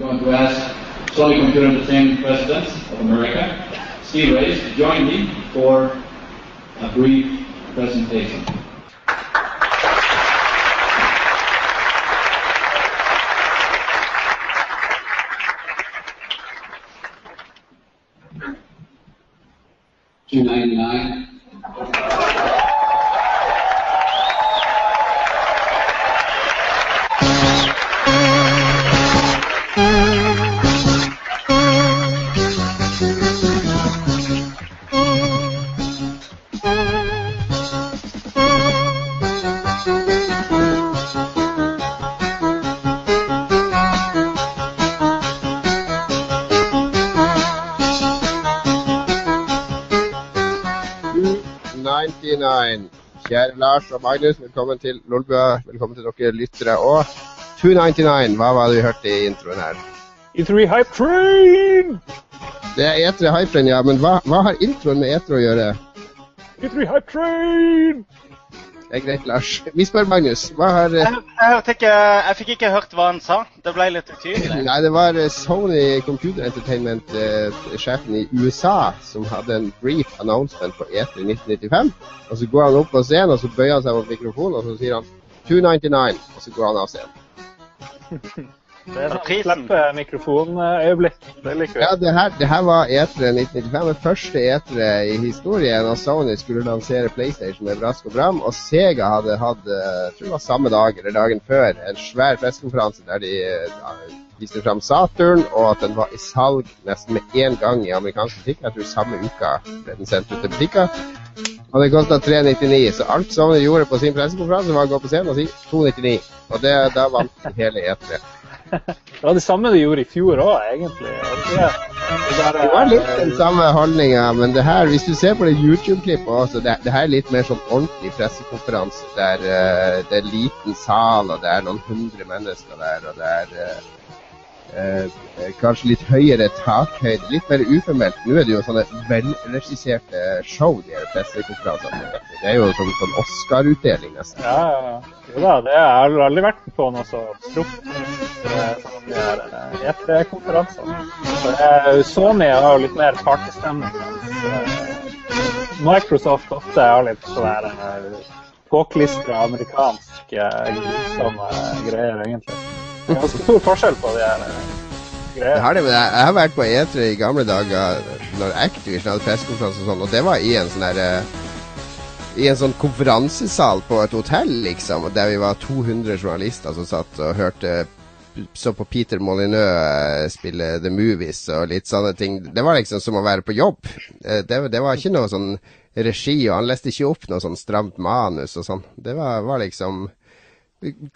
going to ask Sony Computer Entertainment President of America, Steve Reyes, to join me for a brief presentation. Lars og Magnus, velkommen til Lolbua. Velkommen til dere lyttere. Og 299, hva var det vi hørte i introen her? E3 Hype Train! Det er E3 Hype Train, ja. Men hva, hva har introen med E3 å gjøre? E3 Hype Train! Det er greit, Lars. Vi spør Magnus. Hva har jeg, jeg, ikke, jeg, fikk ikke hørt hva han sa. Det ble litt utydelig. Nei, det var Sony Computer Entertainment-sjefen i USA som hadde en brief announcement på E3 1995. Og så går han opp på scenen, og så bøyer han seg mot mikrofonen, og så sier han 299, og så går han av scenen. Det er sånn slippe mikrofonøyeblikk. Det liker vi. Ja, det her, det her var E3 1995. Det første E3 i historien. Og Sony skulle lansere PlayStation med brask og bram. Og Sega hadde hatt, eh, jeg tror det var samme dag eller dagen før, en svær pressekonferanse der de ja, eh, viste fram Saturn, og at den var i salg nesten med én gang i amerikanske butikker. Jeg tror samme uka ble den sendt ut til butikker. Og det kosta 399, så alt Sony gjorde på sin pressekonferanse, var å gå på scenen og si 299. Og det, da vant hele E3. Det var det samme de gjorde i fjor òg, egentlig. Det, det, var litt den samme handlinga, men det her, hvis du ser på det YouTube-klippet også, det, det, her er litt mer sånn ordentlig pressekonferanse der uh, det er liten sal, og det er noen hundre mennesker der, og det er uh, Eh, kanskje litt høyere takhøyde, litt mer uformelt. Nå er det jo sånne velregisserte show, de her pressekonferansene. Det er jo sånn, sånn Oscar-utdeling, nesten. Ja. Jo da, det har jeg aldri vært på noe så proft som de her E3-konferansene. Sony har jo litt mer partystemning, eh, Microsoft ofte har litt sånn eh, påklistra amerikansk grusomme greier, egentlig stor forskjell på de her eh, greiene. Har det, jeg har vært på E3 i gamle dager når Activision hadde pressekonferanse og sånn, og det var i en sånn her eh, i en sånn konferansesal på et hotell, liksom, der vi var 200 journalister som satt og hørte så på Peter Molyneux eh, spille The Movies og litt sånne ting. Det var liksom som å være på jobb. Det, det var ikke noe sånn regi, og han leste ikke opp noe sånn stramt manus og sånn. Det var, var liksom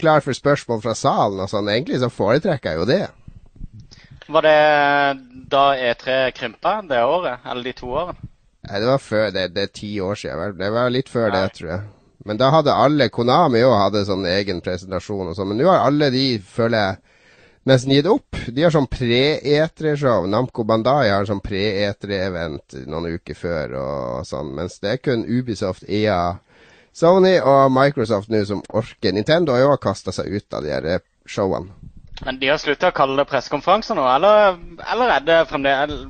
klar for spørsmål fra salen og sånn. Egentlig så foretrekker jeg jo det. Var det da E3 krympa det året, eller de to årene? Nei, det var før. Det, det er ti år siden. Det var litt før Nei. det, tror jeg. Men da hadde alle Konami òg hadde sånn egen presentasjon og sånn. Men nå har alle de, føler jeg, nesten gitt opp. De har sånn pre-E3-show. Namco Bandai har sånn pre-E3-event noen uker før og sånn. Mens det er kun Ubisoft, EA Sony og Microsoft nå som orker. Nintendo har jo kasta seg ut av de her eh, showene. Men de har slutta å kalle det pressekonferanser nå, eller, eller er det fremdeles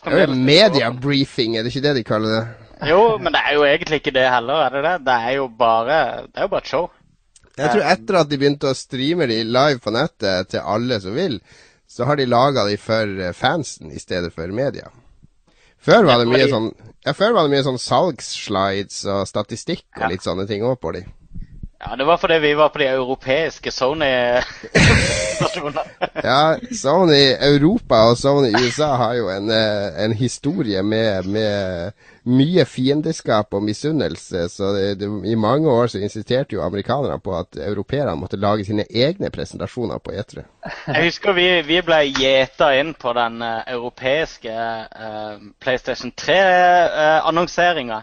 det er Mediabriefing, er det ikke det de kaller det? Jo, men det er jo egentlig ikke det heller, er det det? Det er jo bare, det er jo bare et show. Jeg tror etter at de begynte å streame de live på nettet til alle som vil, så har de laga de for eh, fansen i stedet for media. Før var det mye sånn Ja, før var det mye sånn salgsslides og statistikk og ja. litt sånne ting òg på de. Ja, det var fordi vi var på de europeiske Sony-stasjonene. ja, Sony Europa og Sony USA har jo en, eh, en historie med, med, mye fiendeskap og misunnelse. Så det, det, i mange år så insisterte jo amerikanerne på at europeerne måtte lage sine egne presentasjoner på E3. Jeg husker vi, vi ble gjeta inn på den uh, europeiske uh, PlayStation 3-annonseringa.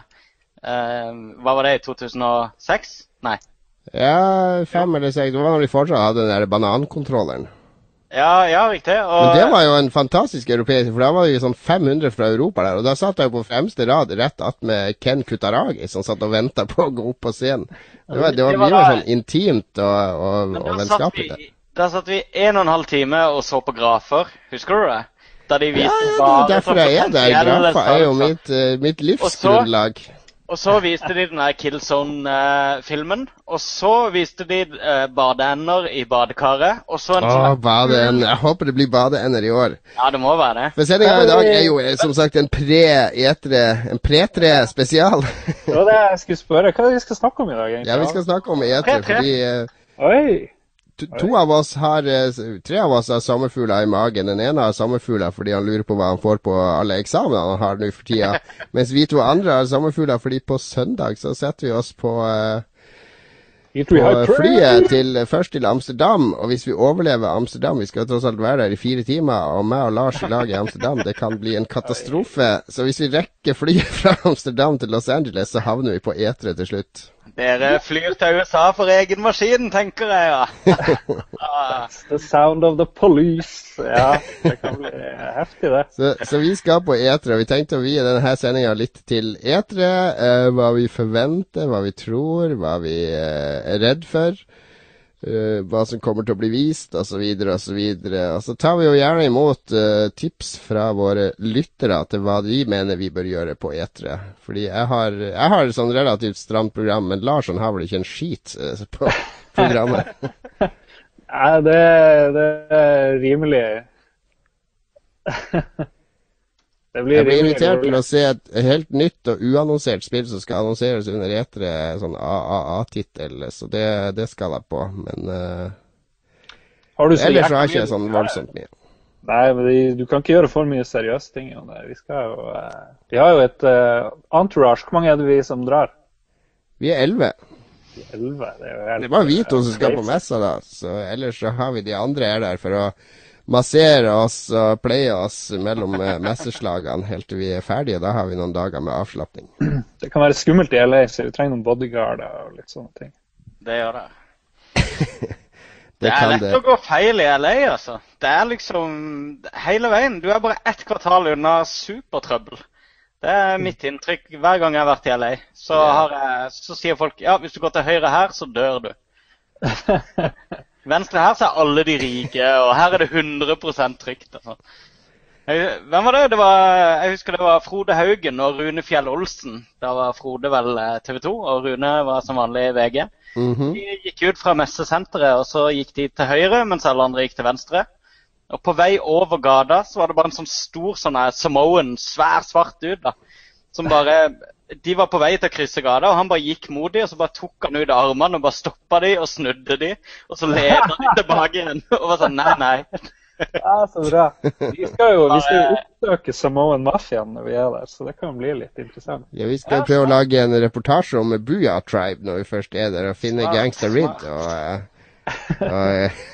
Uh, hva var det, i 2006? Nei. Ja, fem eller seks. Det var når de fortsatt hadde den der banankontrolleren. Ja, ja, riktig. Og... Men det var jo en fantastisk europeisk, for da var det jo sånn 500 fra Europa der. Og da satt jeg jo på fremste rad rett attmed Ken Kutaragi, som satt og venta på å gå opp på scenen. Det var, det var, det var mye da... sånn intimt og, og, og vennskapelig. Der satt vi en og en halv time og så på grafer. Husker du det? Da de Ja, viste ja, det er derfor jeg er der. Grafer er jo mitt, uh, mitt livsgrunnlag. Og så viste de den der Killzone-filmen. Og så viste de uh, badeender i badekaret. Og så en Å, sånn badeender. Jeg håper det blir badeender i år. Ja, det må være det. For sendinga i dag er jo eh, som sagt en pre-etre En pre-tre spesial. Det var det jeg skulle spørre. Hva er det vi skal snakke om i dag, egentlig? Ja, vi skal snakke om etre, fordi uh, Oi! To, av oss har eh, Tre av oss har sommerfugler i magen. Den ene har sommerfugler fordi han lurer på hva han får på alle eksamenene han har nå for tida. Mens vi to andre har sommerfugler fordi på søndag så setter vi oss på eh, på flyet til, først til Amsterdam, og hvis vi overlever Amsterdam Vi skal tross alt være der i fire timer, og meg og Lars i lag i Amsterdam, det kan bli en katastrofe. Så hvis vi rekker flyet fra Amsterdam til Los Angeles, så havner vi på etere til slutt. Dere flyr til USA for egen maskin, tenker jeg, ja. That's The sound of the police. Ja, det kan bli heftig, det. Så, så vi skal på etere, og vi tenkte å vie denne sendinga litt til etere. Eh, hva vi forventer, hva vi tror, hva vi eh, er redd for. Eh, hva som kommer til å bli vist, osv., osv. Og så tar vi jo gjerne imot uh, tips fra våre lyttere til hva de mener vi bør gjøre på E3. Fordi jeg har, jeg har et sånn relativt stramt program, men Larsson har vel ikke en skit uh, på programmet. Nei, det, det er rimelig Det blir Jeg blir invitert til å se et helt nytt og uannonsert spill som skal annonseres under etere, sånn AAA-tittel, så det, det skal jeg på. Men uh, Har ellers har jeg ikke sånn voldsomt mye. Nei, men de- du kan ikke gjøre for mye seriøse ting. Vi skal jo uh, Vi har jo et uh, entourage. Hvor mange er det vi som drar? Vi er elleve. Elleve? Det er helt Det er bare vi to som skal på messa, da. Så ellers så har vi de andre her der for å massere oss og pleie oss mellom eh, messeslagene helt til vi er ferdige. Da har vi noen dager med avslapning. Det kan være skummelt i LA, så vi trenger noen bodyguarder og litt sånne ting. det gjør det. Det Det er lett det. å gå feil i LA, altså. Det er liksom hele veien. Du er bare ett kvartal unna supertrøbbel. Det er mitt inntrykk hver gang jeg har vært i LA. Så, har jeg, så sier folk ja, hvis du går til høyre her, så dør du. Venstre her så er alle de rike, og her er det 100 trygt. Altså. Hvem var det? det var, jeg husker det var Frode Haugen og Rune Fjell Olsen. Da var Frode vel eh, TV 2, og Rune var som vanlig VG. Mhm. De gikk ut fra messesenteret, og så gikk de til høyre, mens alle andre gikk til venstre. Og på vei over gata så var det bare en sånn stor sånn her Samoan, svær, svart dude, da. Som bare De var på vei til å krysse gata, og han bare gikk mot dem, og så bare tok han ut armene og bare stoppa de og snudde de, og så leda de tilbake igjen. Og var sånn Nei, nei. Ja, så bra. Vi skal jo, vi skal jo oppsøke Samoan Mafiaen når vi er der, så det kan bli litt interessant. Ja, vi skal prøve å lage en reportasje om Buya Tribe når vi først er der, og finne Gangsta Rid. Og, og, og eh,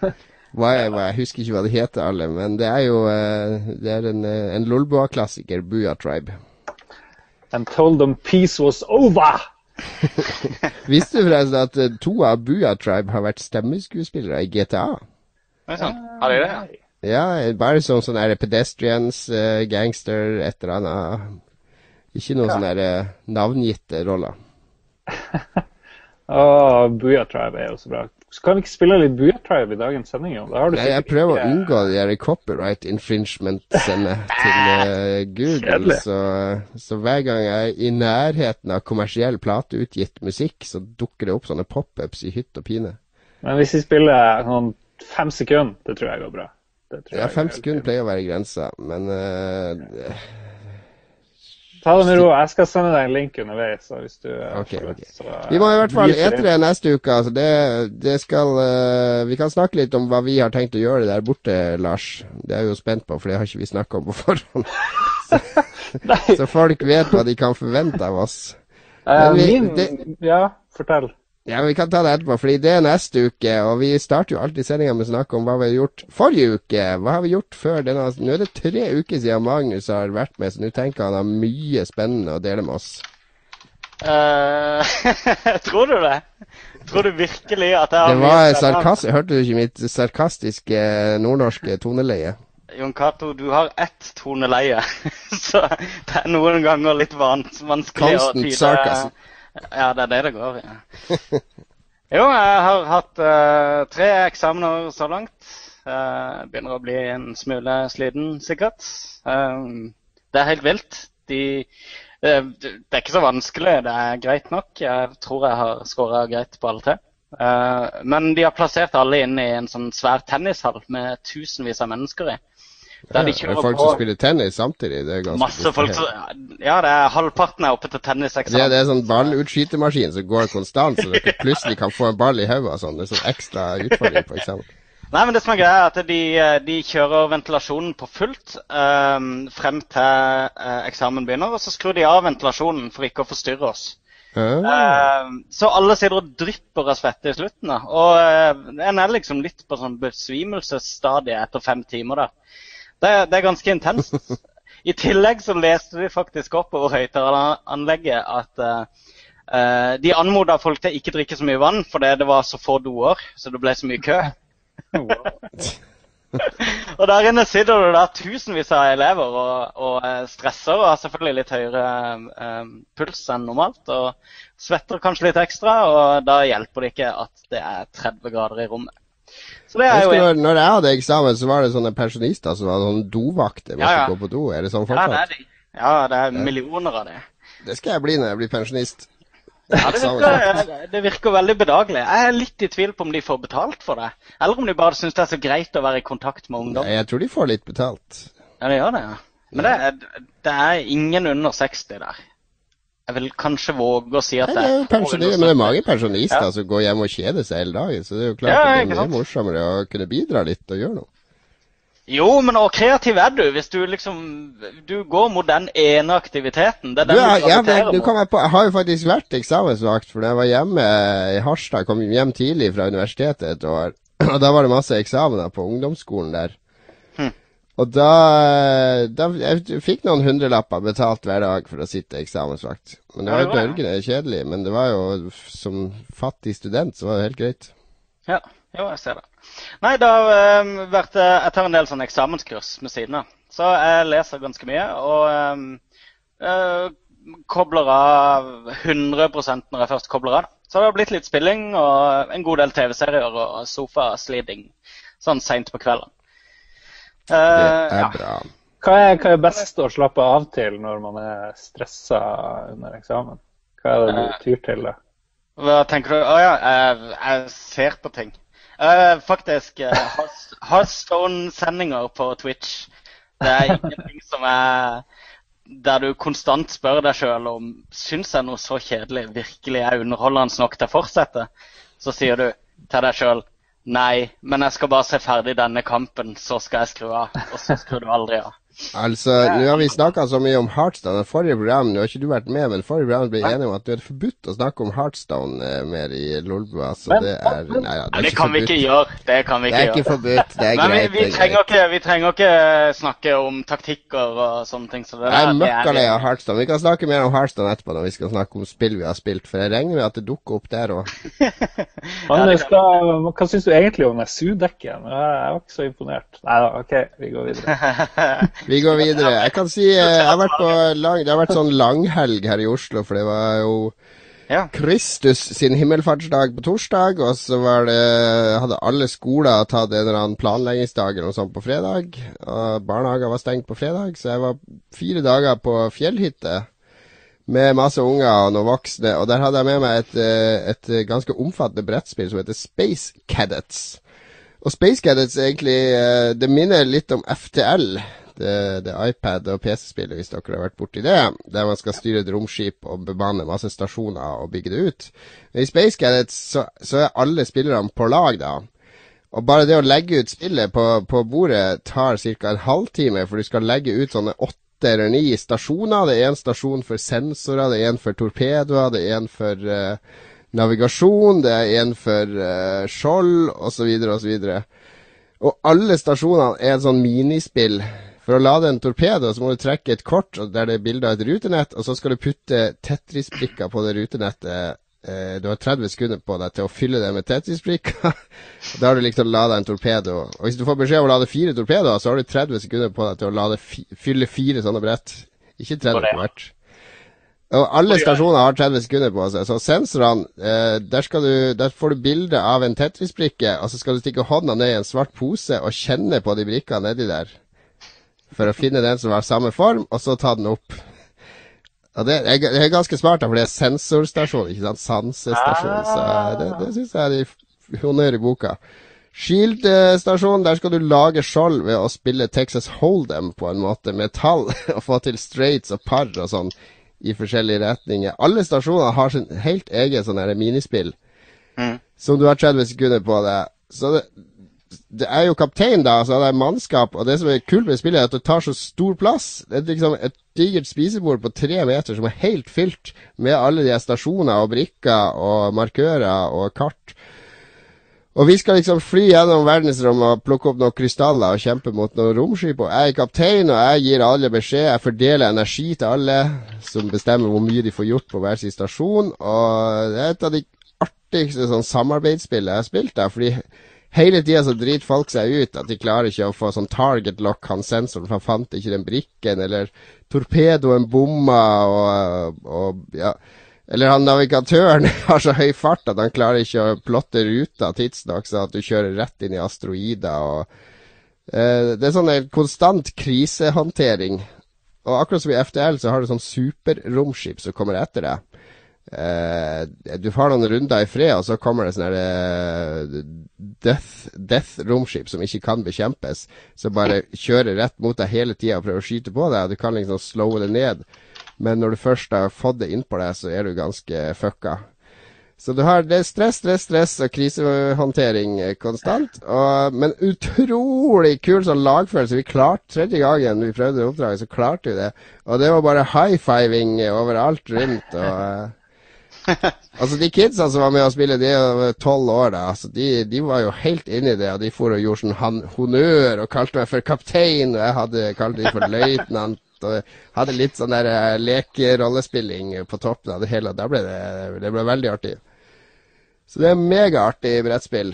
hva er, hva, Jeg husker ikke hva det heter alle, men det er jo eh, Det er en, eh, en Lolboa-klassiker, Buya Tribe. And told them peace was over! Visste du forresten at eh, to av Buya Tribe har vært stemmeskuespillere i GTA? Det er sånn. Har de det? ja? Ja, bare som sånn der pedestrians, uh, gangster, et eller annet. Ikke noen sånne der, eh, navngitte roller. Åh, Buya Tribe er jo så bra. Så kan vi ikke spille litt Booyah i dagens sending? Jo? Da har du Nei, jeg prøver prøver å ikke- unngå de der copyright infringement-sendene til uh, Google. Så, så hver gang jeg er i nærheten av kommersiell plateutgitt musikk, så dukker det opp sånne pop-ups i hytt og pine. Men hvis vi spiller sånn fem sekunder, det tror jeg går bra. Det tror Ja, fem sekunder pleier å være grensa, men eh, Ta det med ro. Jeg skal sende deg en link underveis. Du okay, Ok, får ok. lyst, så, uh, Vi må i hvert fall gyter det neste uke. Altså det, det skal uh, Vi kan snakke litt om hva vi har tenkt å gjøre der borte, Lars. Det er jeg jo spent på, for det har ikke vi snakka om på forhånd. så, Så folk vet hva de kan forvente av oss. Uh, vi- min det- Ja, fortell. Ja, Vi kan ta det etterpå, fordi det er neste uke. Og vi starter jo alltid sendinga med å snakke om hva vi har gjort forrige uke. Hva har vi gjort før denne Nå er det tre uker siden Magnus har vært med, så nå tenker han har mye spennende å dele med oss. Uh, tror du det? Tror du virkelig at jeg har Det var sarkastisk sarkast... Hørte du ikke mitt sarkastiske nordnorske toneleie? Jon Cato, du har ett toneleie. Så det er noen ganger litt vanskelig Constant å tyde sarcasm. Ja, det er det det går i. Jo, jeg har hatt uh, tre eksamener så langt. Uh, begynner å bli en smule sliten, sikkert. Um, det er helt vilt. De, eh, det er ikke så vanskelig, det er greit nok. Jeg tror jeg har skåra greit på alle tre. Uh, men de har plassert alle inn i en sånn svær tennishall med tusenvis av mennesker i. Der de det er folk på som spiller tennis samtidig. Det er ganske masse folk som. Ja, det er halvparten er oppe til det, tenniseksamen. det er sånn ballutskytemaskin som går konstant, så dere plutselig kan få en ball i hodet og sånn. Det er sånn ekstra utfordring på eksamen. Nei, men det som er greia er at de, de kjører ventilasjonen på fullt um, frem til uh, eksamen begynner, og så skrur de av ventilasjonen for ikke å forstyrre oss. Uh. Uh, så alle sitter og drypper av svette i slutten. da. Og eh, en er liksom litt på sånn besvimelsesstadiet etter fem timer. da. Det, det er ganske intenst. I tillegg så leste vi faktisk opp over høyttaleranlegget at eh, de anmoda folk til ikke drikke så mye vann fordi det var så få doer, så det ble så mye kø. Og der inne sitter det da tusenvis av elever og, og eh, stresser og har selvfølgelig litt høyere um, puls enn normalt. Og svetter kanskje litt ekstra, og da hjelper det ikke at det er 30 grader i rommet. Så det er jo når, når jeg hadde eksamen, så var det sånne pensjonister som var sånne dovakter. Ja, ja. gå på do. Er det sånn Ja, det fortsatt? er de. Ja, det er millioner av det. Det skal jeg bli når jeg blir pensjonist. Ja, det virker, det virker veldig bedagelig. Jeg er litt i tvil på om de får betalt for det. Eller om de bare syns det er så greit å være i kontakt med ungdom. Jeg tror de får litt betalt. Ja, de gjør det, ja. Men det det er ingen under 60 der. Jeg vil kanskje våge å si at det er under men det er mange pensjonister Ja. som går hjem og kjeder seg hele dagen. Så det er jo klart Ja, at det er morsommere å kunne bidra litt og gjøre noe. Jo, men hvor kreativ er du hvis du liksom Du går mot den ene aktiviteten. Det er den jeg, du jeg, graviterer du på, jeg har jo faktisk vært eksamensvakt, for da jeg var hjemme i Harstad, kom hjem tidlig fra universitetet et år, og da var det masse eksamener på ungdomsskolen der. Og da, da Jeg fikk noen hundrelapper betalt hver dag for å sitte eksamensvakt. Men det var jo bølgende kjedelig. Men det var jo som fattig student, så var det helt greit. Ja, jo, jeg ser det. Nei, det har um, vært eh, Jeg tar en del sånn eksamenskurs med siden av. Så jeg leser ganske mye og um, uh, kobler av 100 når jeg først kobler av. Så det har blitt litt spilling og en god del TV-serier og sofasliding sånn seint på kvelden. Det Eh, er ja. bra. Hva er, hva er best å slappe av til når man er stressa under eksamen? Hva er det du tyr til? da? Hva tenker du? Å ja, jeg, jeg ser på ting. Uh, faktisk uh, Heartstone-sendinger på Twitch. Det er ingenting som er der du konstant spør deg sjøl om syns jeg noe så kjedelig virkelig er underholdende nok til å fortsette. Så sier du til deg sjøl nei, men jeg skal bare se ferdig denne kampen, så skal jeg skru av. Og så skrur du aldri av. Altså, nå har vi snakka så mye om Heartstone. Forrige program, nå har ikke du vært med, men forrige program ble enige om at det er forbudt å snakke om Heartstone eh, mer i Lolbua. Så Men- det er Nei, ja, Nei, det kan vi ikke gjøre. Det kan vi Det ikke er ikke gjøre. forbudt. Det er Men vi, greit. vi, det er trenger ikke, vi trenger ikke snakke om taktikker og sånne ting. Så det Jeg er møkkalei av Heartstone. Vi kan snakke mer om Heartstone etterpå når vi skal snakke om spill vi har spilt, for jeg regner med at det dukker opp der òg. Anders, det det hva syns du egentlig om SU-dekket? Jeg var ikke så imponert. Nei da, OK, vi går videre. Vi går videre. Jeg kan si eh, jeg har vært på lang, Det har vært sånn langhelg her i Oslo, for det var jo Ja. Kristus sin himmelfartsdag på torsdag, og så var det hadde alle skoler tatt en eller annen planleggingsdag eller noe sånt på fredag. Og barnehager var stengt på fredag, så jeg var fire dager på fjellhytte med masse unger og noen voksne, og der hadde jeg med meg et, eh, et ganske omfattende brettspill som heter Space Cadets. Og Space Cadets er egentlig eh, Det minner litt om FTL. Det, det iPad- og PC-spillet, hvis dere har vært borti det. Der man skal styre et romskip og bemanne masse stasjoner og bygge det ut. Men I Space Cadets så, så er alle spillerne på lag, da. Og bare det å legge ut spillet på, på bordet tar ca. en halvtime, for du skal legge ut sånne åtte eller ni stasjoner. Det er én stasjon for sensorer, det er én for torpedoer, det er én for uh, navigasjon, det er en for uh, skjold, osv., osv. Og alle stasjonene er et sånn minispill. For å lade en torpedo så må du trekke et kort der det er bilde av et rutenett, og så skal du putte Tetris-brikker på det rutenettet. Eh, du har 30 sekunder på deg til å fylle det med Tetris-brikker. da har du liksom lada en torpedo. Og hvis du får beskjed om å lade fire torpedoer, så har du 30 sekunder på deg til å lade fylle fire sånne brett. Ikke 30 Var på hvert. Og alle stasjoner har 30 sekunder på seg. Så sensorene, eh, der, skal du, der får du bilde av en Tetris-brikke, og så skal du stikke hånda ned i en svart pose og kjenne på de brikkene nedi der. For å finne den som har samme form, og så ta den opp. Og det er, det er ganske smart, da, for det er sensorstasjon, ikke sant? Sansestasjon. Så det, det syns jeg er honnør i boka. Shield-stasjon, der skal du lage skjold ved å spille Texas Hold'em på en måte med tall, og få til straights og par og sånn i forskjellige retninger. Alle stasjoner har sin helt egen sånn minispill, Mm. som du har 30 sekunder på det. Så det, det er jo kaptein, da, så det er mannskap, og det som er kult med spillet, er at det tar så stor plass. Det er liksom et digert spisebord på tre meter som er helt fylt med alle de stasjoner og brikker og markører og kart. Og vi skal liksom fly gjennom verdensrommet og plukke opp noen krystaller og kjempe mot noen romskip. Og jeg er kaptein, og jeg gir alle beskjed. Jeg fordeler energi til alle, som bestemmer hvor mye de får gjort på hver sin stasjon. Og det er et av de artigste sånn samarbeidsspillene jeg har spilt da, Fordi hele tida så driter folk seg ut at de klarer ikke å få sånn target lock, han sensoren, for han fant ikke den brikken. Eller torpedoen bomma, og, og ja. Eller han navigatøren har så høy fart at han klarer ikke å plotte ruta tidsnok, så at du kjører rett inn i asteroider. og eh, Det er sånn en konstant krisehåndtering. Og akkurat som i FDL så har du sånn superromskip som kommer etter deg. Eh, du har noen runder i fred, og så kommer det sånne uh, death, death romskip som ikke kan bekjempes. Som bare kjører rett mot deg hele tida og prøver å skyte på deg. Du kan liksom slowe det ned. Men når du først har fått det innpå deg, så er du ganske fucka. Så du har det stress, stress, stress og krisehåndtering eh, konstant. Og, men utrolig kul sånn lagfølelse. Vi klarte tredje gangen vi prøvde oppdraget, så klarte vi det. Og det var bare high-fiving overalt rundt. og... eh, altså De kidsa som var med å spille, de er tolv år, da. Altså, de, de var jo helt inni det. Og de for og gjorde sånn honnør og kalte meg for kaptein, og jeg hadde kalt dem for løytnant. Og hadde litt sånn der eh, lekerollespilling på toppen av det hele. Da ble det, det ble veldig artig. Så det er megaartig brettspill.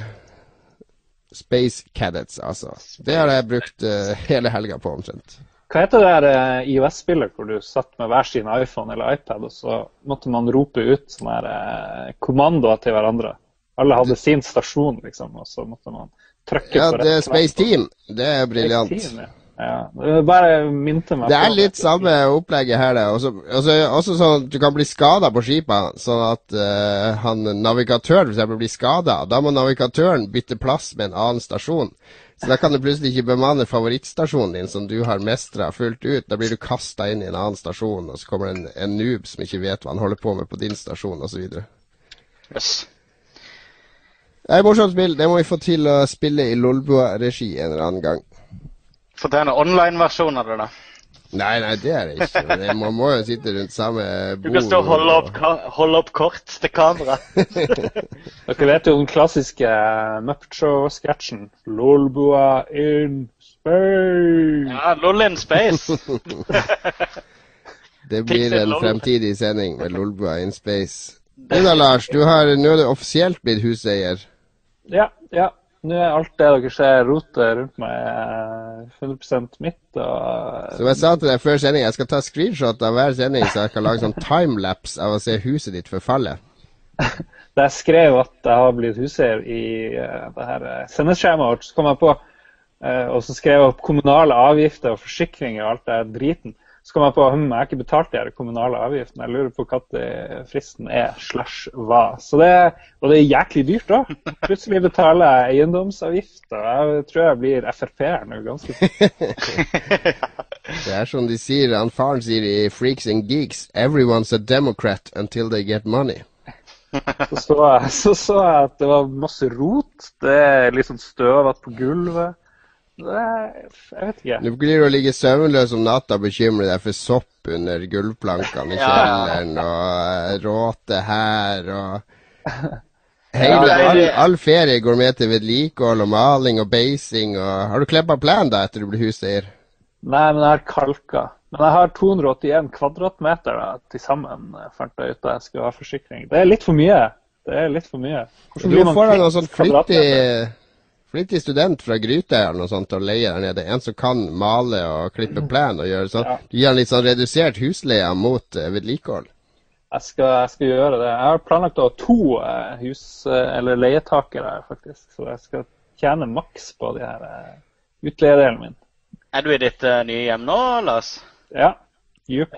Space Cadets, altså. Det har jeg brukt uh, hele helga på, omtrent. Hva heter det der eh, IOS-spillet hvor du satt med hver sin iPhone eller iPad, og så måtte man rope ut sånne her, eh, kommandoer til hverandre? Alle hadde sin stasjon, liksom, og så måtte man trykke Ja, på det er rett Space knapp. Team. Det er briljant. Space Team, ja. Ja, det bare minte meg Det er litt samme opplegget her, det. Også, også, også sånn at du kan bli skada på skipa, sånn at uh, han navigatøren f.eks. blir skada. Da må navigatøren bytte plass med en annen stasjon. Så da kan du plutselig ikke bemanne favorittstasjonen din, som du har mestra fullt ut. Da blir du kasta inn i en annen stasjon, og så kommer det en, en noob som ikke vet hva han holder på med på din stasjon, osv. Det Yes. er et morsomt spill. Det må vi få til å spille i Lolbua-regi en eller annen gang. Få til en online-versjon av det, da. Nei, nei, det er det ikke. Men man må jo sitte rundt samme bord. Du kan stå og holde opp, holde opp kort til kamera. Dere vet jo den klassiske Muppet Show-sketsjen. Lolbua in space. Ja, LOL in space. Det blir en fremtidig sending med Lolbua in space. Du da, Lars. Du har, nå er du offisielt blitt huseier. Ja, ja. Nå er alt det dere ser rotet rundt meg, eh, 100% mitt. Og Som jeg sa til deg før sending, jeg skal ta screenshot av hver sending, så jeg kan lage sånn timelapse av å se huset ditt forfalle. da jeg skrev at jeg har blitt huseier i uh, det her eh, sendeskjemaet vårt, så kom jeg på uh, Og så skrev jeg opp kommunale avgifter og forsikringer og alt det driten. Så kom jeg på hm, jeg har ikke betalt de her kommunale avgiftene. Jeg lurer på når fristen er slash hva. Så det, og det er jæklig dyrt òg. Plutselig betaler jeg eiendomsavgift. Og jeg tror jeg blir Frp-er nå ganske. Det er som de sier, han faren sier i Freaks and Geeks Everyone's a democrat until they get money. Så så så jeg at det var masse rot. Det er litt sånn støvete på gulvet. Er, jeg vet ikke. Du blir å ligge søvnløs om natta og bekymre deg for sopp under gulvplankene i Ja. kjelleren, og eh, råte her, og Hele, Ja, all, det- all ferie går med til vedlikehold og maling og beising og Har du kleppa plen da etter du blir huseier? Nei, men jeg har kalka. Men jeg har 281 kvadratmeter da, til sammen, fant jeg ut da jeg skulle ha forsikring. Det er litt for mye. Det er litt for mye. Hvordan Du blir man få deg noe sånn kvadratmeter? Flittig student fra Gryte eller noe sånt og leie der nede. En som kan male og klippe plen og gjøre sånn. Du gir han litt sånn redusert husleie mot eh, vedlikehold. Jeg skal, jeg skal gjøre det. Jeg har planlagt å ha to eh, hus- eller leietakere faktisk. Så jeg skal tjene maks på de her eh, utleiedelen min. Er du i ditt eh, nye hjem nå, Lars? Ja. Jupp.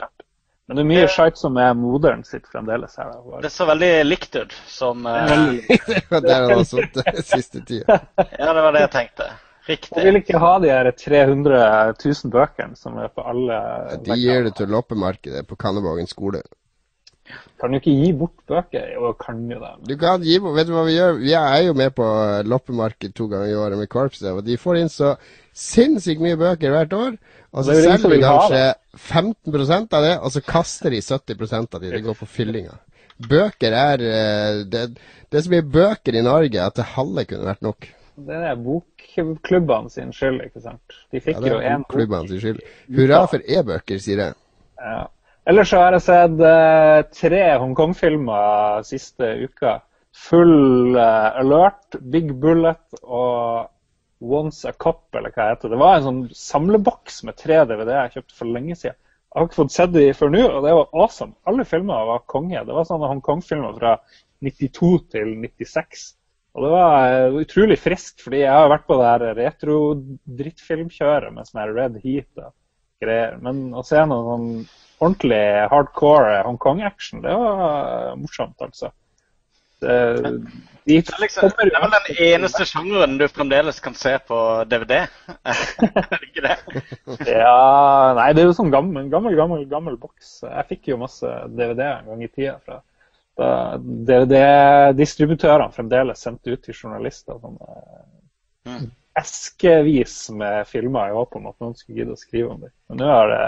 Men det er mye skjeit som er moderen sitt fremdeles her. Da. Det så veldig likt ut som Det var Der han sittet siste tida. Ja, det var det jeg tenkte. Riktig. Jeg vil ikke ha de her 300 000 bøkene som er på alle De gir det til loppemarkedet på Kannevågen skole. Kan jo ikke gi bort bøker. Jo, kan jo det. Du kan gi bort Vet du hva vi gjør? Vi er jo med på loppemarked to ganger i året med korpset, og de får inn så sinnssykt mye bøker hvert år. Og så er jo selger de kanskje 15% av det, og så kaster de 70% av de. Det går på fyllinga. Bøker er eh, det, det er så mye bøker i Norge at det halve kunne vært nok. Det er bokklubbene sin skyld, ikke sant. De fikk Ja, det jo er én bok. bokklubbene sin skyld. Hurra for e-bøker, sier jeg. Ja. Ellers så har jeg sett uh, tre Hongkong-filmer siste uka. Full uh, Alert, Big Bullet og Once a Cop, eller hva det heter. Det var en sånn samleboks med tre DVD-er jeg kjøpte for lenge siden. Jeg har ikke fått sett de før nå, og det var awesome. Alle filmer var konge. Det var sånne Hongkong-filmer fra 92 til 96. Og det var eh, utrolig friskt, fordi jeg har vært på det her retro-drittfilmkjøret med sånn her Red Heat og greier. Men å se noen sånn ordentlig hardcore Hongkong-action, det var eh, morsomt, altså. Det, de Det er, liksom, det er vel den eneste sjangeren du fremdeles kan se på DVD? er det ikke det? Ja, nei, det er jo sånn gammel, gammel, gammel, gammel boks. Jeg fikk jo masse DVD en gang i tida fra DVD-distributørene fremdeles sendte ut til journalister sånn Mm. eskevis med filmer i håp om at noen skulle gidde å skrive om dem. Men nå har det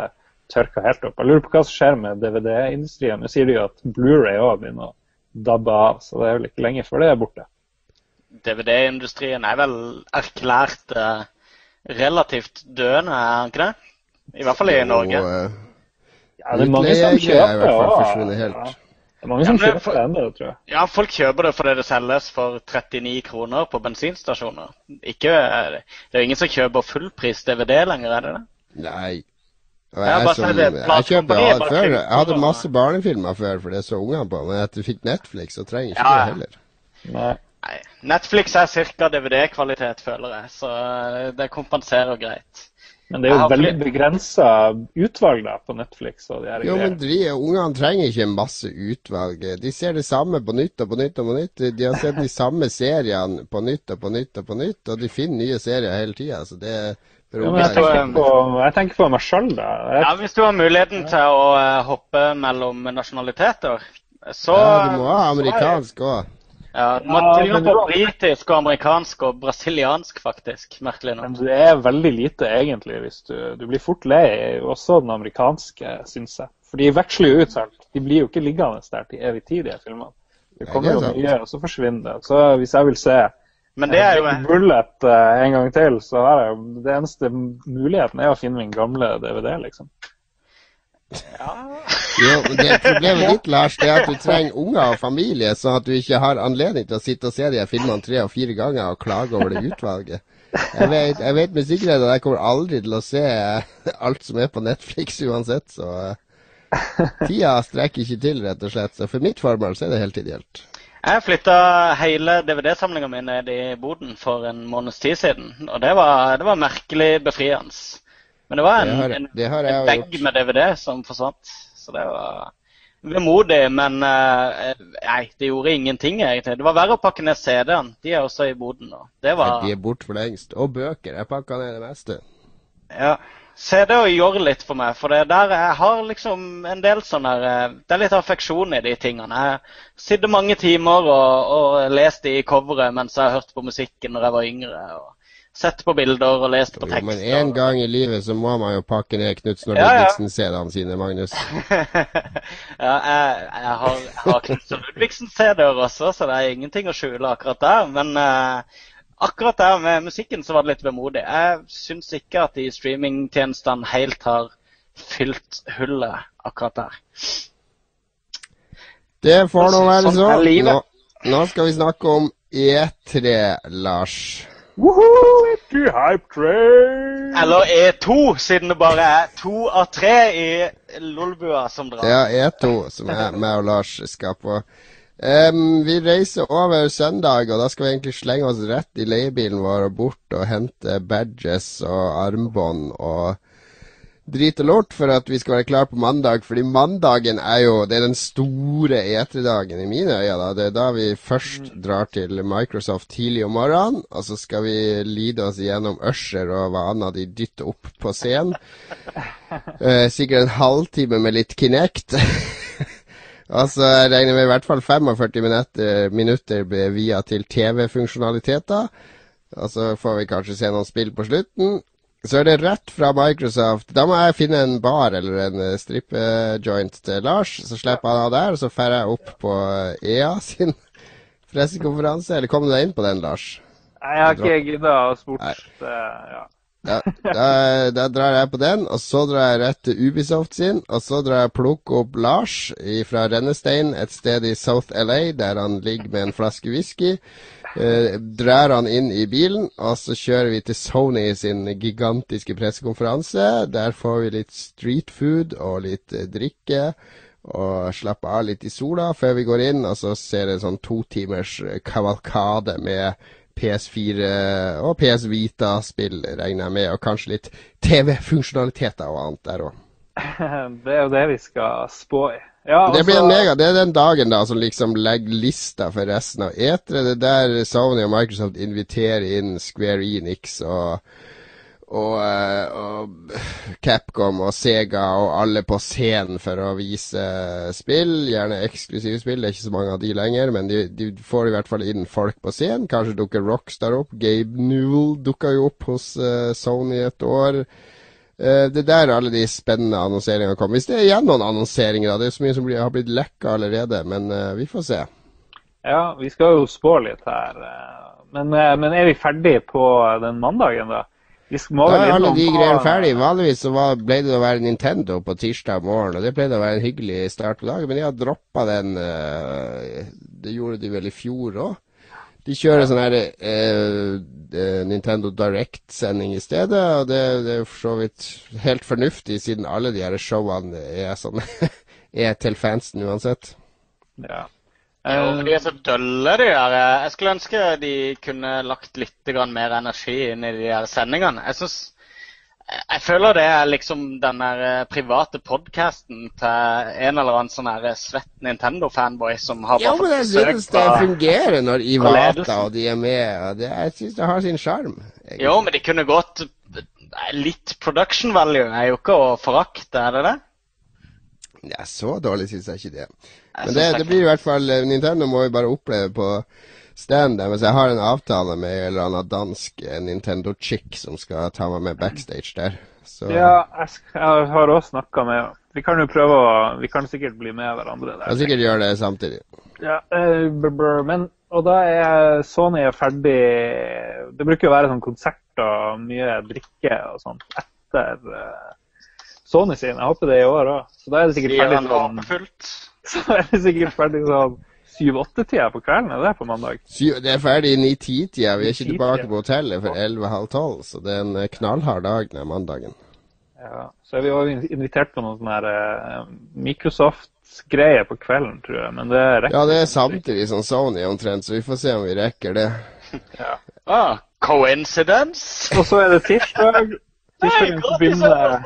tørka helt opp. Jeg lurer på hva som skjer med DVD-industrien. Nå sier de jo at Blu-ray òg begynner å dabbe av, så det er vel ikke lenge før det er borte. DVD-industrien er vel erklært eh, relativt døende, er den ikke det? I hvert fall i Norge. Og, eh, Ja, det er mange som er kjøper det også. det er mange som Ja, er kjøper det ennå, tror jeg. Ja, folk kjøper det fordi det selges for 39 kroner på bensinstasjoner. Ikke, det er jo ingen som kjøper fullpris DVD lenger, er det det? Nei. Og Jeg jeg, som, jeg, kjøper, platekompaniet før, jeg hadde masse barnefilmer før, for det så ungene på. Men at du fikk Netflix, så trenger ikke Ja, det heller. Nei. Nei. Netflix er ca. DVD-kvalitet, føler jeg, så eh, det kompenserer greit. Men det er jo veldig begrensa utvalg da på Netflix. og de her Jo, men de, ungene trenger ikke masse utvalg. De ser det samme på nytt og på nytt og på nytt. De har sett de samme seriene på nytt og på nytt og på nytt, og de finner nye serier hele tida. Så det Ja, men jeg, er tenker på, jeg tenker på meg sjøl, da. Jeg, Ja, Hvis du har muligheten til å eh, hoppe mellom nasjonaliteter, så ja, du må ha amerikansk òg. Ja, du må Ja, på du- britisk og amerikansk og brasiliansk, faktisk. Merkelig men du det er veldig lite, egentlig. hvis Du, du blir fort lei, også den amerikanske, syns jeg. For de veksler jo ut. selv. De blir jo ikke liggende der til evig tid, de filmene. Det kommer er jo mye, og så forsvinner det. Så hvis jeg vil se Men det er jo Bullet eh, en gang til, så er det jo det eneste muligheten er å finne min gamle DVD, liksom. ja. Jo, det Problemet ditt, Lars, det er at du trenger unger og familie, sånn at du ikke har anledning til å sitte og se de filmene tre og fire ganger og klage over det utvalget. Jeg vet, jeg vet med sikkerhet at jeg kommer aldri til å se alt som er på Netflix uansett, så eh, tida strekker ikke til, rett og slett. Så for mitt formål så er det helt ideelt. Jeg flytta hele DVD-samlinga mi ned i boden for en måneds tid siden. Og det var, det var merkelig befriende. Men det var en, Det har, en, det har en bag gjort. med DVD som forsvant. Så det var vemodig, men eh, Nei, det gjorde ingenting, egentlig. Det var verre å pakke ned CD-en. De er også i boden nå. Det var De er borte for lengst. Og bøker. Jeg pakka ned det meste. Ja. CD-er gjør litt for meg, for det der jeg har liksom en del sånn her eh, Det er litt affeksjon i de tingene. Jeg sitter mange timer og, og lest i coveret mens jeg har hørt på musikken når jeg var yngre. og Sett på bilder og lest på Jo, men en gang i livet så må man jo pakke ned Knut Snorre Ja, ja. Ludvigsen-CD-ene sine, Magnus. ja, jeg, jeg har, jeg har Knutsen og Ludvigsen-CD-er også, så det er ingenting å skjule akkurat der. Men eh, akkurat der med musikken så var det litt vemodig. Jeg syns ikke at de streamingtjenestene helt har fylt hullet akkurat der. Det får nå være Sånn så. er. Nå, nå skal vi snakke om E3, Lars. Woohoo! Hype Train! Eller E2, siden det bare er to av tre i Lolbua som drar. Ja, E2, som jeg, meg og Lars skal på. Em, vi reiser over søndag, og da skal vi egentlig slenge oss rett i leiebilen vår og bort og hente badges og armbånd og drit og lort for at vi skal være klar på mandag. Fordi mandagen er jo det er den store E3-dagen i mine øyne. da. Det er da vi først drar til Microsoft tidlig om morgenen, og så skal vi lide oss gjennom Usher og hva annet de dytter opp på scenen. Uh, sikkert en halvtime med litt Kinect. Og jeg regner med i hvert fall 45 minutter, minutter via til TV-funksjonaliteter. Og så får vi kanskje se noen spill på slutten. Så er det rett fra Microsoft. Da må jeg finne en bar eller en eh, strippejoint til Lars. Så slipper han av der, og så drar jeg opp på eh, EA sin pressekonferanse. Eller kom du deg inn på den, Lars? Nei, Jeg har ikke gidda å spurt. Ja. Da, da, da drar jeg på den, og så drar jeg rett til Ubisoft sin. Og så drar jeg plukke opp Lars fra Rennestein, et sted i South LA, der han ligger med en flaske whisky. Eh, drar han inn i bilen, og så kjører vi til Sony sin gigantiske pressekonferanse. Der får vi litt street food og litt eh, drikke. Og slapper av litt i sola før vi går inn, og så ser det sånn to timers eh, kavalkade med PS4 og PS Vita-spill, regner jeg med, og kanskje litt TV-funksjonaliteter og annet der òg. Det er jo det vi skal spå i. Ja, Det blir altså- en mega, det er den dagen da som liksom legger lista for resten av etere. Det er der Sony og Microsoft inviterer inn Square Enix og, og, eh, og Capcom og Sega og alle på scenen for å vise spill. Gjerne eksklusive spill, det er ikke så mange av de lenger, men de, de får i hvert fall inn folk på scenen. Kanskje dukker Rockstar opp. Gabe Newell dukka jo opp hos uh, Sony et år. Uh, det er der alle de spennende annonseringene kom. Hvis det er igjen noen annonseringer, da. Det er så mye som har blitt lekka allerede, men uh, vi får se. Ja, vi skal jo spå litt her. Men, men er vi ferdige på den mandagen, da? Vi må Da er alle de greiene ferdig. Vanligvis så var, ble det å være Nintendo på tirsdag morgen, og det pleide å være en hyggelig start på dagen, men de har droppa den eh, Det gjorde de vel i fjor òg. De kjører sånn her eh, eh, Nintendo Direct-sending i stedet, og det, det er for så vidt helt fornuftig, siden alle de her showene er sånn er til fansen uansett. Ja. Jo, Eh, de er så dølle, de der. Jeg skulle ønske de kunne lagt litt mer energi inn i de der sendingene. Jeg synes, jeg føler det er liksom den der eh, private podcasten til en eller annen sånn her svett Nintendo-fanboy som har Ja, bare men fått jeg synes det fungerer når. Ivata og de er med. Og det, jeg synes det har sin sjarm. Jo, men de kunne gått Litt production value er jo ikke å forakte, er det det? Ja, så dårlig syns jeg ikke det. Men det, det blir i hvert fall eh, Nintendo må vi bare oppleve på stand der. Mens jeg har en avtale med en eller annen dansk eh, Nintendo-chick som skal ta meg med backstage der. Så ja, jeg, jeg har også snakka med Vi kan jo prøve å Vi kan sikkert bli med hverandre der. Kan sikkert gjøre det samtidig. Ja, eh, br- br- men Og da er Sony er ferdig Det bruker jo være sånn konsert og mye drikke og sånt etter Sony sin. Jeg håper det er i år òg. Så da er det sikkert ferdig sånn? Så er det sikkert ferdig sånn syv-åtte-tida på kvelden. Er det på mandag? Det er ferdig i ni-ti-tida. Vi er ikke tilbake på hotellet for elleve-halv tolv, så det er en eh, knallhard dag den mandagen. Ja. Så er vi òg invitert på noen sånne her, eh, Microsoft-greier på kvelden, tror jeg. Men det rekker Ja, det er samtidig som Sony omtrent, så vi får se om vi rekker det. Ja. Ah, coincidence? Og så er det tirsdag. Tirsdagen begynner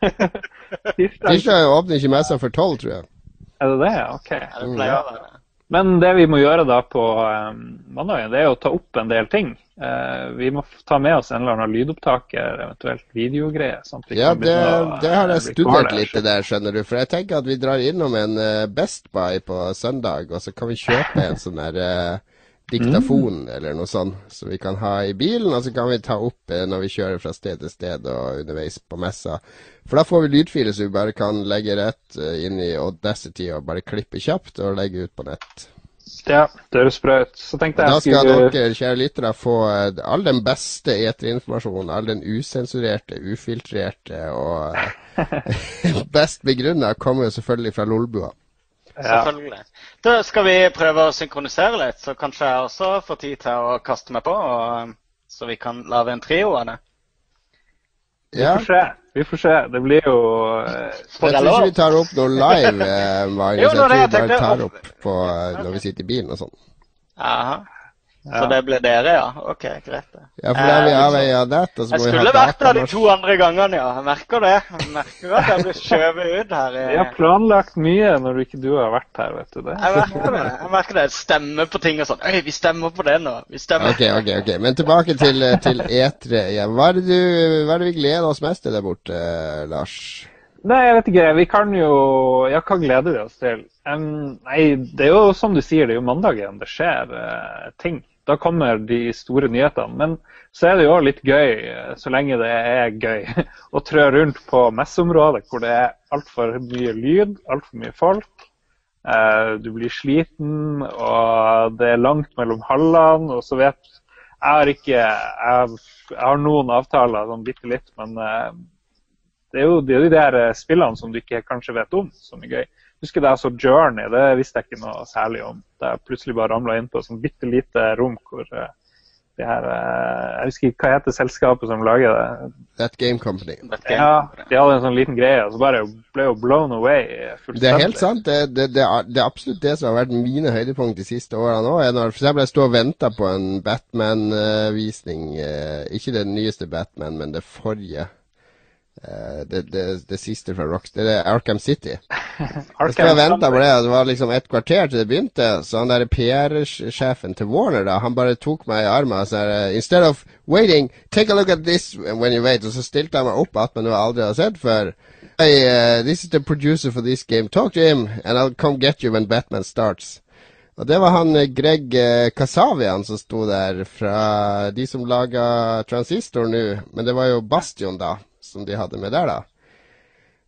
Tirsdag Tirsdag åpner ikke messa for tolv, tror jeg. Er det det? OK. Det pleier å være det. Men det vi må gjøre da på um, mandagen, det er å ta opp en del ting. Uh, vi må ta med oss en eller annen lydopptaker, eventuelt videogreier. sånn Ja, det, å, det har jeg eh, studert litt, det der, skjønner du. For jeg tenker at vi drar innom en eh, Best Buy på søndag, og så kan vi kjøpe en sånn der eh, diktafon eller noe sånt som vi kan ha i bilen, og så kan vi ta opp eh, når vi kjører fra sted til sted og underveis på messa. For da får vi lydfiler som vi bare kan legge rett eh, inn i Audacity og bare klippe kjapt og legge ut på nett. Ja, det høres bra ut. Så tenkte Da jeg skal skulle dere, kjære lyttere, få eh, all den beste eterinformasjonen, all den usensurerte, ufiltrerte og best begrunna kommer jo selvfølgelig fra Lolbua. ja, Selvfølgelig. Da skal vi prøve å synkronisere litt, så kanskje jeg også får tid til å kaste meg på og så vi kan lage en trio av det? Vi får se. Vi får se. Det blir jo eh, Jeg tror ikke vi tar opp noe live, eh, Magnus. Jo, Jeg tror vi bare tar opp på, eh, når vi sitter i bilen og sånn. Ja. Så det ble dere, ja? OK, greit. det. Ja, for da er vi er nett, så Jeg skulle ha vært der de to andre gangene, ja. Jeg merker det. Jeg merker at jeg blir skjøvet ut her. Vi har planlagt mye når du ikke du har vært her, vet du det. Jeg merker det. jeg merker det. Stemmer på ting og sånn. Øy, vi stemmer på det nå. Vi stemmer. Ok, ok, ok. Men tilbake til, eh, til E3 igjen. Hva er det, du, hva er det vi gleder oss mest til der borte, eh, Lars? Nei, jeg vet ikke. Vi kan jo Ja, hva gleder vi oss til? Um, nei, det er jo som du sier, det er jo mandagen det skjer uh, ting. Da kommer de store nyhetene. Men så er det jo litt gøy, eh, så lenge det er gøy, å trø rundt på messeområdet hvor det er altfor mye lyd, altfor mye folk. Eh, du blir sliten, og det er langt mellom hallene. Og så vet Jeg har ikke Jeg, har noen avtaler, sånn bitte litt, men eh, det er jo de der spillene som du ikke kanskje vet om, som er gøy. Husker da jeg så Journey, det visste jeg ikke noe særlig om. Da jeg plutselig bare ramla inn på et sånt bitte lite rom hvor uh, de her uh, Jeg husker ikke hva heter selskapet som lager det. That Game Company. Ja, De hadde en sånn liten greie, og så bare ble jo blown away. fullstendig. Det er helt sant. Det, det, det, er, det er absolutt det som har vært mine høydepunkt de siste årene nå. Når for eksempel jeg står og venter på en Batman-visning. ikke det nyeste Batman, men det forrige. Eh, det, det, det siste fra Rocks. Det er Arkham City. Jeg venta på det, det var liksom et kvarter til det begynte. Så han der PR-sjefen til Warner, da, han bare tok meg i armen og sa Instead of waiting, take a look at this when you wait. Og så stilte han meg opp at jeg aldri har sett før. Hey, uh, this is the producer for this game. Talk to him, and I'll come get you when Batman starts. Og det var han eh, Greg eh, Kasavian som sto der, fra de som laga Transistor nå. Men det var jo Bastion, da, som de hadde med der, da.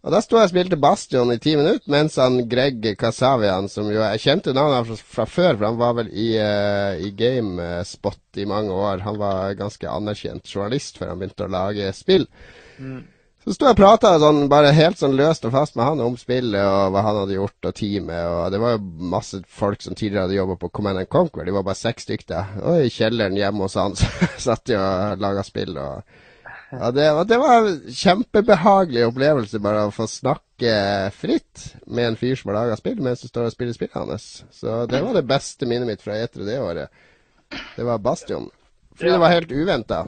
Og da sto jeg og spilte Bastion i ti minutter, mens han Greg Kasavian, som jo jeg kjente navnet fra, fra før, for han var vel i, uh, i GameSpot i mange år. Han var ganske anerkjent journalist før han begynte å lage spill. Så sto jeg og prata sånn, bare helt sånn løst og fast med han om spillet og hva han hadde gjort, og teamet. Og det var jo masse folk som tidligere hadde jobba på Command and Conquer. De var bare seks stykker. Og i kjelleren hjemme hos han så satt de og laga spill. og ja, det, og det var en kjempebehagelig opplevelse bare å få snakke fritt med en fyr som har laga spill, mens du står og spiller spillet hans. Så det var det beste minnet mitt fra E3 det året. Det var Bastion. Fordi Ja. det var helt uventa.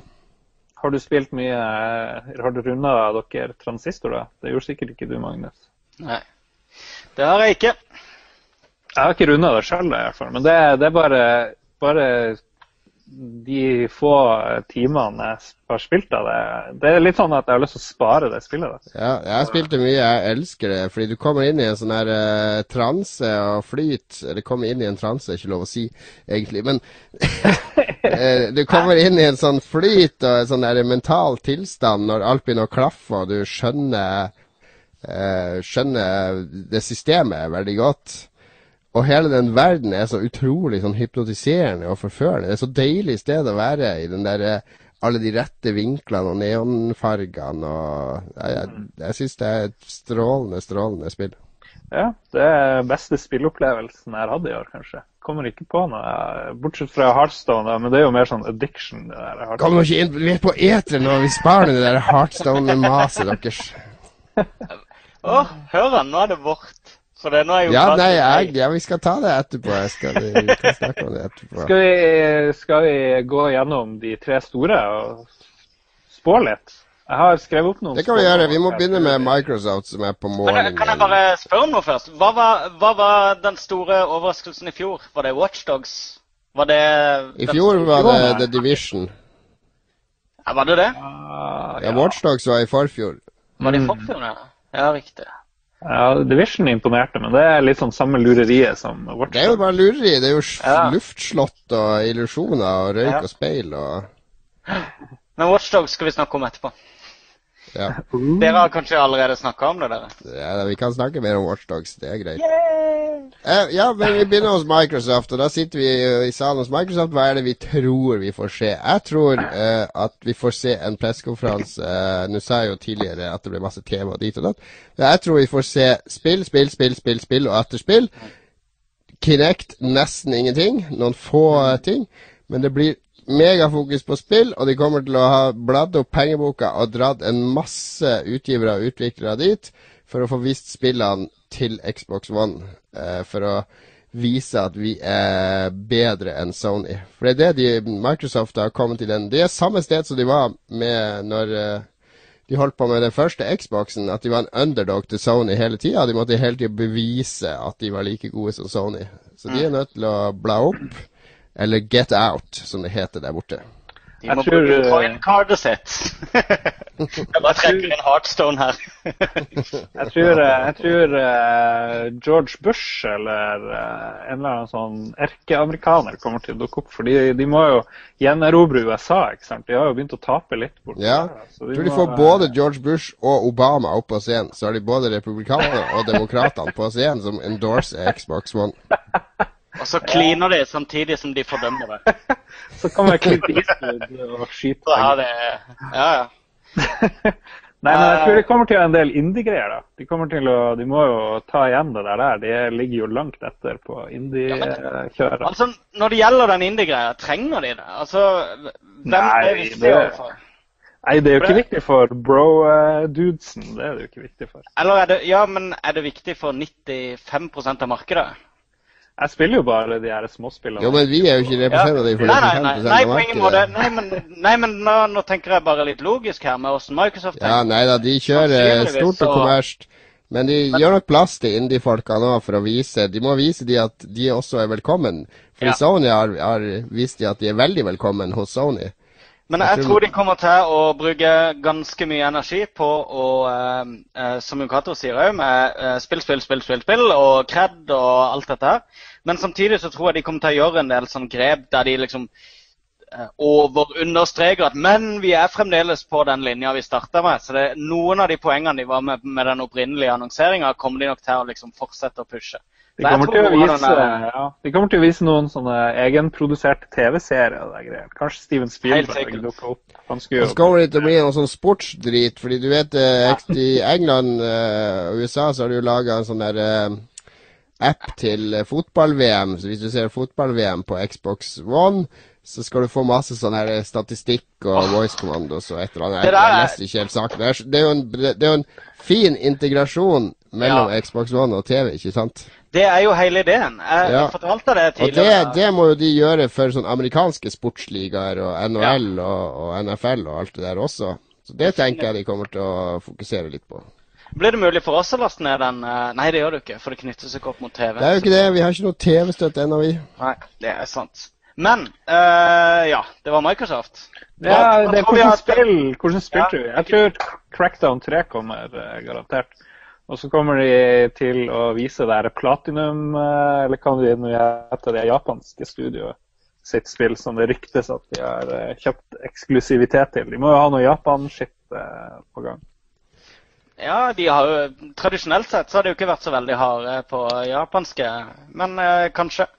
Har du spilt mye Har du runda dere transistor, da? Det gjorde sikkert ikke du, Magnus. Nei. Det har jeg ikke. Jeg har ikke runda det sjøl, i hvert fall. Men det, det er bare, bare de få timene jeg har spilt av det. Det er litt sånn at jeg har lyst til å spare det spillet. Ja, jeg spilte mye, jeg elsker det. Fordi du kommer inn i en sånn her uh, transe og flyt. Eller kommer inn i en transe, er ikke lov å si egentlig. Men eh, du kommer inn i en sånn flyt og en sånn mental tilstand når alt begynner å klaffe, og du skjønner, uh, skjønner det systemet veldig godt. Og hele den verden er så utrolig sånn hypnotiserende og forførende. Det er så deilig sted å være i den der eh, alle de rette vinklene og neonfargene og Jeg, jeg, jeg syns det er et strålende, strålende spill. Ja, Det er beste spillopplevelsen jeg har hatt i år, kanskje. Kommer ikke på noe, bortsett fra Heartstone, men det er jo mer sånn addiction. det der. Kommer ikke inn Vi er på eteren når vi sparer det der Heartstone-maset deres. Å, hør han, nå er det vårt. Det nå er jo Ja, tatt- nei, jeg, ja, vi skal ta det etterpå. Jeg skal, vi kan snakke om det etterpå. Skal vi, skal vi gå gjennom de tre store og spå litt? Jeg har skrevet opp noen Det kan vi gjøre. Vi må begynne med Microsoft, som er på morgenen. kan jeg bare spørre om noe først? Hva var, hva var den store overraskelsen i fjor? Var det Watchdogs? Var det I fjor var det The Division. Ja, var det det? Ja, Ja, Watchdogs var i forfjor. Var det i Mm. forfjor? ja? Ja, riktig. Ja, Division imponerte, men det er litt sånn samme lureriet som vårt. Det er jo bare lureri. Det er jo Ja. luftslott og illusjoner og røyk Ja. og speil og Men Watchdog skal vi snakke om etterpå. Ja. Dere har kanskje allerede snakka om det, dere? ja vi kan snakke mer om Watchdogs. Det er greit. Eh, ja, men vi begynner hos Microsoft, og da sitter vi i salen hos Microsoft. Hva er det vi tror vi får se? Jeg tror eh, at vi får se en pressekonferanse eh, Nå sa jeg jo tidligere at det ble masse tema dit og datt. Jeg tror vi får se spill, spill, spill, spill, spill og atter spill. Kinect nesten ingenting. Noen få ting. Men det blir megafokus på spill, og de kommer til å ha bladd opp pengeboka og dratt en masse utgivere og utviklere dit for å få vist spillene til Xbox One. Eh, for å vise at vi er bedre enn Sony. For det er det de, Microsoft har kommet til den. Det er samme sted som de var med når eh, de holdt på med den første Xboxen, at de var en underdog til Sony hele tida. De måtte hele tida bevise at de var like gode som Sony. Så de er nødt til å bla opp, eller get out, som det heter der borte. De må tror, bruke eh, coincardet sitt. jeg bare trekker inn Heartstone her. Jeg tror, eh, jeg tror uh, George Bush eller uh, en eller annen sånn erkeamerikaner kommer til å dukke opp. For de, de må jo gjenerobre USA. ikke sant? De har jo begynt å tape litt. Bort Ja. der, så de tror de må, får både George Bush og Obama opp på scenen. Så har de både republikanerne og demokratene på scenen som endorser Xbox One. Og så kliner de samtidig som de fordømmer det. Så kommer Clint Eastwood og skyter. Her det, ja, ja. Nei, men jeg tror det kommer til å en del indie-greier. da. De kommer til å, de må jo ta igjen det der. der. De ligger jo langt etter på indie-kjøret. Altså, Når det gjelder den indie-greia, trenger de det? Altså, hvem Nei, er det det- overfor? Nei, det er jo ikke viktig for bro-dudesen. Det er det jo ikke viktig for. Eller er det, ja, men er det viktig for 95% av markedet? Jeg spiller jo bare de her småspillene. Jo, men vi er jo ikke representative for Nei, nei, nei, 95 nei, av på ingen måte. Nei, men, nei, men nå, nå tenker jeg bare litt logisk her med hvordan Microsoft tenker. Ja, nei da, de kjører stort og kommersielt. Men de gjør nok plass til indie-folka nå for å vise De må vise de at de også er velkommen. For Ja. Sony har, har vist de at de er veldig velkommen hos Sony. Men Jeg jeg tror- tror de kommer til å bruke ganske mye energi på å, eh, eh, som Jon sier òg, med eh, spill, spill, spill, spill, spill og cred og alt dette her. Men samtidig så tror jeg de kommer til å gjøre en del sånn grep der de liksom eh, overunderstreker at men vi er fremdeles på den linja vi starta med. Så det, noen av de poengene de var med med den opprinnelige annonseringa, kommer de nok til å liksom fortsette å pushe. De kommer, til å vise, ja, de kommer til å vise noen sånne egenproduserte TV-serier. Kanskje Steven Spielberg dukker opp. Han skulle jo kommer det til å bli noe sånn sportsdrit, fordi du vet eh, I England eh, og USA så har du laga en sånn der eh, app til eh, fotball-VM. Så hvis du ser fotball-VM på Xbox One, så skal du få masse sånn her eh, statistikk og voice commandos og et eller annet. Det Jeg, jeg leste ikke helt saken. Det er, jo en, det er jo en fin integrasjon mellom Ja. Xbox One og TV, ikke sant? Det er jo hele ideen. Jeg Ja. fortalte det Og det, det må jo de gjøre for sånn amerikanske sportsligaer og NHL og, og NFL og alt det der også. Så det tenker jeg de kommer til å fokusere litt på. Blir det mulig for oss å laste ned den? eh, Nei, det gjør det ikke, for det knytter seg opp mot TV. Det er jo ikke det. Vi har ikke noe TV-støtte ennå, vi. Nei, det er sant. Men eh, ja, det var Microsoft. Ja, det er hvordan spill, hvordan spill Ja. tror du? Jeg tror Crackdown 3 kommer, eh, garantert. Og så kommer de til å vise det her Platinum, eller hva det nå heter, det japanske studioet sitt spill, som det ryktes at de har kjøpt eksklusivitet til. De må jo ha noe Japan-shit eh, på gang. Ja, de har jo Tradisjonelt sett så har de jo ikke vært så veldig harde på japanske, men eh, kanskje. Ja,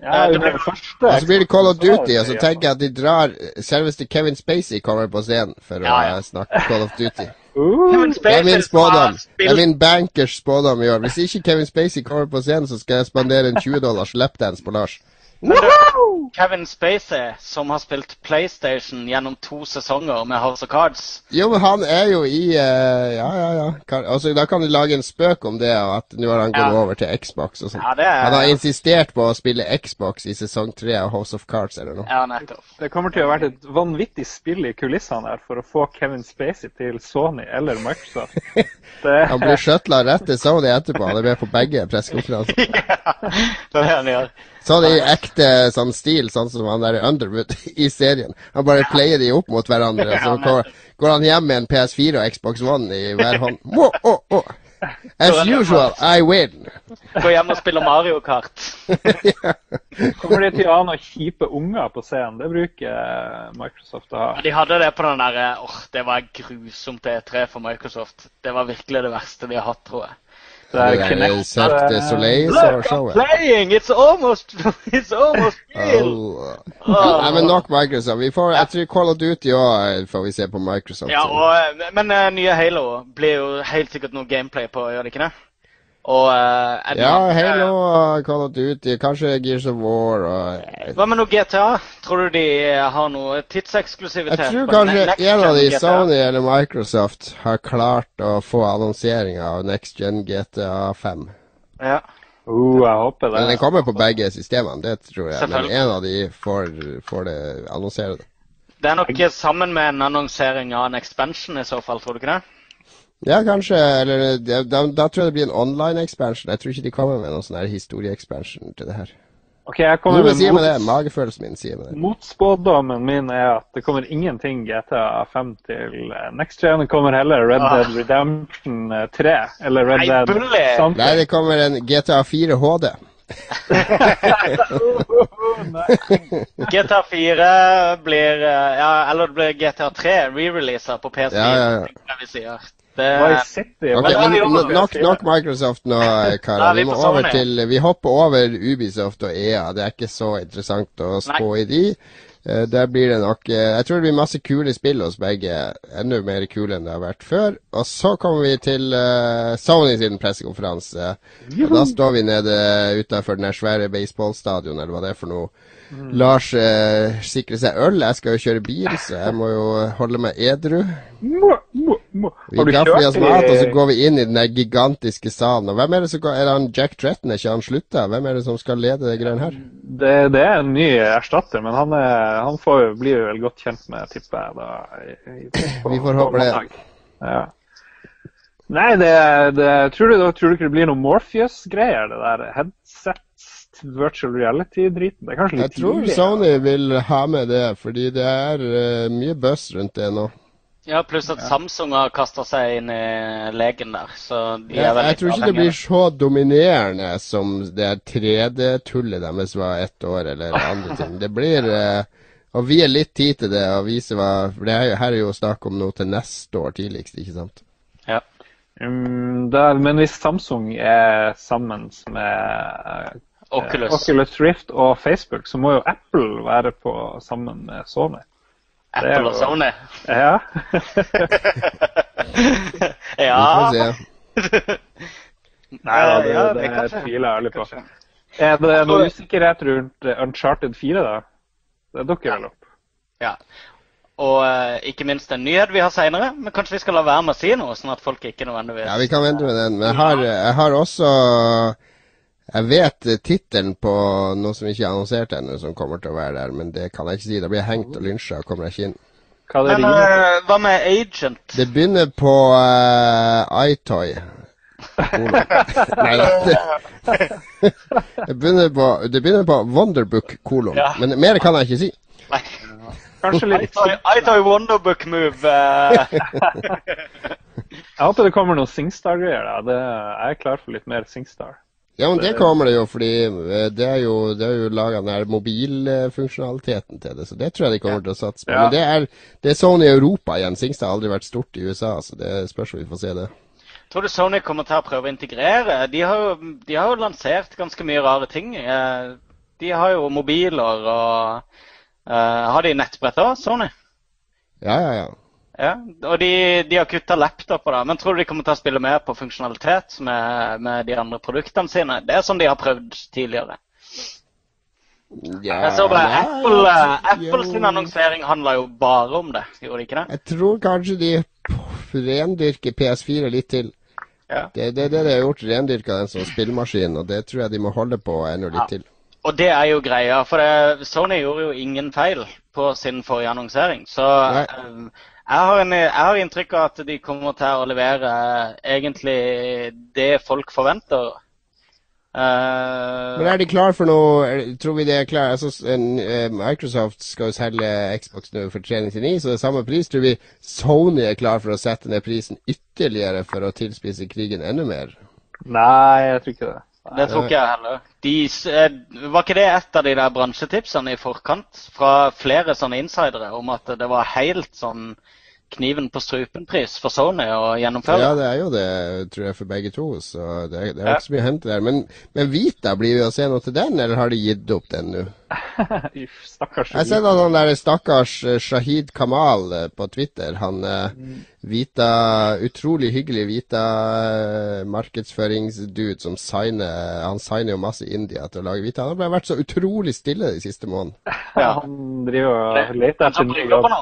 Eh, det ble det første Og så blir det Call of Duty, og så tenker jeg at de drar Selveste Kevin Spacey kommer på scenen for å Ja, ja. eh, snakke Call of Duty. Uh, Det er min spådom. Det er min bankers spådom i år. Hvis ikke Kevin Spacey kommer på scenen, så skal jeg spandere en 20 dollars lapdance på Lars. Kevin Spacey, som har spilt PlayStation gjennom to sesonger med House of Cards. Jo, men han er jo i uh, Ja, ja, ja. Kan, altså, da kan du lage en spøk om det, og at nå har han gått Ja. over til Xbox og sånn. Ja, er Han har insistert på å spille Xbox i sesong tre av House of Cards eller noe. Ja, nettopp. Det kommer til å være et vanvittig spill i kulissene her for å få Kevin Spacey til Sony eller Microsoft. Det, Han blir shuttla rett til Sony etterpå. Han er med på begge pressekonferanser. ja, det er det han gjør. Sånn i ekte sånn stil, sånn som han der Underwood i serien. Han bare player de opp mot hverandre, så går, går han hjem med en PS4 og Xbox One i hver hånd. Må, å, å. As usual, I win. Gå hjem og spille Mario Kart. kommer de til å ha noen kjipe unger på scenen? Det bruker Microsoft å ha. Ja, De hadde det på den derre åh, det var grusomt E3 for Microsoft. Det var virkelig det verste de har hatt, tror jeg. Det er Kinect, Cirque du Soleil Look, I'm showet. playing! It's almost It's almost real! Oh. Nei, men nok Microsoft. Vi får, jeg tror Call of Duty òg får vi se på Microsoft. Ja, og, eh, men uh, nye Halo blir jo helt sikkert noe gameplay på, gjør det ikke det? Og eh, er Ja, noe- Halo og Call of Duty, kanskje Gears of War og Hva med noe GTA? Tror du de har noe tidseksklusivitet? Jeg tror kanskje en av de, GTA? Sony eller Microsoft, har klart å få annonseringa av Next Gen GTA 5. Ja. Uh, jeg håper det. Men den kommer på begge systemene, det tror jeg. Men en av de får, får det annonsere det. Det er nok sammen med en annonsering av en expansion i så fall, tror du ikke det? Ja, kanskje. Eller da, da, da tror jeg det blir en online expansion. Jeg tror ikke de kommer med noen sånn historie-expansion til det her. Ok, jeg kommer med, med det. Magefølelsen min sier med det. Motspådommen min er at det kommer ingenting GTA 5 til eh, next gen. Det kommer heller Red Ah. Dead Redemption eh, 3 eller Red Nei, Dead something. Nei, det kommer en GTA 4 HD. GTA 4 blir eh, Ja, eller det blir GTA 3 re-releaser på PS4. Ja, ja, ja. Det vi sier. Det, Vice City. Ok, er men nok, nok Microsoft nå, karer. er vi må over til Vi hopper over Ubisoft og EA. Det er ikke så interessant å spå i de. Eh, Der blir det nok eh, Jeg tror det blir masse kule spill hos begge. Enda mer kule enn det har vært før. Og så kommer vi til eh, Sony sin pressekonferanse. Og da står vi nede utafor den der svære baseballstadion, eller hva det er for noe. Lars eh, sikrer seg øl. Jeg skal jo kjøre bil, så jeg må jo holde meg edru. Må, må, må. Vi gafler i oss mat, og så går vi inn i den gigantiske salen. Og hvem er det som går Er det han Jack Tretton? Er ikke han slutta? Hvem er det som skal lede det greiene her? det, det er en ny erstatter, men han, er, han får, blir vel godt kjent med, tipper jeg. da. i- på- Vi får håpe det. Ja. Nei, det, det tror, du, tror du ikke det blir noe Morpheus-greier? Det der headset, virtual reality-driten? Det er kanskje Jeg tror tidlig. Sony vil ha med det, fordi det er uh, mye buzz rundt det nå. Ja, pluss at Samsung har kasta seg inn i leken der. Så de ja, er veldig jeg tror ikke det blir så dominerende som det 3D-tullet deres var ett år, eller andre ting. Det blir Og vi er litt tid til det og vise hva For det er, jo- her er jo snakk om noe til neste år tidligst, ikke sant? Ja. Um, der, men hvis Samsung er sammen med eh, Oculus. Oculus Rift og Facebook, så må jo Apple være på sammen med Sony. Det Apple og Sony. Ja. Vi ja. får se. Nei da, det, Ja, det, det kanskje. tviler jeg ærlig på. Er det noe usikkerhet rundt Uncharted 4, da? Det dukker vel opp. Ja. Og uh, ikke minst en nyhet vi har seinere. Men kanskje vi skal la være med å si noe, sånn at folk ikke nødvendigvis Ja, vi kan vente med den. Men jeg har, jeg har også Jeg vet eh, tittelen på noe som ikke er annonsert ennå, som kommer til å være der, men det kan jeg ikke si. Da blir jeg hengt og lynsja og kommer jeg ikke inn. Hva det Men eh, hva med Agent? Det begynner på uh, iToy. Nei da. Det, det, begynner på, det begynner på Wonderbook kolon. Ja. Men mer kan jeg ikke si. Nei. Kanskje litt iToy Wonderbook move. Jeg håper det kommer noen Singstar-greier. jeg er klar for litt mer Singstar. Ja, men det kommer det jo, fordi eh, det er jo, det er jo laga den mobilfunksjonaliteten til det, så det tror jeg de kommer til å satse på. Ja. Men det er, det er Sony i Europa igjen. Singstad har aldri vært stort i USA, så det spørs om vi får se det. Tror du Sony kommer til å prøve å integrere? De har jo, de har jo lansert ganske mye rare ting. Eh, De har jo mobiler og uh, Har de nettbrett òg, Sony? Ja, ja, ja. Ja, og de, de har kutta laptoper, da. Men tror du de kommer til å spille mer på funksjonalitet med, med de andre produktene sine? Det er sånn de har prøvd tidligere. ja Jeg så bare ja, Apple, ja, Apple sin annonsering handla jo bare om det, gjorde de ikke det? Jeg tror kanskje de rendyrker PS4 litt til. Ja. Det er det, det de har gjort, rendyrka den som spillemaskin, og det tror jeg de må holde på enda litt Ja. til. Og det er jo greia, for det, Sony gjorde jo ingen feil på sin forrige annonsering. Så Nei. Jeg, har en, jeg har inntrykk av at de kommer til å levere eh, egentlig det folk forventer. Uh, Men er de klar for noe er- Tror vi det er klar altså, eh, Microsoft skal jo selge Xbox nå for 399, så det er samme pris. Tror vi Sony er klar for å sette ned prisen ytterligere for å tilspisse krigen enda mer? Nei, jeg tror ikke det. det tror ikke jeg heller. De, var ikke det et av de der bransjetipsene i forkant fra flere sånne insidere om at det var helt sånn kniven på strupen-pris for Sony å gjennomføre. Ja, det er jo det, tror jeg, for begge to. Så det, er- det er ikke så mye å hente der. Men, men Vita, blir vi å se noe til den, eller har de gitt opp den nå? Uff, Stakkars. Jeg ser han der stakkars eh, Shahid Kamal eh, på Twitter, han mm. Vita, utrolig hyggelig Vita eh, markedsføringsdude som signer Han signer jo masse India til å lage Vita. Han har bare vært så utrolig stille de siste månedene. Ja, han driver og leter etter Han ny jobber.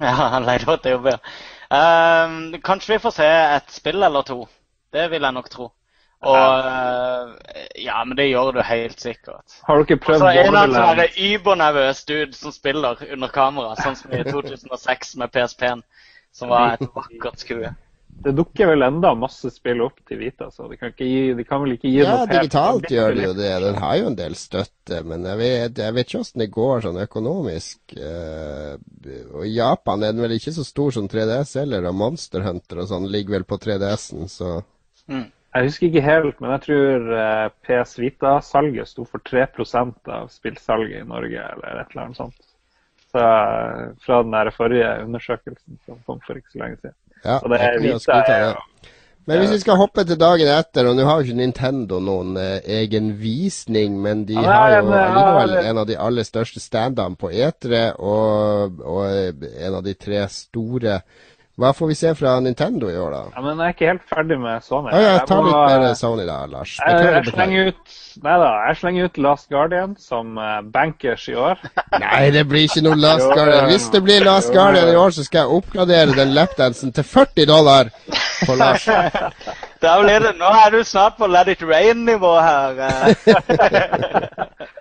Ja, han leter etter jobb, ja. Ehm, kanskje vi får se et spill eller to. Det vil jeg nok tro. Og uh, Ja, men det gjør du helt sikkert. Har dere Og prøvd så er det en sånn Borderlands? übernervøs dude som spiller under kamera, sånn som i 2006 med PSP-en, som var et vakkert skue. Det dukker vel enda masse spill opp til Vita, så de kan, ikke gi, de kan vel ikke gi Ja, noe pep- digitalt gjør det jo det. Den har jo en del støtte, men jeg vet, jeg vet ikke åssen det går sånn økonomisk. Eh, og I Japan er den vel ikke så stor som 3DS heller, og Monster Hunter og sånn ligger vel på 3DS-en, så Mm. Jeg husker ikke helt, men jeg tror eh, PS Vita-salget sto for 3 av spillsalget i Norge, eller et eller annet sånt. Så, eh, fra den der forrige undersøkelsen som kom for ikke så lenge siden. Ja. Og det er Vita er Men hvis vi skal hoppe til dagen etter, og nå har jo ikke Nintendo noen eh, egen visning, men de Ja, har jo ja, allikevel en av de aller største stand-up på E3, og, og en av de tre store Hva får vi se fra Nintendo i år, da? Ja, men jeg er ikke helt ferdig med Sony. Ja, ja, Jeg ta må- litt mer Sony da, Lars. Jeg, Beklager, jeg slenger ut Nei da, jeg slenger ut Last Guardian som eh, bankers i år. Nei, det blir ikke noe Last Guardian. Hvis det blir Last jo, Guardian i år, så skal jeg oppgradere den lapdansen til 40 dollar for Lars. Da blir det, nå er du snart på Let it rain-nivå her. eh.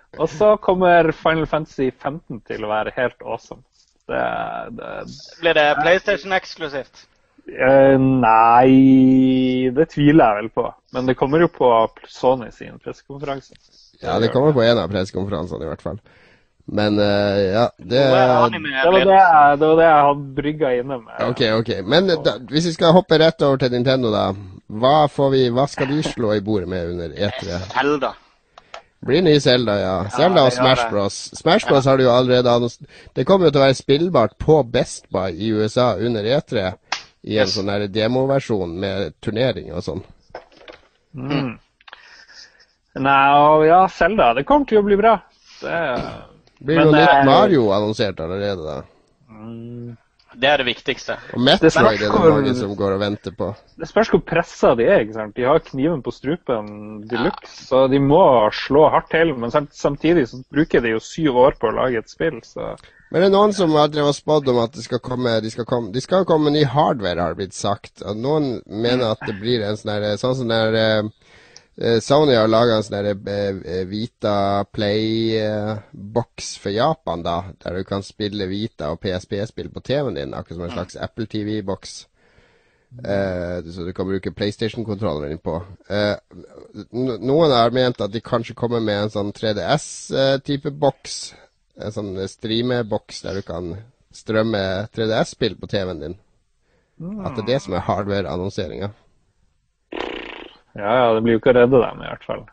Og så kommer Final Fantasy 15 til å være helt awesome. Det, det Blir det PlayStation eksklusivt? Uh, Nei, det tviler jeg vel på. Men det kommer jo på Sony sin pressekonferanse. Ja, det kommer på en av pressekonferansene i hvert fall. Men uh, ja, det Det var det, jeg- det, var det jeg hadde brygga inne med. Ok, ok. Men da, hvis vi skal hoppe rett over til Nintendo, da. Hva, får vi, hva skal de slå i bordet med under E3? Zelda. Blir ny Zelda, ja. Zelda og Smash. Bros. Smash Bros har du jo allerede annons... Det kommer jo til å være spillbart på Best Buy i USA under E3. I en Yes. sånn demoversjon med turnering og sånn. Mm. Nei, og ja, Selda. Det kommer til å bli bra. Det, Blir jo nytt eh, Mario annonsert allerede, da. mm, Det er det viktigste. Og Metroid er det mange som går og venter på. det spørs hvor pressa de er. ikke sant? De har kniven på strupen de luxe, så de må slå hardt til. Men samtidig så bruker de jo syv år på å lage et spill, så Men det er noen som har drevet spådd om at det skal komme, de skal komme De skal komme ny hardware, har det blitt sagt. Og noen mener at det blir en sånn Sånn som der eh, eh, Sony har laga en sånn eh, Vita Play-boks for Japan, da. Der du kan spille Vita og PSP-spill på TV-en din. Akkurat som en slags Apple TV-boks. Eh, så du kan bruke PlayStation-kontrolleren din på. Eh, noen har ment at de kanskje kommer med en sånn 3DS-type boks. En sånn streameboks der du kan strømme 3DS-spill på TV-en din. At det er det som er hardware-annonseringa. Ja, ja, det blir jo ikke å redde dem, i hvert fall.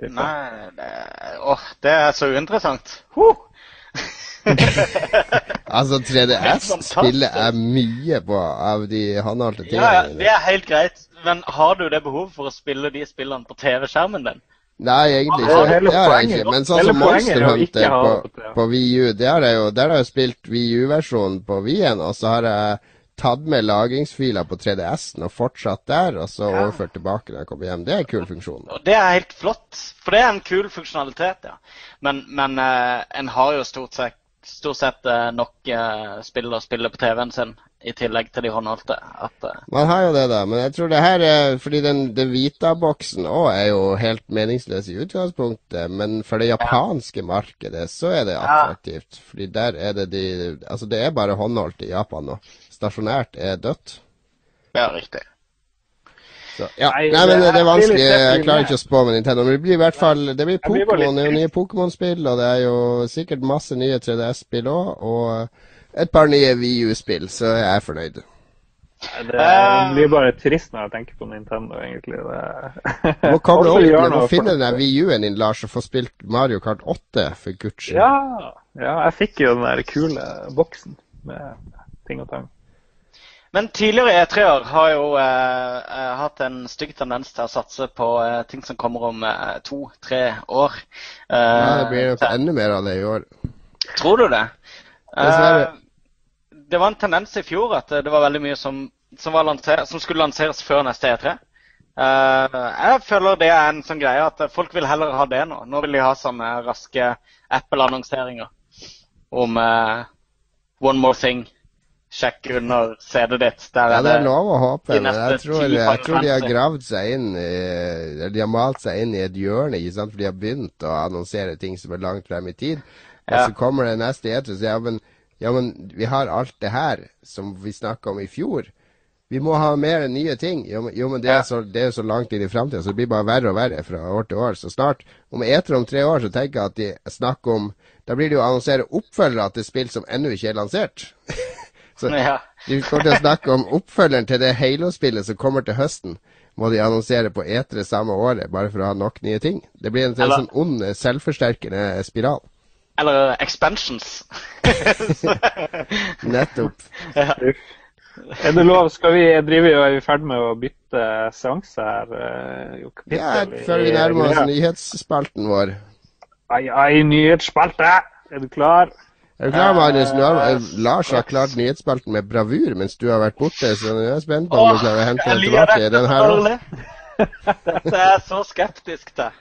Tipper. Nei, det, åh, det er så uinteressant. Altså, 3DS-spillet er mye på av de håndholdte Ja, ja, det er helt greit. Men har du det behovet for å spille de spillene på TV-skjermen din? Nei, egentlig ikke. hele Det har jeg ikke. Men sånn som er Monster Hunter på, på VU, der har jeg jo, der har jeg spilt VU-versjonen på Wien, og så har jeg tatt med lagringsfiler på 3DS-en og fortsatt der, og så overført tilbake når jeg kommer hjem. Det er en kul funksjon. Og det er helt flott, for det er en kul funksjonalitet, ja. Men, men uh, en har jo stort sett, stort sett uh, nok uh, spill å spille på TV-en sin, i tillegg til de håndholdte. At, Man har jo det, da. Men jeg tror det her er Fordi den, den Vita-boksen òg er jo helt meningsløs i utgangspunktet. Men for det japanske markedet så er det attraktivt. Fordi der er det de Altså, det er bare håndholdt i Japan nå. Stasjonært er dødt. er riktig. Så, ja. Nei, Nei, men det det er vanskelig. Jeg klarer ikke å spå med Nintendo. Men det blir i hvert fall Det blir Pokémon, det er jo nye Pokémon-spill, og det er jo sikkert masse nye 3DS-spill òg. Og et par nye VU-spill, så jeg er fornøyd. Det det blir bare trist når jeg tenker på Nintendo, egentlig. Det... Du må koble opp, du må finne den VU-en din, Lars, og få spilt Mario Kart 8, for guds skyld. Ja, ja, jeg fikk jo den der kule boksen med ting og tang. Men tidligere E3-er har jo eh, eh, hatt en stygg tendens til å satse på eh, ting som kommer om eh, to-tre år. Eh, Ja, det blir nok enda mer av det i år. Tror du det? Dessverre. Eh, det var en tendens i fjor at det var veldig mye som, som, var lanser, som skulle lanseres før neste E3. Eh, jeg føler det er en sånn greie at folk vil heller ha det nå. Nå vil de ha sånne raske Apple-annonseringer om eh, One more thing. Sjekk under CD-et ditt. Der Ja, det er lov å håpe, men jeg tror, jeg tror de har gravd seg inn i, De har malt seg inn i et hjørne, ikke sant? for de har begynt å annonsere ting som er langt frem i tid. Og Ja. så kommer det neste etter og sier ja, men, ja, men vi har alt det her som vi snakka om i fjor. Vi må ha mer nye ting. Jo, men- jo men det er, så, det er så langt inn i framtida, så det blir bare verre og verre fra år til år. Så snart, om etter om tre år, så tenker jeg at de snakker om Da blir det jo å annonsere oppfølgere til spill som ennå ikke er lansert. så Ja. vi kommer til å snakke om oppfølgeren til det Halo-spillet som kommer til høsten. Må de annonsere på etere samme året, bare for å ha nok nye ting. Det blir en, en sånn ond, eh, selvforsterkende spiral. Eller expansions. Nettopp. Er det lov? Skal vi drive og er vi ferd med å bytte seanse her? eh, kapittel Ja, før vi nærmer oss nyhetsspalten vår. Ai, ai, nyhetsspalte! Er du klar? Er du klar, Magnus? Nå har, Lars har klart nyhetsspalten med bravur mens du har vært borte, så nå er jeg spent på om du klarer å hente den tilbake i den her også. Dette er jeg så skeptisk til.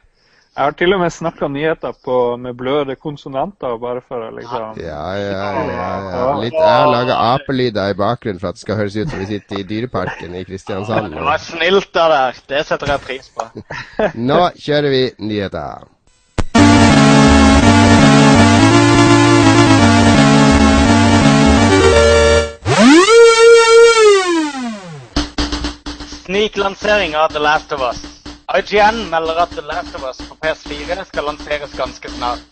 Jeg har til og med snakka nyheter på, med bløde konsonanter, bare for å liksom Ja, ja, ja, ja. Litt, jeg har laga apelyder i bakgrunnen for at det skal høres ut som vi sitter i Dyreparken i Kristiansand. Det var snilt av deg. Det setter jeg pris på. Nå kjører vi nyheter. Sniklansering av The Last of Us. IGN melder at The Last of Us på PS4 skal lanseres ganske snart.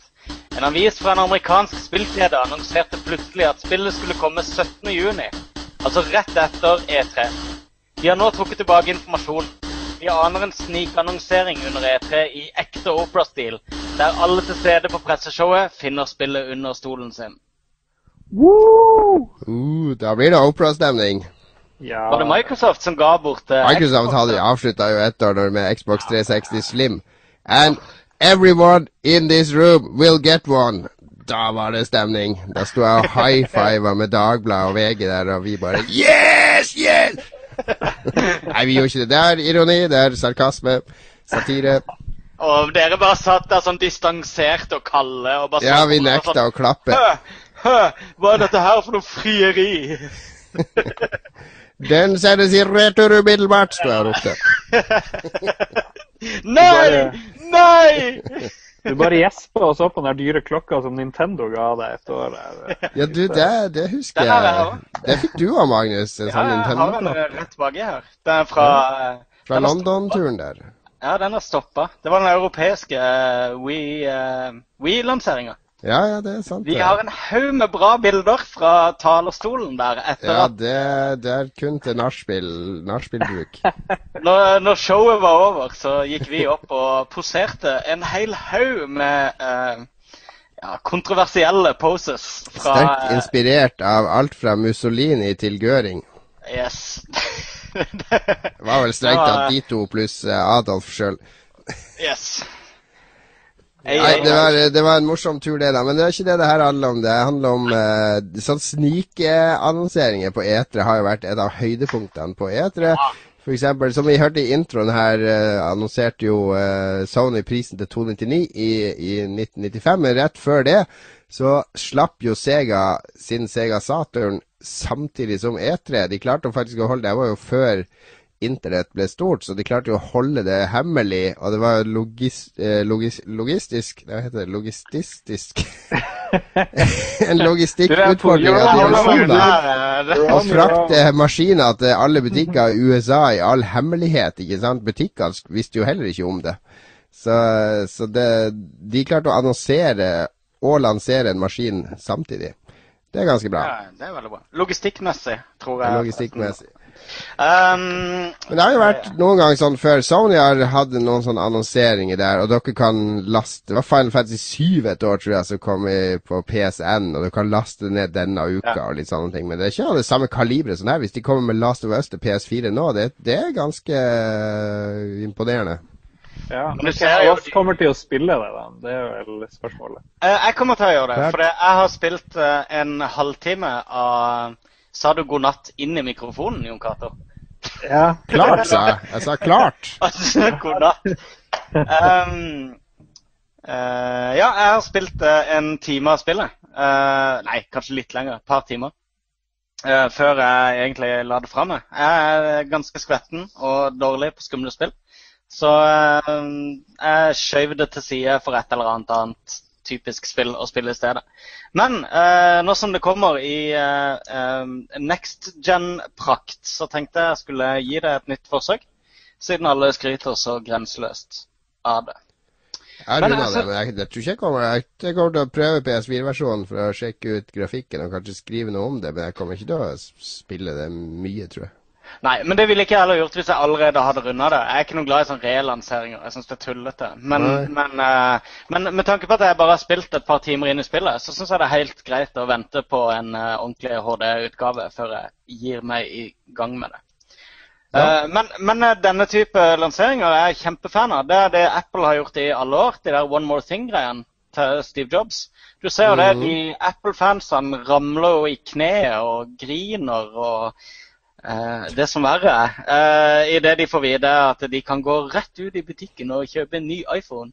En avis fra en amerikansk spillkjede annonserte plutselig at spillet skulle komme 17.6, altså rett etter E3. De har nå trukket tilbake informasjon. Vi aner en snikannonsering under E3 i ekte Opera-stil, der alle til stede på presseshowet finner spillet under stolen sin. Woo! Uh, da blir det Opera-stemning. Ja. Var det Microsoft som ga bort uh, Microsoft Xbox? hadde avslutta jo ett år med Xbox 360 Slim. And everyone in this room will get one. Da var det stemning. Da sto jeg og high-fiva med Dagbladet og VG der, og vi bare Yes! Yes! Nei, vi gjorde ikke det. Det er ironi, det er sarkasme, satire. Og dere bare satt der sånn distansert og kalde og bare Ja, vi nekta sånn, å klappe. Hø, hø, hva er dette her for noe frieri? Den sendes i retur umiddelbart, sto jeg og ropte. nei! Nei! Du bare gjespa og så på den dyre klokka som Nintendo ga deg et år. Ja, du, det, det husker det jeg jeg. Det fikk du av Magnus, en Ja, sånn jeg har den Nintendo-klokke. rett baki her. Den er fra ja. Fra er London-turen der. Ja, den er stoppa. Det var den europeiske uh, Wii-lanseringa. Ja, ja, det er sant. Vi har en haug med bra bilder fra talerstolen der etter Ja, at det, det er kun til nachspiel, nachspielbruk. Når, når showet var over, så gikk vi opp og poserte en hel haug med eh, ja, kontroversielle poses fra Sterkt inspirert av alt fra Mussolini til Göring. eh, Yes. Det var vel strengt tatt de to pluss eh, Adolf sjøl. yes. Nei, det var, det var en morsom tur, det, da. Men det er ikke det det her handler om. Det handler om uh, sånn snikeannonseringer på etere har jo vært et av høydepunktene på etere. For eksempel, som vi hørte i introen her, uh, annonserte jo uh, Sony prisen til 299 i, i 1995. Men rett før det så slapp jo Sega sin Sega Saturn samtidig som E3. De klarte faktisk å holde Det var jo før Internett ble stort, så de klarte jo å holde det hemmelig. Og det var logis, eh, logis, logistisk Hva heter det? Logistisk En logistikkutfordring av dimensjoner. Å frakte maskiner til alle butikker i USA i all hemmelighet, ikke sant? Butikkene visste jo heller ikke om det. Så, så det, de klarte å annonsere og lansere en maskin samtidig. Det er ganske bra. Ja, det er veldig bra. Logistikkmessig, tror jeg. Logistikkmessig. Um, Men det har jo vært noen ganger sånn før. Sony har hatt noen sånne annonseringer der, og dere kan laste Det var Final Fantasy 7 et år, tror jeg, som kom i, på PSN, og du kan laste ned denne uka Ja. og litt sånne ting. Men det er ikke av det samme kaliberet som her. Hvis de kommer med Last of Us til PS4 nå, det, det er ganske eh, imponerende. Ja, Men oss de- kommer til å spille det, da? Det er vel spørsmålet. Eh, Jeg kommer til å gjøre det. For jeg har spilt eh, en halvtime av Sa du god natt inn i mikrofonen, Jon Cato? Ja, Klart, sa jeg. Jeg sa klart. Altså, god natt. Um, uh, ja, jeg har spilt uh, en time av spillet. Uh, nei, kanskje litt lenger. Et par timer. Eh, før jeg egentlig la det fra meg. Jeg er ganske skvetten og dårlig på skumle spill. Så jeg skjøv det til side for et eller annet annet typisk spill å spille i stedet. Men eh, nå som det kommer i eh, next gen-prakt, så tenkte jeg skulle gi det et nytt forsøk. Siden alle skryter så grenseløst av det. Jeg Men altså- det, men jeg, jeg tror ikke jeg kommer jeg, jeg kommer til å prøve PS4-versjonen for å sjekke ut grafikken og kanskje skrive noe om det, men jeg kommer ikke til å spille det mye, tror jeg. Nei, men det ville ikke jeg heller gjort hvis jeg allerede hadde runda det. Jeg er ikke noe glad i sånne relanseringer. Jeg syns det er tullete. Men, men, uh, men med tanke på at jeg bare har spilt et par timer inn i spillet, så syns jeg det er helt greit å vente på en uh, ordentlig HD-utgave før jeg gir meg i gang med det. Ja. Uh, men, men denne type lanseringer er jeg kjempefan av. Det er det Apple har gjort i alle år. De der One More Thing-greiene til Steve Jobs. Du ser jo det, Mhm. de Apple-fansene ramler jo i kneet og griner og det som verre er, uh, idet de får vite at de kan gå rett ut i butikken og kjøpe en ny iPhone.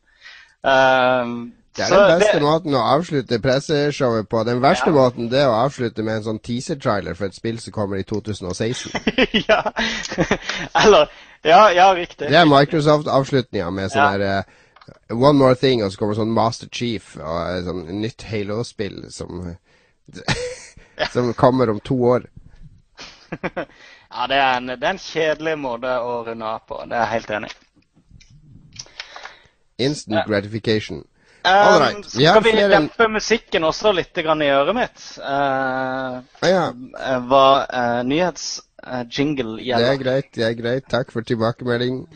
Eh, Det er den beste det- måten å avslutte presseshowet på. Den verste Ja. måten det er å avslutte med en sånn teaser-trailer for et spill som kommer i 2016. ja. Eller Ja, ja, riktig. Det er Microsoft-avslutninga med sånn Ja. der eh, One More Thing, og så kommer sånn Master Chief og sånn nytt Halo-spill som Som kommer om to år. ja, det er, en, det er en kjedelig måte å runde av på. Det er jeg helt enig. Instant Ja. gratification. Um, All right. skal vi dempe musikken også litt grann i øret mitt. Uh, Ah, ja, hva uh, nyhetsjingle det gjelder. er greit. Det er greit. Takk for tilbakemelding.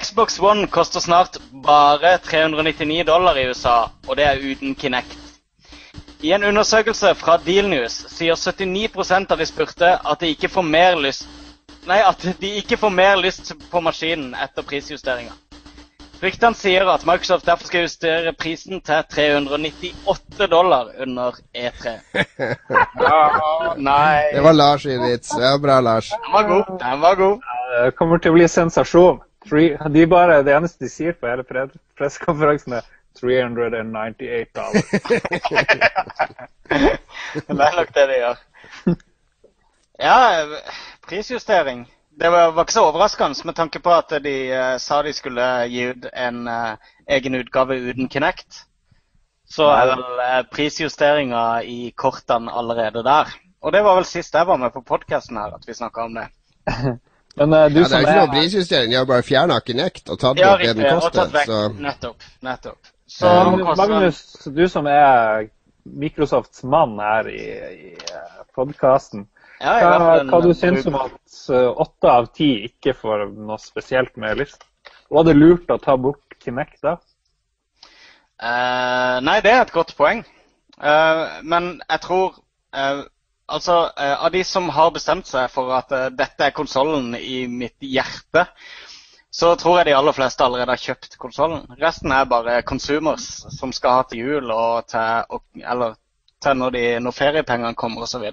Xbox One koster snart bare 399 dollar i USA, og det er uten Kinect. I en undersøkelse fra Dealnews sier 79% av de spurte at de ikke får mer lyst Nei, at de ikke får mer lyst på maskinen etter prisjusteringa. Ryktene sier at Microsoft derfor skal justere prisen til 398 dollar under E3. Ja, nei Det var Lars sin vits. Ja, bra, Lars. Den var god. Den var god. Det kommer til å bli sensasjon. De bare, det eneste de sier på hele pressekonferansen, er 398 dollar. Det er nok det de gjør. Ja, prisjustering. Det var, var ikke så overraskende med tanke på at de uh, sa de skulle gi ut en uh, egen utgave uten Kinect. Så er vel uh, prisjusteringa i kortene allerede der. Og det var vel sist jeg var med på podkasten her at vi snakka om det. Men uh, du Ja, det er som ikke er noe prisjustering. De har bare fjerna Kinect og tatt Ja, bort det den kostet. koster. Så Nettopp. Nettopp. Ja. koster Magnus, du som er Microsofts mann her i, i podkasten. ja, Hva, en- hva du syns om at eh, åtte av ti ikke får noe spesielt med lyst? Var det lurt å ta bort Kinect da? Eh, nei, det er et godt poeng. Eh, men jeg tror eh, Altså, eh, av de som har bestemt seg for at eh, dette er konsollen i mitt hjerte, så tror jeg de aller fleste allerede har kjøpt konsollen. Resten er bare consumers som skal ha til jul og til, og, eller til når, de, når feriepengene kommer osv.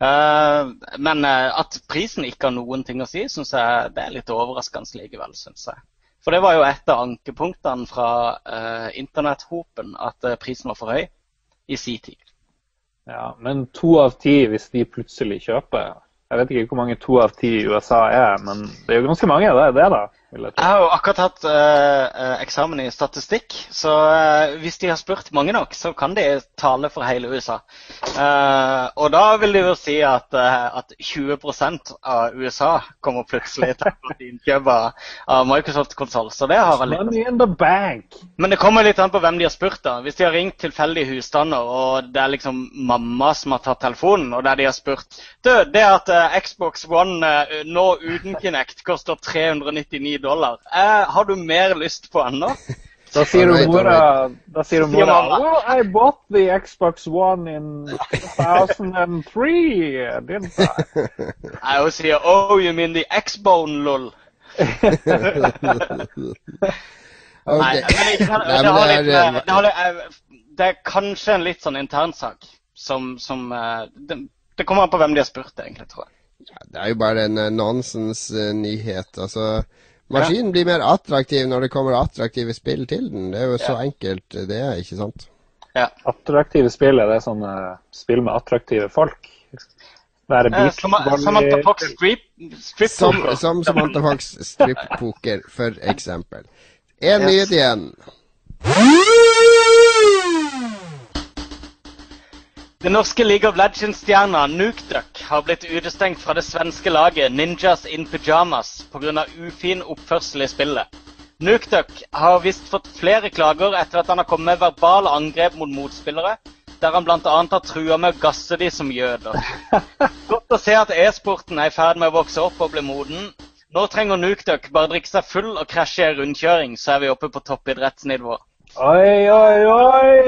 Uh, men eh, at prisen ikke har noen ting å si, syns jeg det er litt overraskende likevel. Synes jeg. For det var jo et av ankepunktene fra uh, internetthopen, at eh, prisen var for høy i sin tid. Ja, Men to av ti hvis de plutselig kjøper Jeg vet ikke hvor mange to av ti i USA er, men det er jo ganske mange. Det er det, da. Jeg Jeg har jo akkurat hatt eh, eh, eksamen i statistikk, så uh, hvis de har spurt mange nok, så kan de tale for hele USA. Uh, og da vil det jo si at, at 20% av USA kommer plutselig til innkjøp av Microsoft-konsoll, så det har vel litt Money in the bank! Men det kommer litt an på hvem de har spurt. da. Hvis de har ringt tilfeldige husstander, og det er liksom mamma som har tatt telefonen, og der de har spurt Du, det at Xbox One nå uten Kinect koster 399 dollar, eh, har du mer lyst på ennå? Da sier hun mora, da sier hun mora. Well, I bought the Xbox One in 2003, didn't I? Jeg jo sier Oh, you mean the X-bone, lol. Nei, men Nei, det, er, eh, kanskje en litt sånn internsak som, som eh, det, det kommer an på hvem de har spurt, egentlig, tror jeg. Det er jo bare en eh, nonsens-nyhet. Altså, maskinen blir mer attraktiv når det kommer attraktive spill til den. Det er jo så Ja. enkelt eh, det er, ikke sant? Attraktive spill, er det sånne spill med attraktive folk? Være Eh, som- Samantha Fox strip, strip Som, poker. som Samantha Fox strip-poker, for eksempel. En Yes. nyhet igjen. Den norske League of Legends-stjerna Nukeduck har blitt utestengt fra det svenske laget Ninjas in Pyjamas pga. ufin oppførsel i spillet. Nukeduck har visst fått flere klager etter at han har kommet med verbale angrep mot motspillere, der han bl.a. har trua med å gasse de som jøder. Godt å se at e-sporten er i ferd med å vokse opp og bli moden. Nå trenger Nukeduck bare drikke seg full og krasje i rundkjøring, så er vi oppe på toppidrettsnivå. Oi, oi, oi!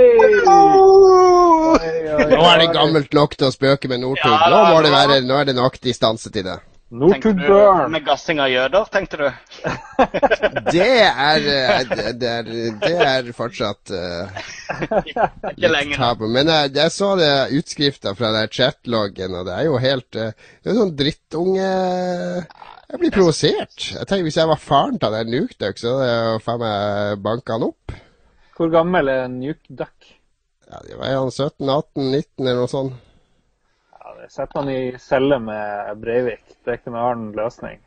Oi, oi, Nå er det gammelt nok til å spøke med Northug. Ja, Nå, må det være, nå er det nok distanse til det. Northug Burn! med gassing av jøder, tenkte du? Det er eh, Det, er, det er fortsatt uh, litt tabu. Men jeg, jeg så det utskrifta fra den chatloggen, og det er jo helt uh, Det er sånn drittunge Jeg blir provosert. Jeg tenker Hvis jeg var faren til den Nukeduck, så hadde jeg jo faen meg banka han opp. Hvor gammel er Nuke Duck? Ja, det var han 17-18-19 eller noe sånt. Ja, det setter han i celle med Breivik. Det er ikke noen annen løsning.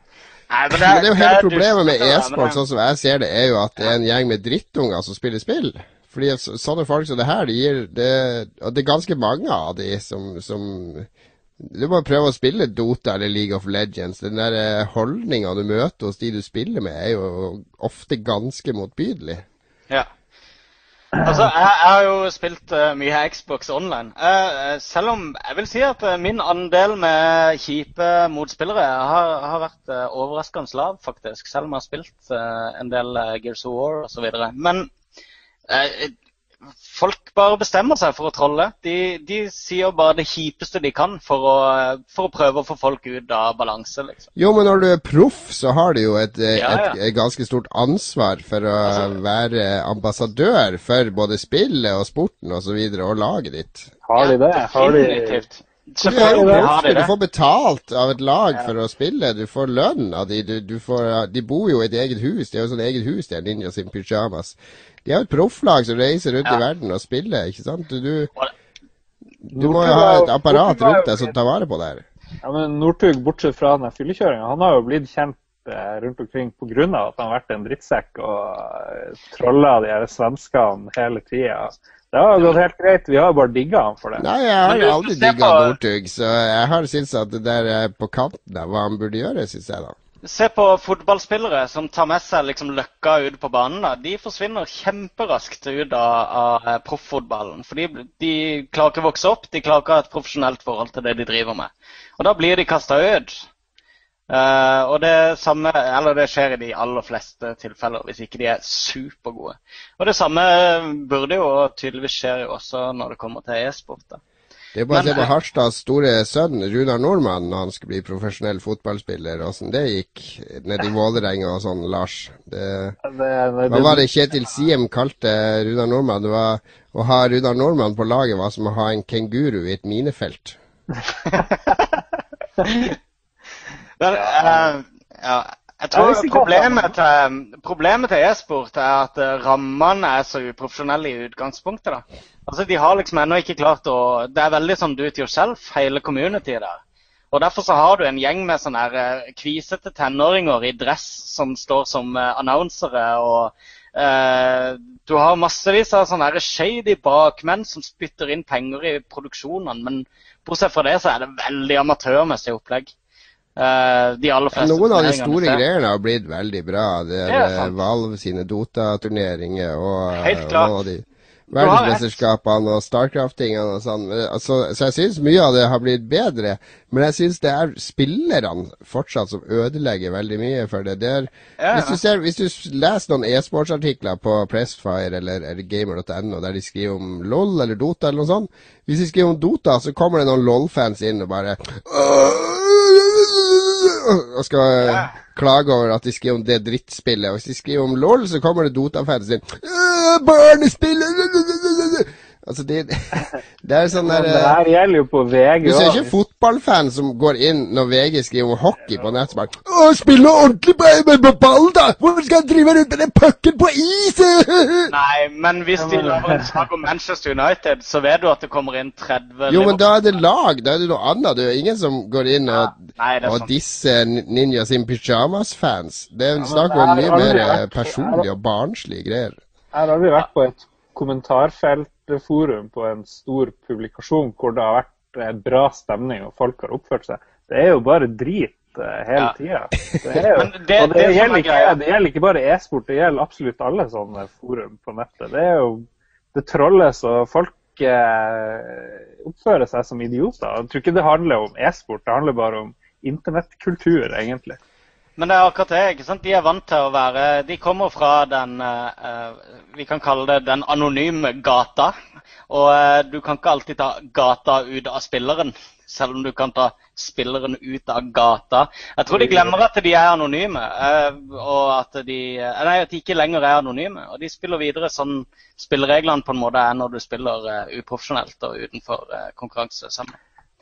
Nei, men Men det er jo hele er problemet med e-sport, sånn som jeg ser det, er jo at det er en gjeng med drittunger som spiller spill. Fordi sånne folk som det her, de gir det, Og det er ganske mange av de som, som Du må prøve å spille Dota eller League of Legends. Den der holdninga du møter hos de du spiller med, er jo ofte ganske motbydelig. Ja. Altså, jeg, jeg har jo spilt uh, mye Xbox online. Eh, selv om jeg vil si at uh, min andel med kjipe motspillere har, har vært uh, overraskende lav, faktisk. Selv om jeg har spilt en del uh, Gears of War osv. Men folk bare bestemmer seg for å trolle. De, de sier bare det kjipeste de kan for å, for å prøve å få folk ut av balanse, liksom. Jo, men når du er proff, så har du jo et, et, Ja, ja. et, et ganske stort ansvar for å Altså- være ambassadør for både spillet og sporten osv. Og, så videre, og laget ditt. Har de det? Har de Definitivt. Du, er jo proff, du får betalt av et lag Ja. for å spille. Du får lønn av de. Du, du får, de bor jo i et eget hus. Det er jo sånn eget hus, det er Ninja sin pyjamas. De har et profflag som reiser rundt Ja. i verden og spiller, ikke sant? Du, du, du må jo ha et apparat rundt deg som tar vare på det her. Ja, men Northug, bortsett fra den fyllekjøringa, han har jo blitt kjent eh, rundt omkring pga. at han har vært en drittsekk og eh, trolla de her svenskene hele tida. Det har gått helt greit. Vi har bare digga han for det. Nei, jeg har jo aldri digga på- Northug, så jeg har syntes at det der er på kanten av hva han burde gjøre, syns jeg, da. Se på fotballspillere som tar med seg liksom løkka ut på banen. da. De forsvinner kjemperaskt ut av, av eh, profffotballen. For de, de klarer ikke å vokse opp, de klarer ikke å ha et profesjonelt forhold til det de driver med. Og da blir de kasta ut. Eh, og det samme, eller det skjer i de aller fleste tilfeller, hvis ikke de er supergode. Og det samme burde jo tydeligvis skjer også når det kommer til e-sport. Det er bare å se på Harstads store sønn, Runar Nordmann, når han skulle bli profesjonell fotballspiller, åssen det gikk nede i Vålerenga og sånn, Lars. Det, Det, det, hva var det Kjetil Siem kalte Runar Nordmann? Det var Å ha Runar Nordmann på laget var som å ha en kenguru i et minefelt. Men, uh, ja, jeg tror problemet til, problemet til e-sport er at eh, rammene er så uprofesjonelle i utgangspunktet. da. Altså, De har liksom ennå ikke klart å Det er veldig sånn do it yourself, hele communityet der. Og Derfor så har du en gjeng med sånne her, eh, kvisete tenåringer i dress som står som eh, annonsere. og eh, Du har massevis av sånne her shady bakmenn som spytter inn penger i produksjonene. Men bortsett fra det så er det veldig amatørmessig opplegg. Eh, de aller fleste Noen av de store greiene har blitt veldig bra. Det Det er, er eh, Valve sine Dota-turneringer og, Helt og de verdensmesterskapene og Starcraft-tingene og sånn. Altså, så jeg syns mye av det har blitt bedre. Men jeg syns det er spillerne fortsatt som ødelegger veldig mye for det. det er, Ja, hvis, du ser, hvis du leser noen e-sportsartikler på Pressfire eller, eller gamer.no der de skriver om LOL eller Dota eller noe sånt Hvis de skriver om Dota, så kommer det noen LOL-fans inn og bare og skal Ja. klage over at de skriver om det drittspillet. Og hvis de skriver om LOL, så kommer det Dota-fansen inn. «Øh, Barnespillet! Altså, det, det er sånn der det eh, her gjelder jo på VG Du ser ikke fotballfan som går inn når VG skriver om hockey på nett. bare, Å, spille ordentlig på, med, med ball, da! Hvorfor skal han drive rundt med den pucken på is? Nei, men hvis de lager en sak om Manchester United, så vet du at det kommer inn 30 Jo, men da er det lag. Da er det noe annet. Det er jo ingen som går inn og, Nei, er og disser Ninja sin pyjamas-fans. Det er snakk om mye mer personlig vært- personlige og barnslige greier. Jeg har aldri vært på et kommentarfeltforum på en stor publikasjon hvor det har vært eh, bra stemning og folk har oppført seg. Det er jo bare drit eh, hele Ja. tida. Det, jo- det- og det, det er gjelder ikke, det gjelder ikke bare e-sport, det gjelder absolutt alle sånne forum på nettet. Det er jo Det trolles, og folk eh, oppfører seg som idioter. Jeg tror ikke det handler om e-sport, det handler bare om internettkultur, egentlig. Men det er akkurat det. ikke sant? De er vant til å være De kommer fra den eh, eh, Vi kan kalle det den anonyme gata. Og eh, du kan ikke alltid ta gata ut av spilleren, selv om du kan ta spilleren ut av gata. Jeg tror de glemmer at de er anonyme, og at de, nei, at de ikke lenger er anonyme. Og de spiller videre sånn spillereglene på en måte er når du spiller uprofesjonelt og utenfor konkurranse sammen.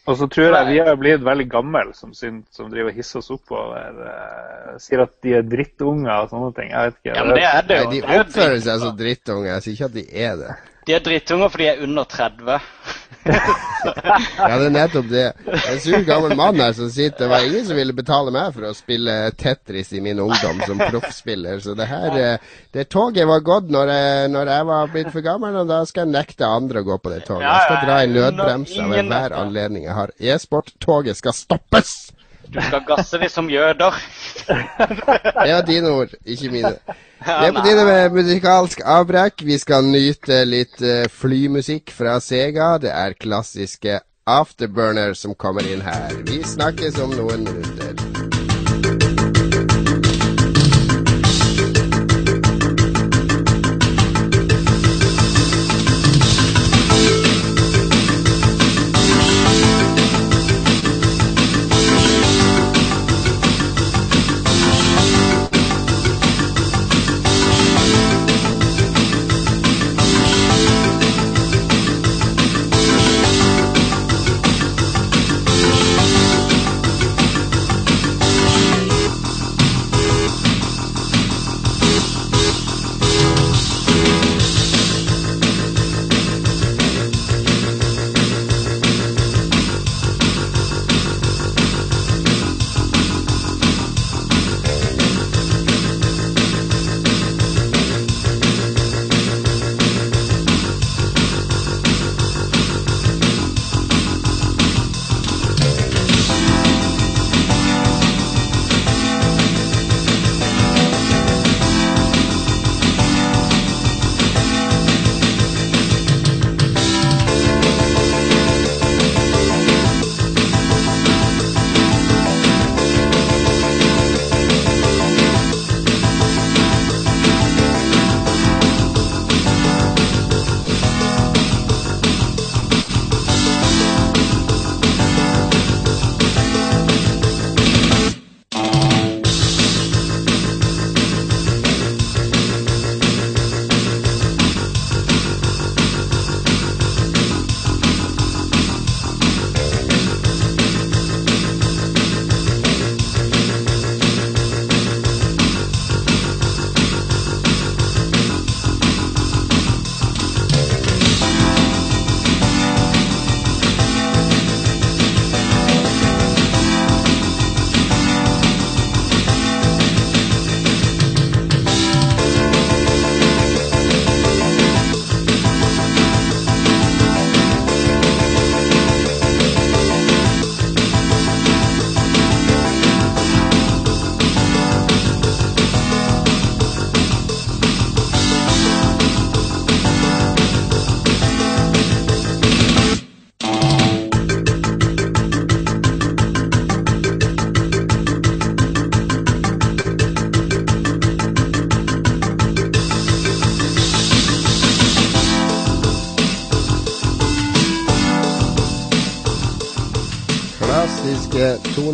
Og så tror jeg vi har blitt veldig gamle som, syn- som driver og hisser oss oppover. Uh, sier at de er drittunger og sånne ting. Jeg vet ikke. Ja, men det er det Nei, de er jo oppfører seg som drittunger. Jeg sier ikke at de er det. De er drittunger fordi de er under 30. Ja, det er nettopp det. En sur gammel mann her som sitter Det var ingen som ville betale meg for å spille Tetris i min ungdom som proffspiller. Så det her eh, Det toget var gått når når jeg var blitt for gammel, og da skal jeg nekte andre å gå på det toget. Jeg skal dra i nødbremsa ved hver anledning jeg har. E-sport-toget skal stoppes! Du skal gasse de som jøder. Det var dine ord, ikke mine. Det er på tide med musikalsk avbrekk. Vi skal nyte litt eh, flymusikk fra Sega. Det er klassiske Afterburner som kommer inn her. Vi snakkes om noen minutter.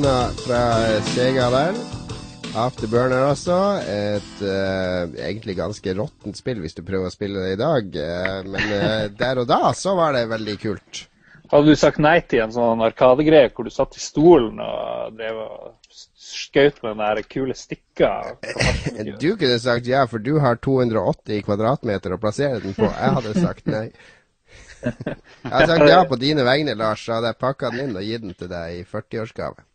Toner fra Sega der. Afterburner også. Et uh, egentlig ganske råttent spill hvis du prøver å spille det i dag. Uh, men uh, der og da så var det veldig kult. Hadde du sagt nei til en sånn arkadegreie hvor du satt i stolen og drev og skjøt med den der kule stikka? du kunne sagt ja, for du har 280 kvadratmeter å plassere den på. Jeg hadde sagt nei. Jeg hadde sagt ja på dine vegne, Lars, så hadde jeg pakka den inn og gitt den til deg i 40-årsgave.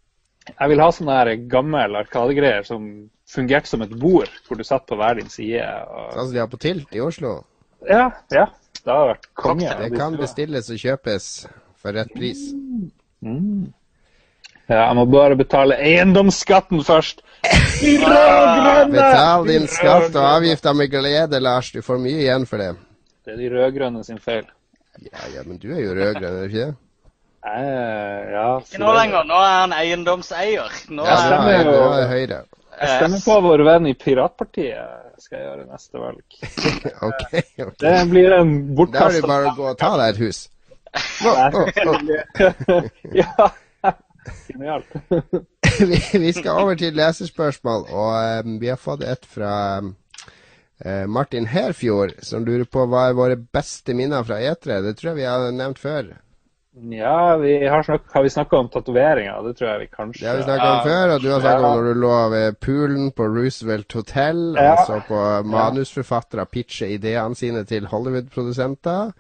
Jeg vil ha sånne her gammel arkadegreier som fungerte som et bord, hvor du satt på hver din side. Og... Sånn som de har på Tilt i Oslo? Ja. ja. Det har vært konge. Det kan bestilles og kjøpes for rett pris. Mm. Ja, jeg må bare betale eiendomsskatten først. Betal din skatt og avgifter med glede, Lars. Du får mye igjen for det. Det er de rød-grønne sin feil. Ja, ja, men du er jo rød-grønn, er du ikke det? Eh, ja, Ikke nå lenger. Nå er han eiendomseier. Nå Ja, er nå er, nå er Høyre. Jeg stemmer på vår venn i Piratpartiet, skal jeg gjøre neste valg. ok, ok. Det blir en Da er det bare å gå og ta deg et hus. Ja. Genialt. vi, vi skal over til leserspørsmål, og um, vi har fått et fra um, eh, Martin Herfjord, som lurer på hva er våre beste minner fra E3. Det tror jeg vi har nevnt før. Ja, vi har, snak har vi snakka om tatoveringer? Det tror jeg vi kanskje Det har vi snakka om før, og du har snakka om når du lå ved poolen på Roosevelt Hotel Ja. og så på manusforfattere pitche ideene sine til Hollywood-produsenter.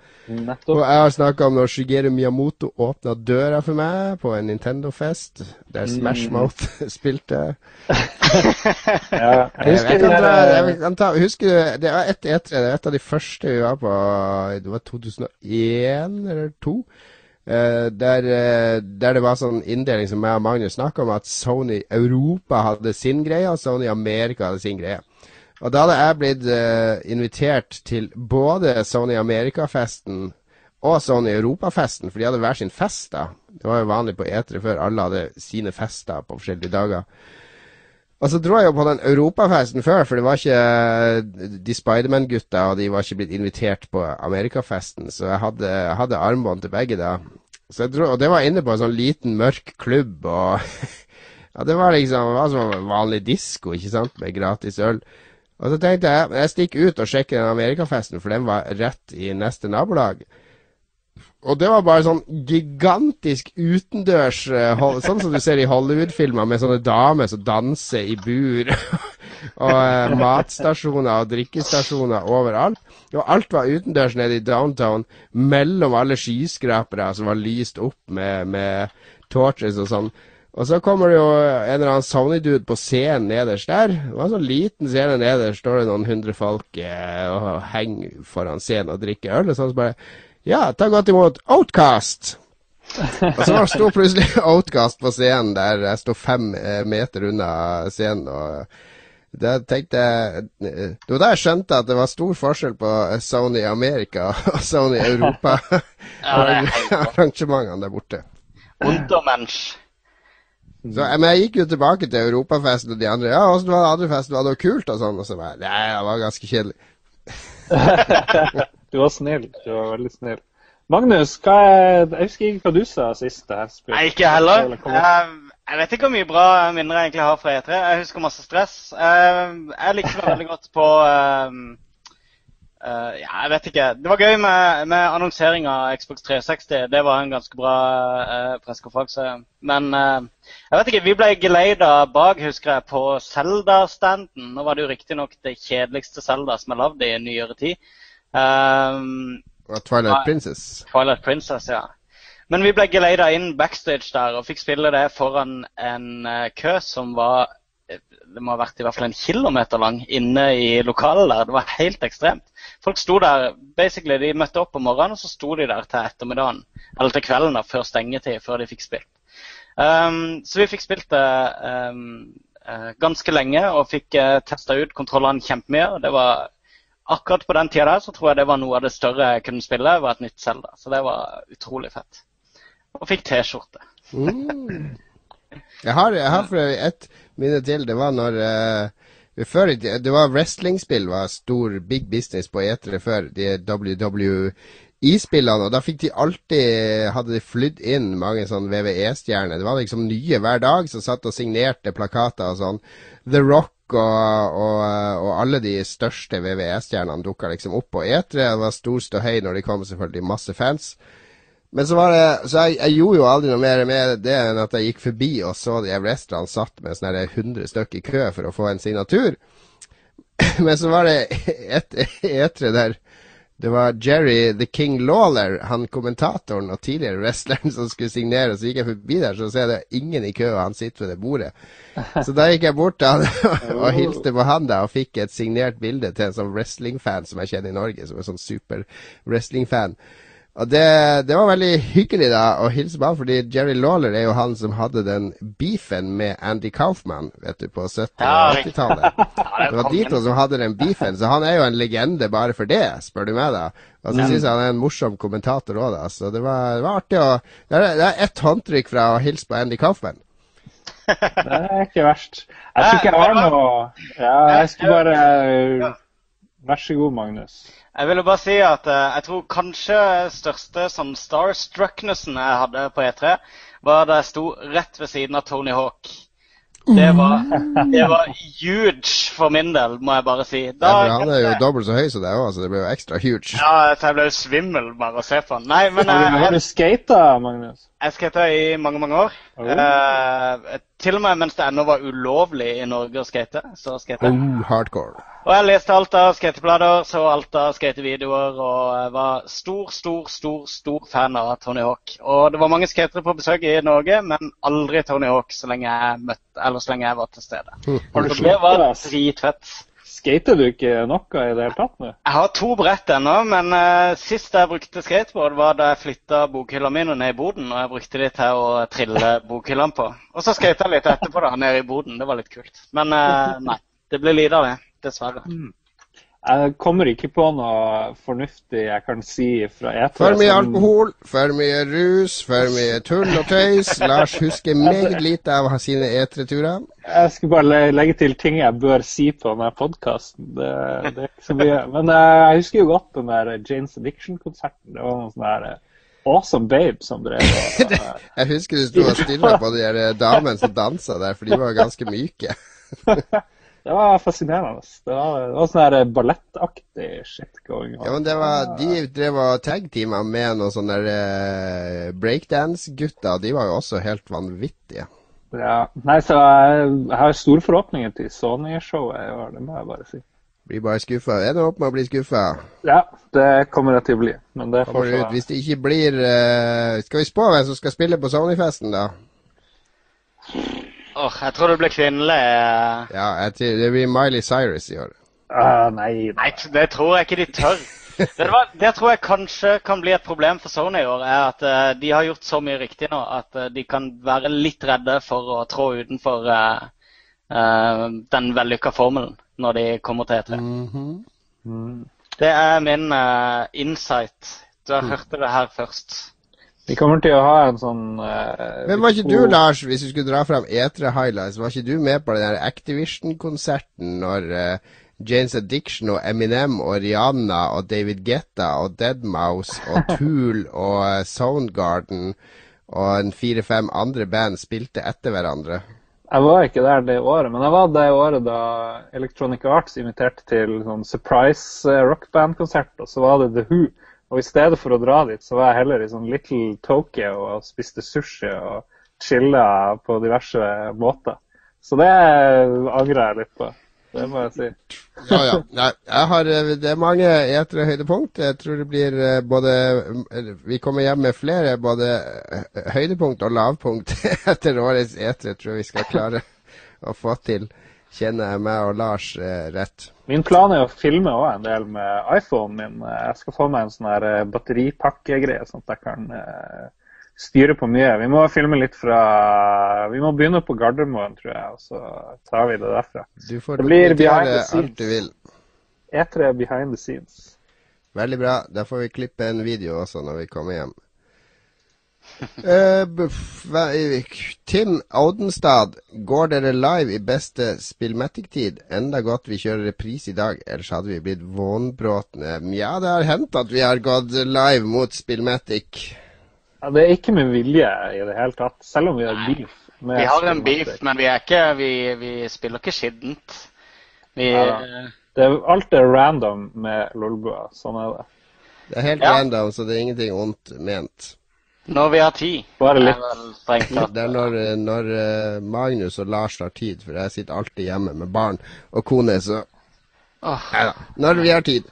Og jeg har snakka om når Shigeru Miyamoto åpna døra for meg på en Nintendo-fest, der Smash Mouth spilte. Ja, jeg Jeg, husker kan ta, jeg kan ta, husker Det var ett E3, det var et av de første vi var på. Det var 2001 eller 2002. Eh, der, uh, der det var sånn inndeling som jeg og Magnus snakka om, at Sony Europa hadde sin greie, og Sony Amerika hadde sin greie. Og da hadde jeg blitt uh, invitert til både Sony Amerika-festen og Sony Europa-festen, for de hadde hver sin fest da. Det var jo vanlig på E3 før alle hadde sine fester på forskjellige dager. Og så dro jeg jo på den europafesten før, for det var ikke de Spiderman-gutta, og de var ikke blitt invitert på amerikafesten, så jeg hadde, hadde armbånd til begge da. Dro, og det var inne på en sånn liten, mørk klubb, og ja, det var liksom det var som vanlig disko, ikke sant, med gratis øl. Og så tenkte jeg, jeg stikker ut og sjekker den amerikafesten, for den var rett i neste nabolag. Og det var bare sånn gigantisk utendørs eh, Sånn som du ser i Hollywood-filmer med sånne damer som danser i bur. og eh, matstasjoner og drikkestasjoner overalt. Og alt var utendørs nede i downtown, mellom alle skyskrapere som var lyst opp med, med torches og sånn. Og så kommer det jo en eller annen Sony-dude på scenen nederst der. Det var en sånn liten scene nederst, står det noen hundre folk eh, og henger foran scenen og drikker øl. Og sånn så bare Ja, ta godt imot Outcast! Og så sto plutselig Outcast på scenen der jeg sto fem eh, meter unna scenen. og da tenkte jeg eh, Det var da jeg skjønte at det var stor forskjell på Sony Amerika og Sony Europa. Ja, arrangementene der borte. Undermensch. Så, eh, men jeg gikk jo tilbake til Europafesten og de andre. Ja, åssen var det andre festen? Var det kult og sånn? Og så bare Nei, det var ganske kjedelig. Du var snill. Du var veldig snill. Magnus, er, jeg husker ikke hva du sa sist det her spillet. Nei, ikke heller. Eh, Jeg vet ikke hvor mye bra minner jeg egentlig har fra E3. Jeg husker masse stress. Eh, Jeg likte meg veldig godt på eh, eh, Ja, jeg vet ikke. Det var gøy med, med annonsering av Xbox 360. Det var en ganske bra uh, pressekonferanse. Men eh, jeg vet ikke, vi ble geleida bak, husker jeg, på Zelda-standen. Nå var det jo riktignok det kjedeligste Zelda som er lagd i nyere tid. Um, Twilight Princess. Twilight Princess, ja. Men vi ble geleida inn backstage der og fikk spille det foran en eh, kø som var eh, det må ha vært i hvert fall en kilometer lang inne i lokalet der. Det var helt ekstremt. Folk sto der basically, De møtte opp om morgenen, og så sto de der til ettermiddagen. Eller til kvelden, da, før stengetid, før de fikk spilt. Um, så vi fikk spilt det um, eh, ganske lenge og fikk uh, testa ut kontrollene kjempemye. Det var akkurat på den tida der så tror jeg det var noe av det større jeg kunne spille, var et nytt Zelda. Så det var utrolig fett. Og fikk T-skjorte. Mm. Jeg har, jeg har for et minne til. Det var når uh, før, Det var wrestlingspill var stor big business på etere før. De WWE-spillene. og da fikk de alltid Hadde de flydd inn mange sånn VVE-stjerner. Det var liksom nye hver dag som satt og signerte plakater og sånn. The Rock og, og, og alle de største VVE-stjernene dukka liksom opp på E3. Det var stor ståhei når de kom, selvfølgelig. Masse fans. Men så var det Så jeg, jeg, gjorde jo aldri noe mer med det enn at jeg gikk forbi og så de wrestlerne satt med sånne 100 stykker i kø for å få en signatur. Men så var det et etre der det var Jerry the King Lawler, han kommentatoren og tidligere wrestleren, som skulle signere. Så gikk jeg forbi der, så ser jeg det ingen i kø, og han sitter ved det bordet. Så da gikk jeg bort til han og hilste på han da, og fikk et signert bilde til en sånn wrestlingfan som jeg kjenner i Norge, som er sånn super wrestlingfan. Og det, det, var veldig hyggelig da å hilse på han, fordi Jerry Lawler er jo han som hadde den beefen med Andy Kaufman vet du, på 70- og 80-tallet. Det var de to som hadde den beefen, så han er jo en legende bare for det, spør du meg, da. Og så syns jeg han er en morsom kommentator òg, da. Så det var, det var artig å Det er, det er ett håndtrykk fra å hilse på Andy Kaufman. det er ikke verst. Jeg tror ikke jeg har noe Ja, jeg skulle bare Vær så god, Magnus. Jeg ville bare si at uh, jeg tror kanskje største sånn starstrucknessen jeg hadde på E3, var da jeg sto rett ved siden av Tony Hawk. Det var, det var huge for min del, må jeg bare si. Da, ja, han er jo dobbelt så høy som deg òg, så det ble jo ekstra huge. Ja, jeg ble svimmel bare å se på han. Nei, men Har du, har du skata, Magnus? Jeg skata i mange, mange år. Oh. Eh, til og med mens det ennå var ulovlig i Norge å skate. Så skate jeg. Oh, hardcore. Og jeg leste alt av skateblader, så alt av skatevideoer og jeg var stor, stor, stor stor fan av Tony Hawk. Og det var mange skatere på besøk i Norge, men aldri Tony Hawk så lenge jeg, møtte, eller så lenge jeg var til stede. Har du det var dritfett. Skater du ikke noe i det hele tatt nå? Jeg har to brett ennå, men uh, sist jeg brukte skateboard, var da jeg flytta bokhylla mi ned i boden, og jeg brukte de til å trille bokhyllene på. Og så skata jeg litt etterpå da, nede i boden. Det var litt kult. Men uh, nei, det blir lite av det dessverre. Mm. Jeg kommer ikke på noe fornuftig jeg kan si fra E3. For mye som... alkohol, for mye rus, for mye tull og tøys. Lars husker meget lite av sine E3-turer. Jeg skulle bare legge til ting jeg bør si på denne podkasten. Det, det, er ikke så mye. Men eh, jeg husker jo godt den der Janes Addiction-konserten. Det var noen sånn der eh, Awesome Babe som drev og Jeg husker du sto og stirra på de damene som dansa der, for de var ganske myke. Det var fascinerende. Det var, det var sånn ballettaktig shit going on. Ja, men det var, De drev og tag-teama med noen sånne uh, breakdance-gutter. De var jo også helt vanvittige. Ja. Nei, så jeg, jeg har store forhåpninger til Sony-showet i år, det må jeg bare si. Blir bare skuffa. Er det opp med å bli skuffa? Ja, det kommer jeg til å bli. Men det får ut. Hvis det ikke blir uh, Skal vi spå hvem som skal spille på Sony-festen, da? Åh, jeg tror det blir kvinnelig. Ja, tror, det blir Miley Cyrus i år. Uh, nei, nei, det tror jeg ikke de tør. Det, var, det, tror jeg kanskje kan bli et problem for Sony i år. er at uh, De har gjort så mye riktig nå at uh, de kan være litt redde for å trå utenfor uh, den vellykka formelen når de kommer til E3. Mm -hmm. mm. Det er min insight. Du har mm. hørt det her først. Vi kommer til å ha en sånn uh, Men var ikke du, Lars, hvis du skulle dra fram Etre Highlights, var ikke du med på den der Activision-konserten når uh, Janes Addiction og Eminem og Rihanna og David Getta og Deadmouse og Tool og uh, Soundgarden og en fire-fem andre band spilte etter hverandre? Jeg var ikke der det året, men jeg var det året da Electronic Arts inviterte til sånn surprise rockband-konsert, og så var det The Who. Og i stedet for å dra dit, så var jeg heller i sånn Little Tokyo og spiste sushi og chilla på diverse måter. Så det angrer jeg litt på. Det må jeg si. ja, ja. Jeg har, det er mange etere høydepunkt. Jeg tror det blir eh, både Vi kommer hjem med flere både eh, høydepunkt og lavpunkt etter årets etere, tror jeg vi skal klare å få til. Kjenner jeg meg og Lars eh, rett. Min plan er å filme også en del med iPhonen min. Jeg skal få meg en sånn her eh, batteripakkegreie, sånn at jeg kan uh, styre på mye. Vi må filme litt fra Vi må begynne på Gardermoen, tror jeg, og så tar vi det derfra. Du får det blir behind the scenes. alt du vil. E3 behind the scenes. Veldig bra. Da får vi klippe en video også når vi kommer hjem. Eh, Tim Audenstad, går dere live i beste Spillmatic-tid? Enda godt vi kjører reprise i dag, ellers hadde vi blitt vånbråtne. Ja, det har hendt at vi har gått live mot Spillmatic. Ja, det er ikke med vilje i det hele tatt, selv om vi har beef. med Vi har en beef, men vi, er ikke, vi, vi spiller ikke skittent. Vi Ja. Det er, alt er random med Lolbua. Sånn er det. Det er helt Ja. random, så det er ingenting ondt ment. Når vi har tid. Bare litt. Det er når, når eh, Magnus og Lars har tid, for jeg sitter alltid hjemme med barn og kone, så. Neida. Når vi har tid.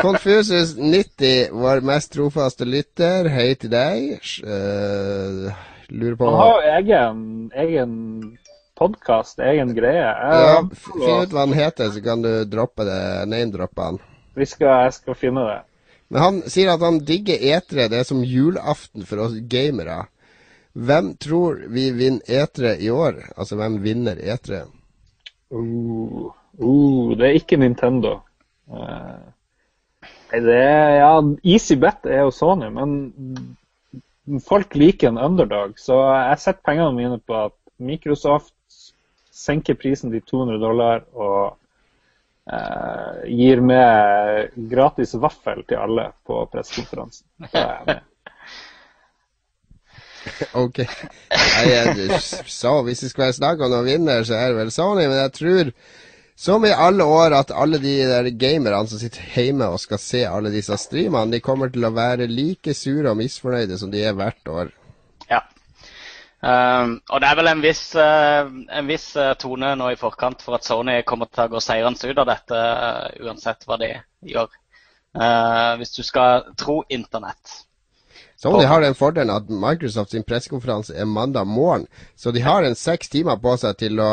Confusus90, vår mest trofaste lytter, hei til deg. Eh, lurer på Han har jo egen, egen podkast, egen greie. Ja, Jeg, ja, Finn ut hva han heter, så kan du droppe det. Name-droppe han. skal, jeg skal finne det. Men han sier at han digger etere. Det er som julaften for oss gamere. Hvem tror vi vinner etere i år? Altså, hvem vinner etere? Uh, uh, det er ikke Nintendo. Nei, det er, ja, Easy bet er jo Sony, men folk liker en underdog. Så jeg setter pengene mine på at Microsoft senker prisen til 200 dollar og eh, gir med gratis vaffel til alle på pressekonferansen. Da er jeg med. Ok. Jeg, så hvis skal være snakk om noen vinner, så er det vel Sony. Men jeg tror, som i alle år, at alle de der gamerne som sitter hjemme og skal se alle disse streamene, de kommer til å være like sure og misfornøyde som de er hvert år. Um, og det er vel en viss, uh, en viss eh, tone nå i forkant for at Sony kommer til å gå seirende ut av dette, uh, uansett hva de gjør. Uh, hvis du skal tro Internett. Sony har den fordelen at Microsoft sin pressekonferanse er mandag morgen, så de har en seks timer på seg til å,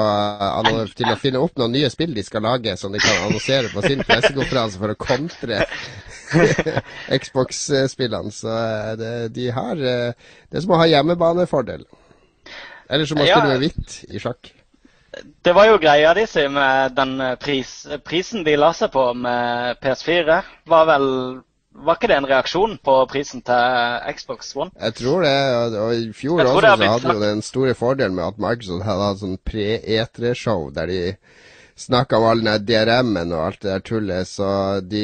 til å finne opp noen nye spill de skal lage, som de kan annonsere på sin pressekonferanse for å kontre Xbox-spillene. Så det, de har Det er som å ha hjemmebanefordel. Eller som å Ja. spille med hvitt i sjakk. Det var jo greia de sier med den eh, pris, prisen de la seg på med PS4. Var vel Var ikke det en reaksjon på prisen til Xbox One? Jeg tror det, og, i fjor også så hadde jo den store fordelen med at Microsoft hadde hatt sånn pre-E3-show der de snakka om all den DRM-en og alt det der tullet, så de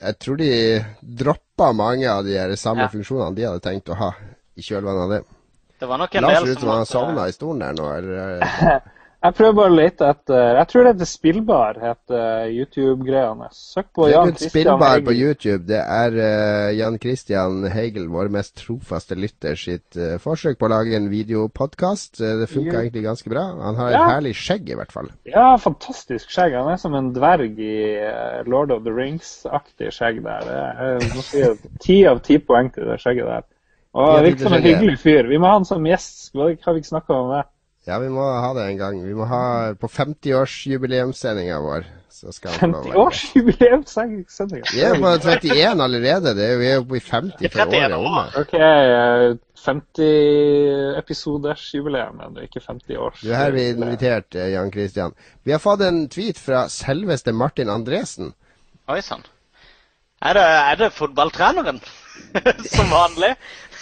Jeg tror de droppa mange av de samme Ja. funksjonene de hadde tenkt å ha i kjølvannet av det. Det var nok en Lars del som Lars savna i stolen der nå. Eller, Jeg prøver bare å lete etter Jeg tror det heter Spillbar, heter YouTube-greiene. Søk på Jan Christian spillbar på YouTube. Det er uh, Jan Christian Hegel, vår mest trofaste lytter, sitt uh, forsøk på å lage en videopodkast. Uh, det funka egentlig ganske bra. Han har Ja. et herlig skjegg, i hvert fall. Ja, fantastisk skjegg. Han er som en dverg i eh, Lord of the Rings-aktig skjegg der. Er, Ti av ti poeng til det skjegget der. Og ja, virker som en hyggelig fyr. Vi må ha han som gjest. Hva har vi ikke snakka om det? Ja, vi må ha det en gang. Vi må ha på 50-årsjubileumssendinga vår. Så skal han få lov å 50-årsjubileumssendinga. Vi er på 31 allerede. Det er, vi er oppe i 50 for året År. OK, eh, 50-episoders-jubileum, men ikke 50 års. Du, her er vi invitert, eh, Jan Christian. Vi har fått en tweet fra selveste Martin Andresen. Oi sann. Er er det fotballtreneren? Som vanlig?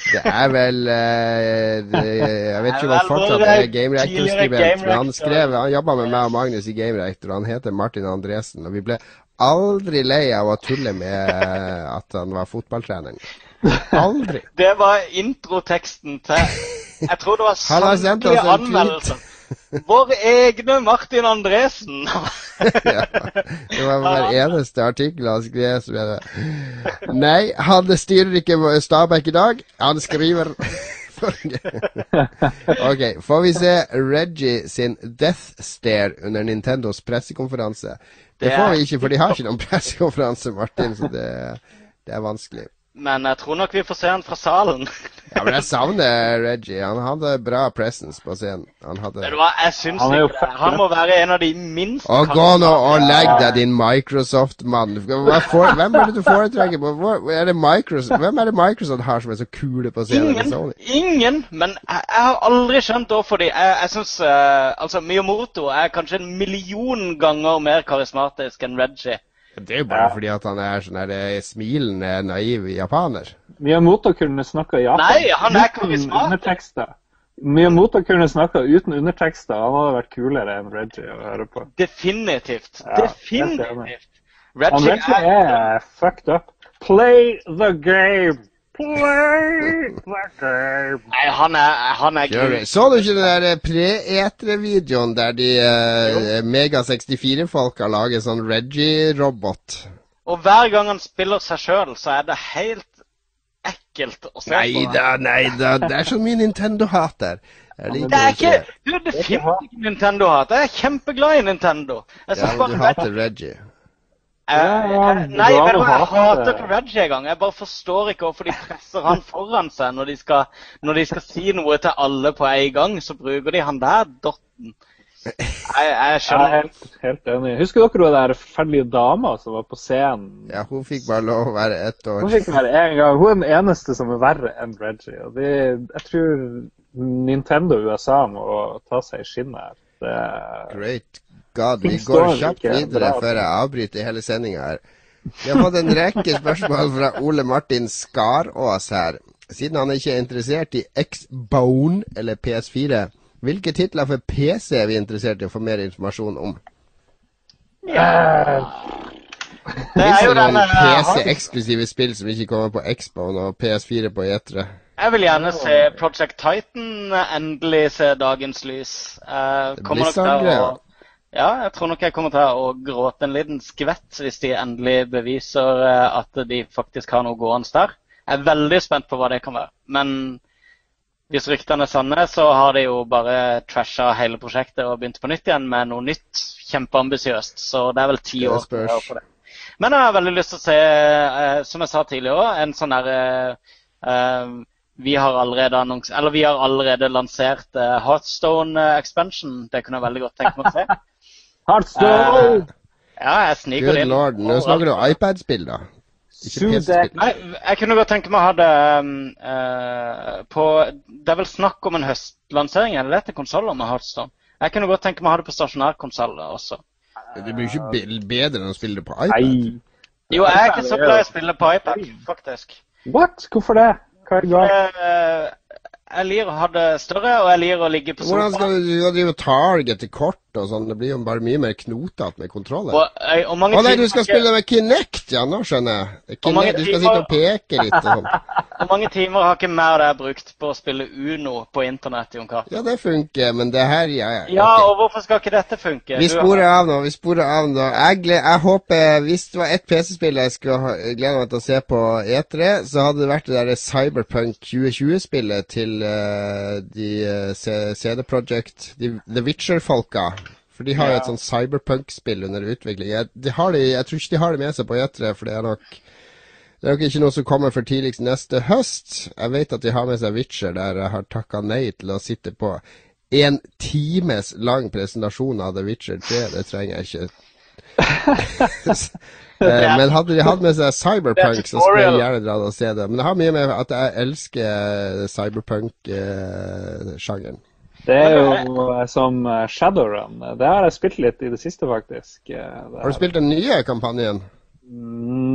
Det er vel uh, det, Jeg vet ikke om han fortsatt er Game tidligere Reactor-skribent, men han skrev Han jobba med meg og Magnus i Game Reactor, og han heter Martin Andresen. Og vi ble aldri lei av å tulle med eh, at han var fotballtreneren. Aldri. Det var introteksten til Jeg tror det var samtlige anmeldelser. Vår egne Martin Andresen. ja, det var hver eneste artikkel han skrev som jeg Nei, han styrer ikke Stabæk i dag. Han skriver Ok, får vi se Reggie sin Death Stare under Nintendos pressekonferanse? Det Det er- får vi ikke, for de har ikke noen pressekonferanse, Martin, så det, det er vanskelig. Men jeg tror nok vi får se han fra salen. Ja, Men jeg savner Reggie. Han hadde bra presence på scenen. Han hadde Vet du hva, jeg syns Han jo ikke det. Han må være en av de minst Og gå nå og legg deg, din Microsoft-mann. Hvem er det du foretrekker? på? Hvor- Er det Microsoft? Hvem er det Microsoft har som er så kule på scenen? Ingen, Sony? ingen, men jeg, jeg har aldri skjønt hvorfor de Jeg, jeg syns Altså, Miyamoto er kanskje en million ganger mer karismatisk enn Reggie. Det er jo bare fordi at han er sånn her eh, smilende, naiv japaner. Miyamoto kunne snakka Japan Nei, han er uten undertekster. Miyamoto kunne snakka uten undertekster. Han hadde vært kulere enn Reggie å høre på. Definitivt. Ja, Definitivt. Han Reggie Reggie er fucked up. Play the game! Nei, han er, han er gul. Så du ikke den der pre-etre-videoen der de uh, Mega64-folka lager sånn Reggie-robot? Og hver gang han spiller seg sjøl, så er det helt ekkelt å se Nei på. da, nei da. Det er så mye Nintendo-hat der. Det er ikke Du, det finnes ikke Nintendo-hat. Jeg er kjempeglad i Nintendo. Jeg Ja, men du hater Reggie. Ja, Eh, Nei, hva, jeg hater Reggie engang. Jeg bare forstår ikke hvorfor de presser han foran seg når de skal, når de skal si noe til alle på en gang. Så bruker de han der dotten. Jeg, jeg Jeg er skjønner helt, helt enig. Husker dere hun der forferdelige dama som var på scenen? Ja, hun fikk bare lov å være ett Hun fikk være en gang. Hun er den eneste som er verre enn Reggie. Og de, jeg tror Nintendo USA må ta seg i skinnet her. Det Great God. Vi går kjapt videre før jeg avbryter hele sendinga her. Vi har fått en rekke spørsmål fra Ole Martin Skarås her. Siden han ikke er interessert i X-Bone eller PS4, hvilke titler for PC er vi interessert i å få mer informasjon om? Eh, Det er jo noen den PC-eksklusive spill som ikke kommer på X-Bone og PS4 på Etre. E3? Jeg vil gjerne se Project Titan endelig se dagens lys. Uh, Blizzard-greia. å Ja, jeg tror nok jeg kommer til å gråte en liten skvett hvis de endelig beviser eh, at de faktisk har noe gående der. Jeg er veldig spent på hva det kan være. Men hvis ryktene er sanne, så har de jo bare trasha hele prosjektet og begynt på nytt igjen med noe nytt. Kjempeambisiøst. Så det er vel ti år på det. Men jeg har veldig lyst til å se, eh, som jeg sa tidligere òg, en sånn derre eh, vi har allerede annons eller vi har allerede lansert Heartstone expansion. Det kunne jeg veldig godt tenke meg å se. Heartstone! Ja, jeg sniker Good inn. lord. Nå snakker du iPad-spill, da. Nei, jeg kunne godt tenke meg å ha det um, uh, på Det er vel snakk om en høstlansering, er det det til konsoller med Heartstone? Jeg kunne godt tenke meg å ha det på stasjonærkonsoller også. Det blir jo ikke bedre enn å spille det på iPad. Nei. Jo, jeg er ikke så glad i å spille på iPad, faktisk. What? Hvorfor det? Hva er galt? Jeg liker å ha det større, og jeg liker å ligge på Hvordan sofaen. skal du, du drive og targete kort og sånn? Det blir jo bare mye mer knotete med kontroller. Og, og mange Å nei, du skal spille med Kinect, ja, nå skjønner jeg. Kinect, du skal sitte og peke litt og sånn. Hvor mange timer har ikke mer det jeg brukt på å spille Uno på internett, Jon Cato? Ja, det funker, men det her, ja, ja. Ja, og hvorfor skal ikke dette funke? Vi sporer av nå. vi sporer av nå. Jeg, jeg håper, Hvis det var ett PC-spill jeg skulle glede meg til å se på E3, så hadde det vært det der Cyberpunk 2020-spillet til de eh, CD Projekt, de, The Witcher-folka. For de har jo et sånn Cyberpunk-spill under utvikling. Jeg, de har de, jeg tror ikke de har det med seg på E3, for det er nok det er nok ikke noe som kommer for tidligst neste høst. Jeg vet at de har med seg Witcher, der jeg har takka nei til å sitte på en times lang presentasjon av The Witcher 3. Det trenger jeg ikke. Eh, Men hadde de hatt med seg Cyberpunk, så skulle jeg gjerne dratt og se det. Men det har mye med at jeg elsker Cyberpunk-sjangeren. Det er jo eh, som eh, Shadowrun. Det har jeg spilt litt i det siste, faktisk. Eh, det Har du spilt den nye kampanjen?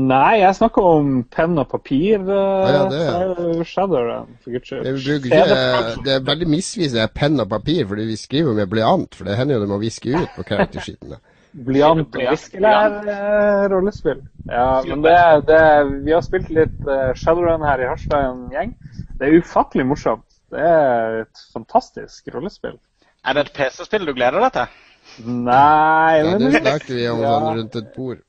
Nei, jeg snakker om penn og papir. Ah, ja, det er- Shadowrun, for guds skyld. Det er veldig misvisende penn og papir, fordi vi skriver med blyant. For det hender jo det må viske ut på charactersheetene. Blyant og viskelær-rollespill. Ja, men det, det Vi har spilt litt uh, Shadowrun her i Harstad, en gjeng. Det er ufattelig morsomt. Det er et fantastisk rollespill. Er det et PC-spill du gleder deg til? Nei Ja, det snakker vi om Ja. sånn rundt et bord.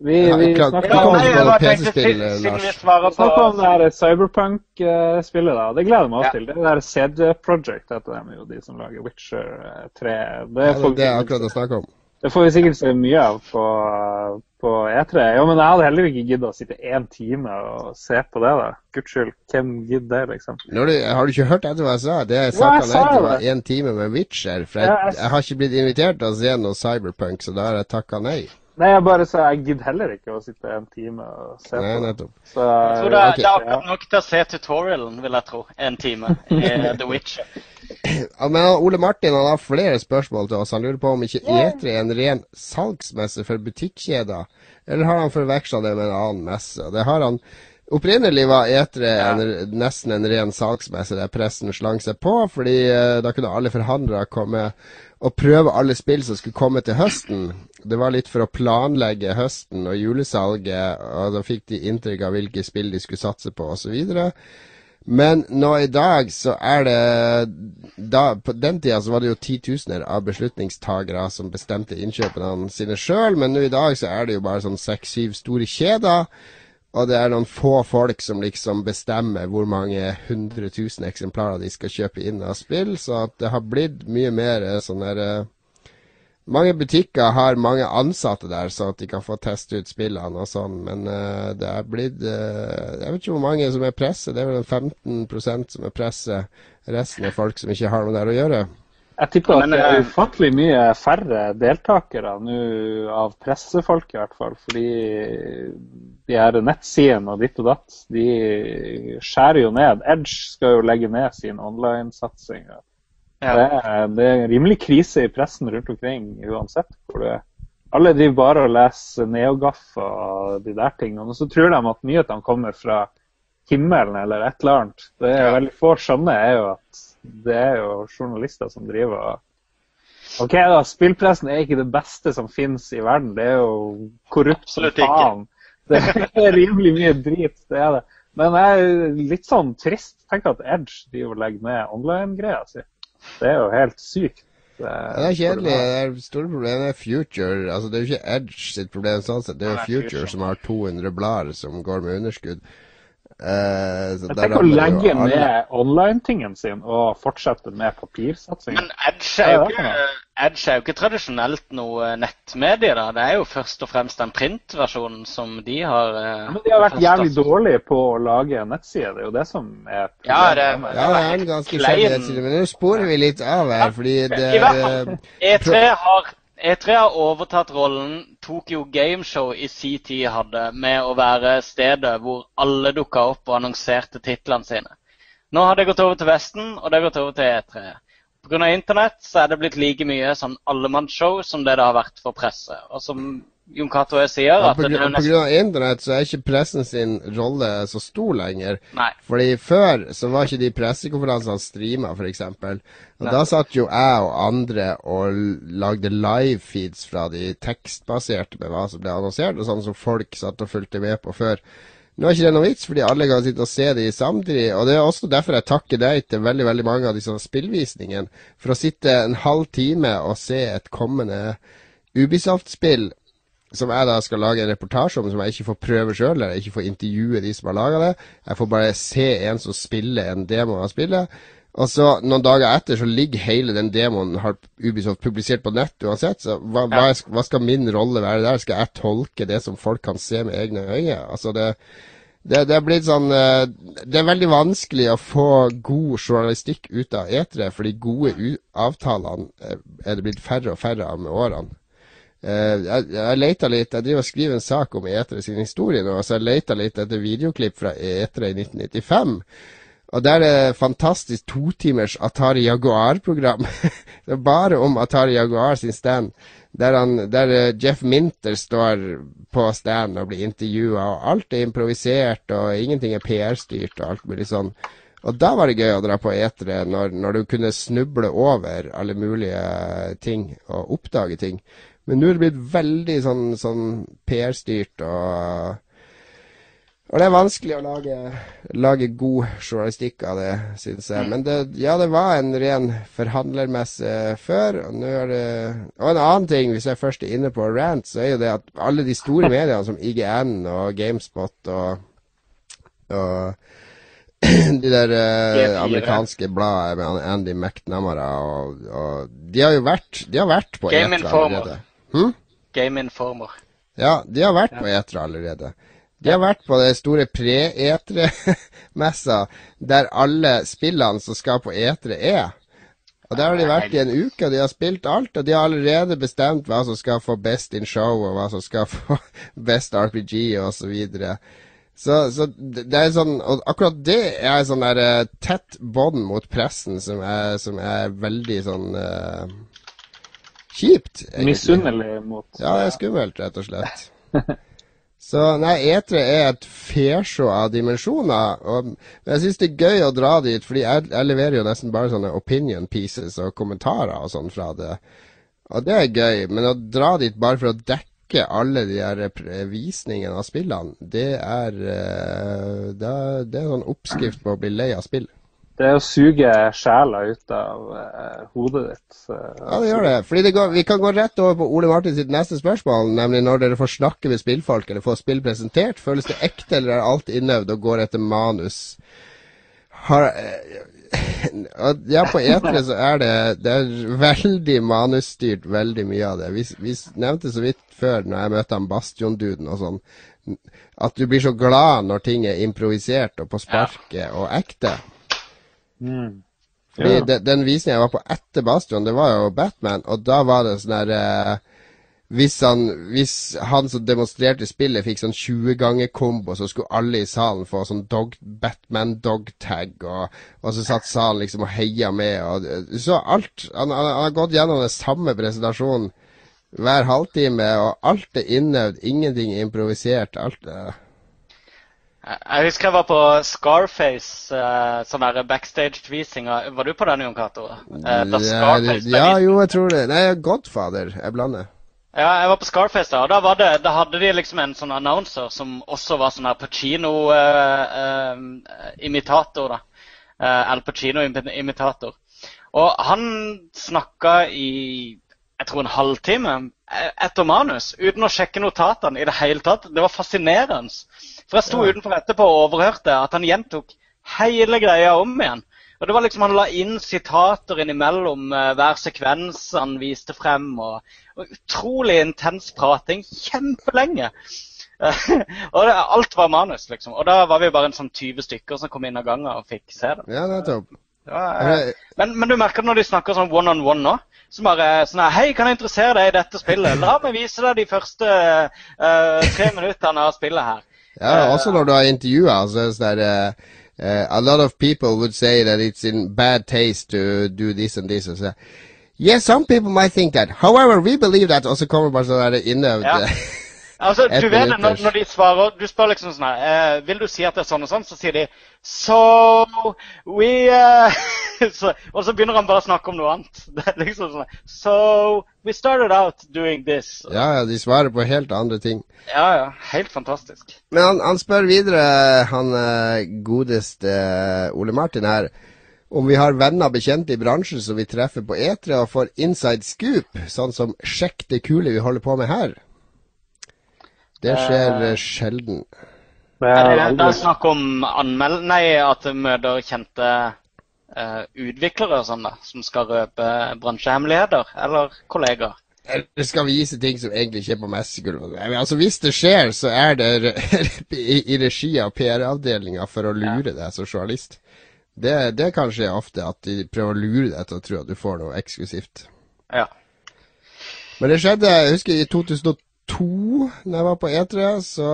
Vi, vi ja, snakker om, jeg tenkte, PC-spill, Lars. vi snakker om det her Cyberpunk-spillet. da. Det gleder jeg meg Ja. til. Det er det der CD Project heter de jo, de som lager Witcher eh, 3. Det Ja, det, det er akkurat å snakke om. Det får vi sikkert se mye av på, på E3. Jo, men jeg hadde heller ikke giddet å sitte én time og se på det. da. Guds skyld, hvem gidder det, liksom? Du, har du ikke hørt etter hva jeg sa? Det jeg Ja, jeg sa til var én time med Witcher. For Ja, jeg- jeg har ikke blitt invitert til å se noe Cyberpunk, så da har jeg takka nei. Nei, jeg bare sa jeg gidder heller ikke å sitte en time og se Nei, på det. nettopp. Så, Jeg tror det, er- det er akkurat nok til å se tutorialen, vil jeg tro. En time i The Witcher. Ja, men Ole Martin han har flere spørsmål til oss. Han lurer på om ikke E3 er en ren salgsmesse for butikkjeder, eller har han forveksla det med en annen messe? Det har han. Opprinnelig var etere ja. en, nesten en ren salgsmesse der pressen slang seg på, fordi eh, da kunne alle forhandlere komme og prøve alle spill som skulle komme til høsten. Det var litt for å planlegge høsten og julesalget, og da fikk de inntrykk av hvilke spill de skulle satse på osv. Men nå i dag så er det da, På den tida så var det jo titusener av beslutningstagere som bestemte innkjøpene sine sjøl, men nå i dag så er det jo bare sånn seks-syv store kjeder og det er noen få folk som liksom bestemmer hvor mange hundre tusen eksemplarer de skal kjøpe inn av spill. Så det har blitt mye mer eh, sånn der eh, Mange butikker har mange ansatte der, så at de kan få teste ut spillene og sånn. Men uh, det er blitt uh, Jeg vet ikke hvor mange som er presse. Det er vel 15% som er presse. Resten er folk som ikke har noe der å gjøre. Jeg tipper at det er eh, ufattelig mye færre deltakere nå av pressefolk, i hvert fall. Fordi de her nettsidene og ditt og datt, de skjærer jo ned. Edge skal jo legge ned sin online-satsing. Ja. Det, det, er rimelig krise i pressen rundt omkring uansett. hvor det alle driver bare og leser Neogaff og de der tingene. Og så tror de at nyhetene kommer fra himmelen eller et eller annet. Det er veldig få skjønner, er jo at det er jo journalister som driver OK, da, spillpressen er ikke det beste som finnes i verden. Det er jo korrupt som faen. Det er rimelig mye drit, det er det. Men jeg er litt sånn trist. Tenk at Edge driver og legger ned online-greia si. Det er jo helt sykt. Det er, det er kjedelig. Det er store problemet er Future. Altså, det er jo ikke Edge sitt problem sånn sett. Det er jo Future som har 200 blader som går med underskudd. Uh, jeg tenker å legge ned online-tingen sin og fortsette med papirsatsing. Men Edge er, jo ikke, Edge er jo ikke tradisjonelt noe nettmedie. da. Det er jo først og fremst den printversjonen som de har ja, Men de har vært jævlig dårlige på å lage nettsider. Det er jo det som er problemet. Ja, det, ja, det er en ganske kjedelig nettside, men nå sporer vi litt av her, fordi det E3 har E3 har overtatt rollen Tokyo Gameshow i sin tid hadde, med å være stedet hvor alle dukka opp og annonserte titlene sine. Nå har det gått over til Vesten, og det har gått over til E3. Pga. Internett så er det blitt like mye sånn allemannsshow som det det har vært for presse. Og som Jon Cato sier ja, på, at nesten... på grunn av internett så er ikke pressen sin rolle så stor lenger. Nei. Fordi før så var ikke de pressekonferansene streama, f.eks. Og Nei. da satt jo jeg og andre og lagde live-feeds fra de tekstbaserte med hva som ble annonsert, og sånn som folk satt og fulgte med på før. Nå er ikke det noe vits, fordi alle kan sitte og se de samtidig. Og det er også derfor jeg takker deg til veldig veldig mange av disse spillvisningene. For å sitte en halv time og se et kommende Ubisoft-spill som jeg da skal lage en reportasje om, som jeg ikke får prøve sjøl, eller jeg ikke får intervjue de som har laga det. Jeg får bare se en som spiller en demo av spillet. Og så Noen dager etter så ligger hele den demoen har Ubisoft publisert på nett uansett. Så hva, hva, hva skal min rolle være der? Skal jeg tolke det som folk kan se med egne øyne? Altså det, det, det er blitt sånn eh, Det er veldig vanskelig å få god journalistikk ut av etere, for de gode avtalene eh, er det blitt færre og færre av med årene. Uh, jeg, jeg leita litt Jeg driver og skriver en sak om Etere sin historie nå, så jeg leita litt etter videoklipp fra Etere i 1995. Og der er det fantastisk totimers Atari Jaguar-program. det er bare om Atari Jaguar sin stand. Der, han, der uh, Jeff Minter står på stand og blir intervjua, og alt er improvisert, og ingenting er PR-styrt og alt mulig sånn. Og da var det gøy å dra på etere, når, når du kunne snuble over alle mulige ting og oppdage ting. Men nå er det blitt veldig sånn, sånn PR-styrt, og, og det er vanskelig å lage, lage god journalistikk av det, synes jeg. Men det, ja, det var en ren forhandlermesse før. Og, nå er det, og en annen ting, hvis jeg først er inne på rant, så er jo det at alle de store mediene som IGN og Gamespot og, og de der eh, amerikanske bladene med Andy McNamara og, og, De har jo vært, de har vært på Game Informer. Hm? Game Informer. Ja, de har vært på Etra allerede. De har vært på det store pre-etre-messa, der alle spillene som skal på etre, er. Og Der har de vært i en uke, og de har spilt alt. Og de har allerede bestemt hva som skal få Best in Show, og hva som skal få Best RPG, og Så, videre. så Så det er sånn Og akkurat det er sånn der uh, tett bånd mot pressen som er, som er veldig sånn uh, kjipt. Misunnelig mot Ja, det er skummelt, rett og slett. Så nei, E3 er et fesjå av dimensjoner. Og, jeg syns det er gøy å dra dit, fordi jeg, jeg leverer jo nesten bare sånne opinion pieces og kommentarer og sånn fra det. Og det er gøy, men å dra dit bare for å dekke alle de eh, visningene av spillene, det er, eh, det er, det er en sånn oppskrift på å bli lei av spill. Det er å suge sjela ut av uh, hodet ditt. Uh, Ja, det gjør det. Fordi det går, Vi kan gå rett over på Ole Martin sitt neste spørsmål, nemlig når dere får snakke med spillfolk eller får spill presentert. Føles det ekte, eller er alt innøvd og går etter manus? Har, uh, ja, på E3 så er det, det er veldig manusstyrt, veldig mye av det. Vi, vi nevnte så vidt før, når jeg møtte han Bastion-duden og sånn, at du blir så glad når ting er improvisert og på sparket og ekte. Mm. Fordi Ja. de, den visningen jeg var på etter Bastion, det var jo Batman, og da var det sånn der eh, hvis, han, hvis han som demonstrerte spillet, fikk sånn 20 ganger kombo, så skulle alle i salen få sånn dog, Batman dogtag, og, og så satt salen liksom og heia med. Og, du så alt han, han, han har gått gjennom den samme presentasjonen hver halvtime, og alt er innøvd, ingenting er improvisert. Alt er Jeg jeg husker jeg var på Scarface, uh, sånn der backstage-visinga. Var du på den, Jon Cato? Eh, ja, ja, jo, jeg tror det. Nei, Godfather. Jeg blander. Ja, jeg var på Scarface da, og da, var det, da hadde de liksom en sånn announcer som også var sånn her Pacino-imitator, da. Eh, Al Pacino-imitator. Og han snakka i jeg tror en halvtime eh, etter manus, uten å sjekke notatene i det hele tatt. Det var fascinerende. For jeg sto Ja. utenfor etterpå og overhørte at han gjentok hele greia om igjen. Og det var liksom Han la inn sitater innimellom uh, hver sekvens han viste frem. Og, og utrolig intens prating. Kjempelenge. og det, alt var manus, liksom. Og da var vi bare en sånn 20 stykker som kom inn av gangen og fikk se det. Ja, nettopp. det var, eh, men, men du merker når de snakker sånn one on one nå, så bare sånn her Hei, kan jeg interessere deg i dette spillet? La meg vise deg de første uh, tre minuttene av spillet her. Ja, også når du har intervjua, så er det sånn der eh, A lot of people would say that it's in bad taste to do this and this. Og så, yes, some people might think that. However, we believe that. Og så kommer bare sånn inne. Ja. Altså, du vet når, når de svarer Du spør liksom sånn her eh, Vil du si at det er sånn og sånn? Så sier de So we uh, så, Og så begynner han bare å snakke om noe annet. Det er liksom sånn So we started out doing this. Ja, ja, de svarer på helt andre ting. Ja, ja. Helt fantastisk. Men han, han spør videre, han eh, godeste Ole Martin her, om vi har venner bekjente i bransjen som vi treffer på E3 og får inside scoop, sånn som 'sjekk det kule vi holder på med her'. Det skjer eh, sjelden. Det Er det, det snakk om anmeld... Nei, at du møter kjente eh, utviklere og sånn, da, som skal røpe bransjehemmeligheter? Eller kollegaer? Eller skal vise ting som egentlig ikke er på messegulvet? Altså, hvis det skjer, så er det i, i regi av PR-avdelinga for å lure deg som journalist. Det, det kan skje ofte at de prøver å lure deg til å tro at du får noe eksklusivt. Ja. Men det skjedde, jeg husker i 2002, når jeg var på E3, så,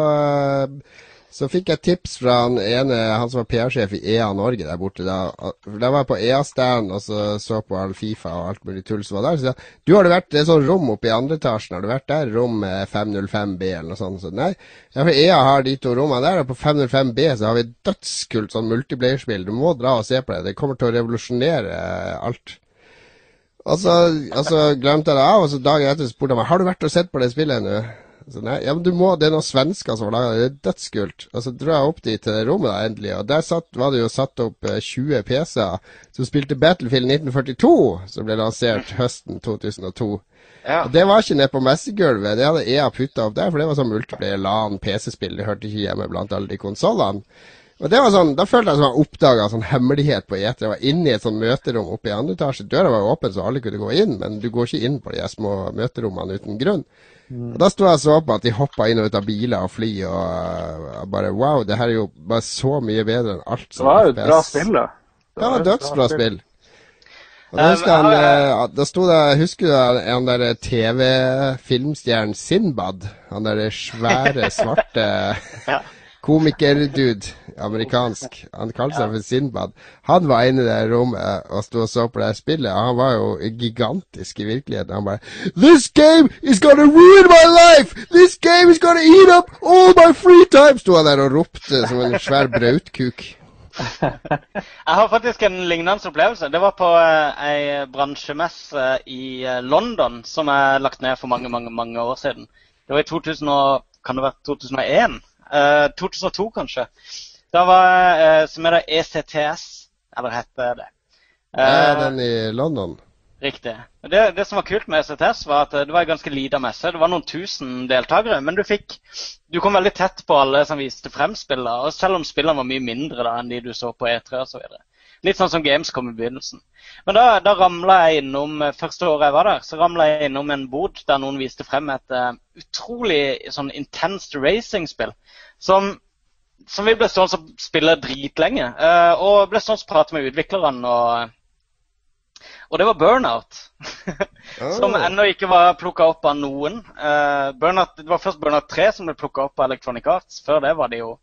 så fikk jeg tips fra han ene, han som var PR-sjef i EA Norge der borte. Da, da var jeg på EA-stand og så, så på all Fifa og alt mulig tull som var der. Så jeg, du har det vært det er sånn rom oppe i andre etasjen, har du vært der? Rom eh, 505B eller noe sånt? Så nei, ja, for EA har de to rommene der, og på 505B så har vi et dødskult sånn multiplayer-spill. Du må dra og se på det. Det kommer til å revolusjonere eh, alt. Og så, og så glemte jeg det av, og så dagen etter spurte han meg har du vært og sett på det spillet ennå. Så nei, ja, men du må, Det er noen svensker som har laga det. Det er dødskult. Og så dro jeg opp dit til det rommet da, endelig, og der satt, var det jo satt opp eh, 20 PC-er som spilte Battlefield 1942, som ble lansert høsten 2002. ja. Og Det var ikke nede på messegulvet, det hadde EA putta opp der, for det var sånn multiplayer LAN PC-spill. Det hørte ikke hjemme blant alle de konsollene. Og det var sånn, Da følte jeg som jeg oppdaga sånn hemmelighet på E3. Jeg var inne i et sånn møterom oppe i andre etasje. Døra var åpen, så alle kunne gå inn, men du går ikke inn på de små møterommene uten grunn. Og Da sto jeg og så på at de hoppa inn og ut av biler og fly, og uh, bare wow, det her er jo bare så mye bedre enn alt som Det var jo et bra spill, da. Det var et dødsbra spill. Og da Eh, husker han, eh, da sto det, husker du han der TV-filmstjernen Sinbad? Han der svære, svarte Ja. Komikerdude, amerikansk. Han kalte seg for Sinbad. Han var inne i det rommet og sto og så på det spillet. Han var jo gigantisk i virkeligheten. Han bare This game is gonna ruin my life! This game is gonna eat up all my free time! Sto han der og ropte som en svær brautkuk. Jeg har faktisk en lignende opplevelse. Det var på uh, ei bransjemesse i eh, London som er lagt ned for mange mange, mange år siden. Det var i 2000 og, kan det være 2001? Eh, 2002, kanskje. Da var uh, som er det ECTS, eller heter det. Uh, det er den i London. Riktig. Det, det som var kult med ECTS, var at det var en ganske lita messe. Det var noen tusen deltakere, men du fikk Du kom veldig tett på alle som viste frem spillene. Og selv om spillene var mye mindre da enn de du så på E3 osv. Litt sånn som Gamescom i begynnelsen. Men da, da ramla jeg innom Første året jeg var der, så ramla jeg innom en bod der noen viste frem et uh, utrolig sånn intenst racingspill. Som som vi ble stående og spille dritlenge. Uh, og ble stående og prate med utviklerne. Og, og det var Burnout. som oh. ennå ikke var plukka opp av noen. Uh, Burnout, det var først Burnout 3 som ble plukka opp av Electronic Arts. Før det var det jo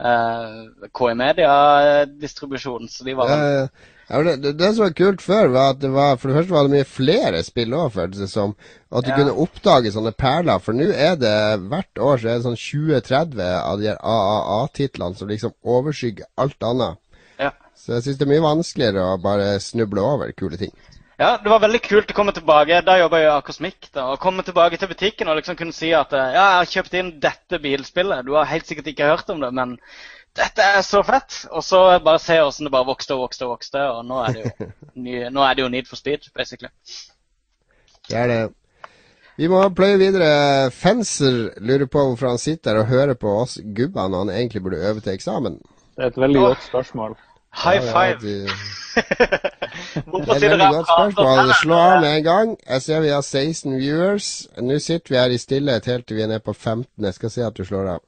KI Media-distribusjon. Så de var Ja, vel ja. Det, det, som var kult før, var at det var For det første var det mye flere spill òg, føltes det som. Og at du Ja. kunne oppdage sånne perler. For nå er det hvert år så er det sånn 20-30 av de AAA-titlene som liksom overskygger alt annet. ja. Så jeg syns det er mye vanskeligere å bare snuble over kule ting. Ja, det var veldig kult å komme tilbake. Da jobba jeg i Akosmikk. da, Å komme tilbake til butikken og liksom kunne si at eh, ja, jeg har kjøpt inn dette bilspillet. Du har helt sikkert ikke hørt om det, men dette er så fett. Og så bare se åssen det bare vokste og vokste og vokste. Og nå er det jo, ny, nå er det jo Need for Speed, basically. Det er det. Vi må pløye videre. Fencer lurer på hvorfor han sitter og hører på oss gubbene når han egentlig burde øve til eksamen. Det er et veldig godt spørsmål. High five. Hvorfor er sitter dere om Slå av med en gang. Jeg ser vi har 16 viewers. Nå sitter vi her i stillhet helt til vi er nede på 15. Jeg skal se at du slår av.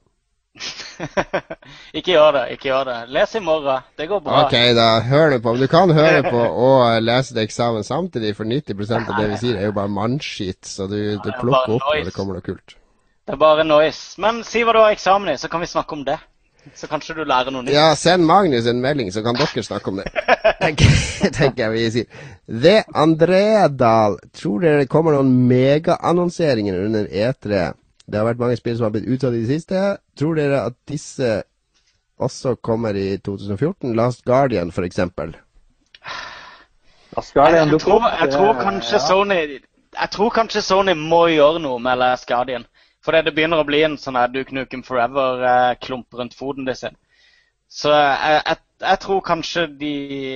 ikke gjør det. ikke gjør det. Les i morgen. Det går bra. Ok, da. Hør på. Du kan høre på og lese til eksamen samtidig, for 90 av det vi sier, er jo bare mannskitt. Så du, du er plukker opp når det kommer noe kult. Det er bare noise. Men si hva du har eksamen i, så kan vi snakke om det. Så kanskje du lærer noe nytt. Ja, send Magnus en melding, så kan dere snakke om det. Tenker, tenker jeg vi sier. The Andredal. Tror dere det kommer noen megaannonseringer under E3? Det har vært mange spill som har blitt utsatt i det siste. Tror dere at disse også kommer i 2014? Last Guardian, for eksempel. Guardian jeg, opp. jeg tror kanskje ja. Sony Jeg tror kanskje Sony må gjøre noe med Last Guardian. For det begynner å bli en sånn her Duke Nukem Forever-klump rundt foten de sin. Så jeg, jeg, jeg tror kanskje de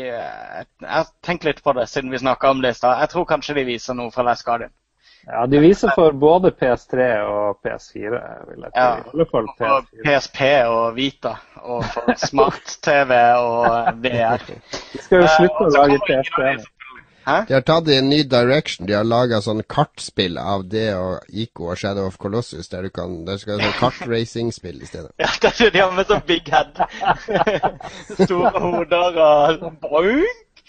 Jeg, har tenkt litt på det siden vi snakka om det i stad. Jeg tror kanskje de viser noe fra Last Guardian. Ja, de viser for både PS3 og PS4, vil jeg tro. Ja. I alle fall For PS4. PSP og Vita. Og for smart-TV og VR. Vi skal jo slutte Eh, å lage PSP. Hæ? De har tatt det i en ny direction. De har laga sånn kartspill av det og Ico og Shadow of Colossus, der du kan Der skal det sånn kartracingspill i stedet. Ja, er de har med sånn big head. Store hoder og boink.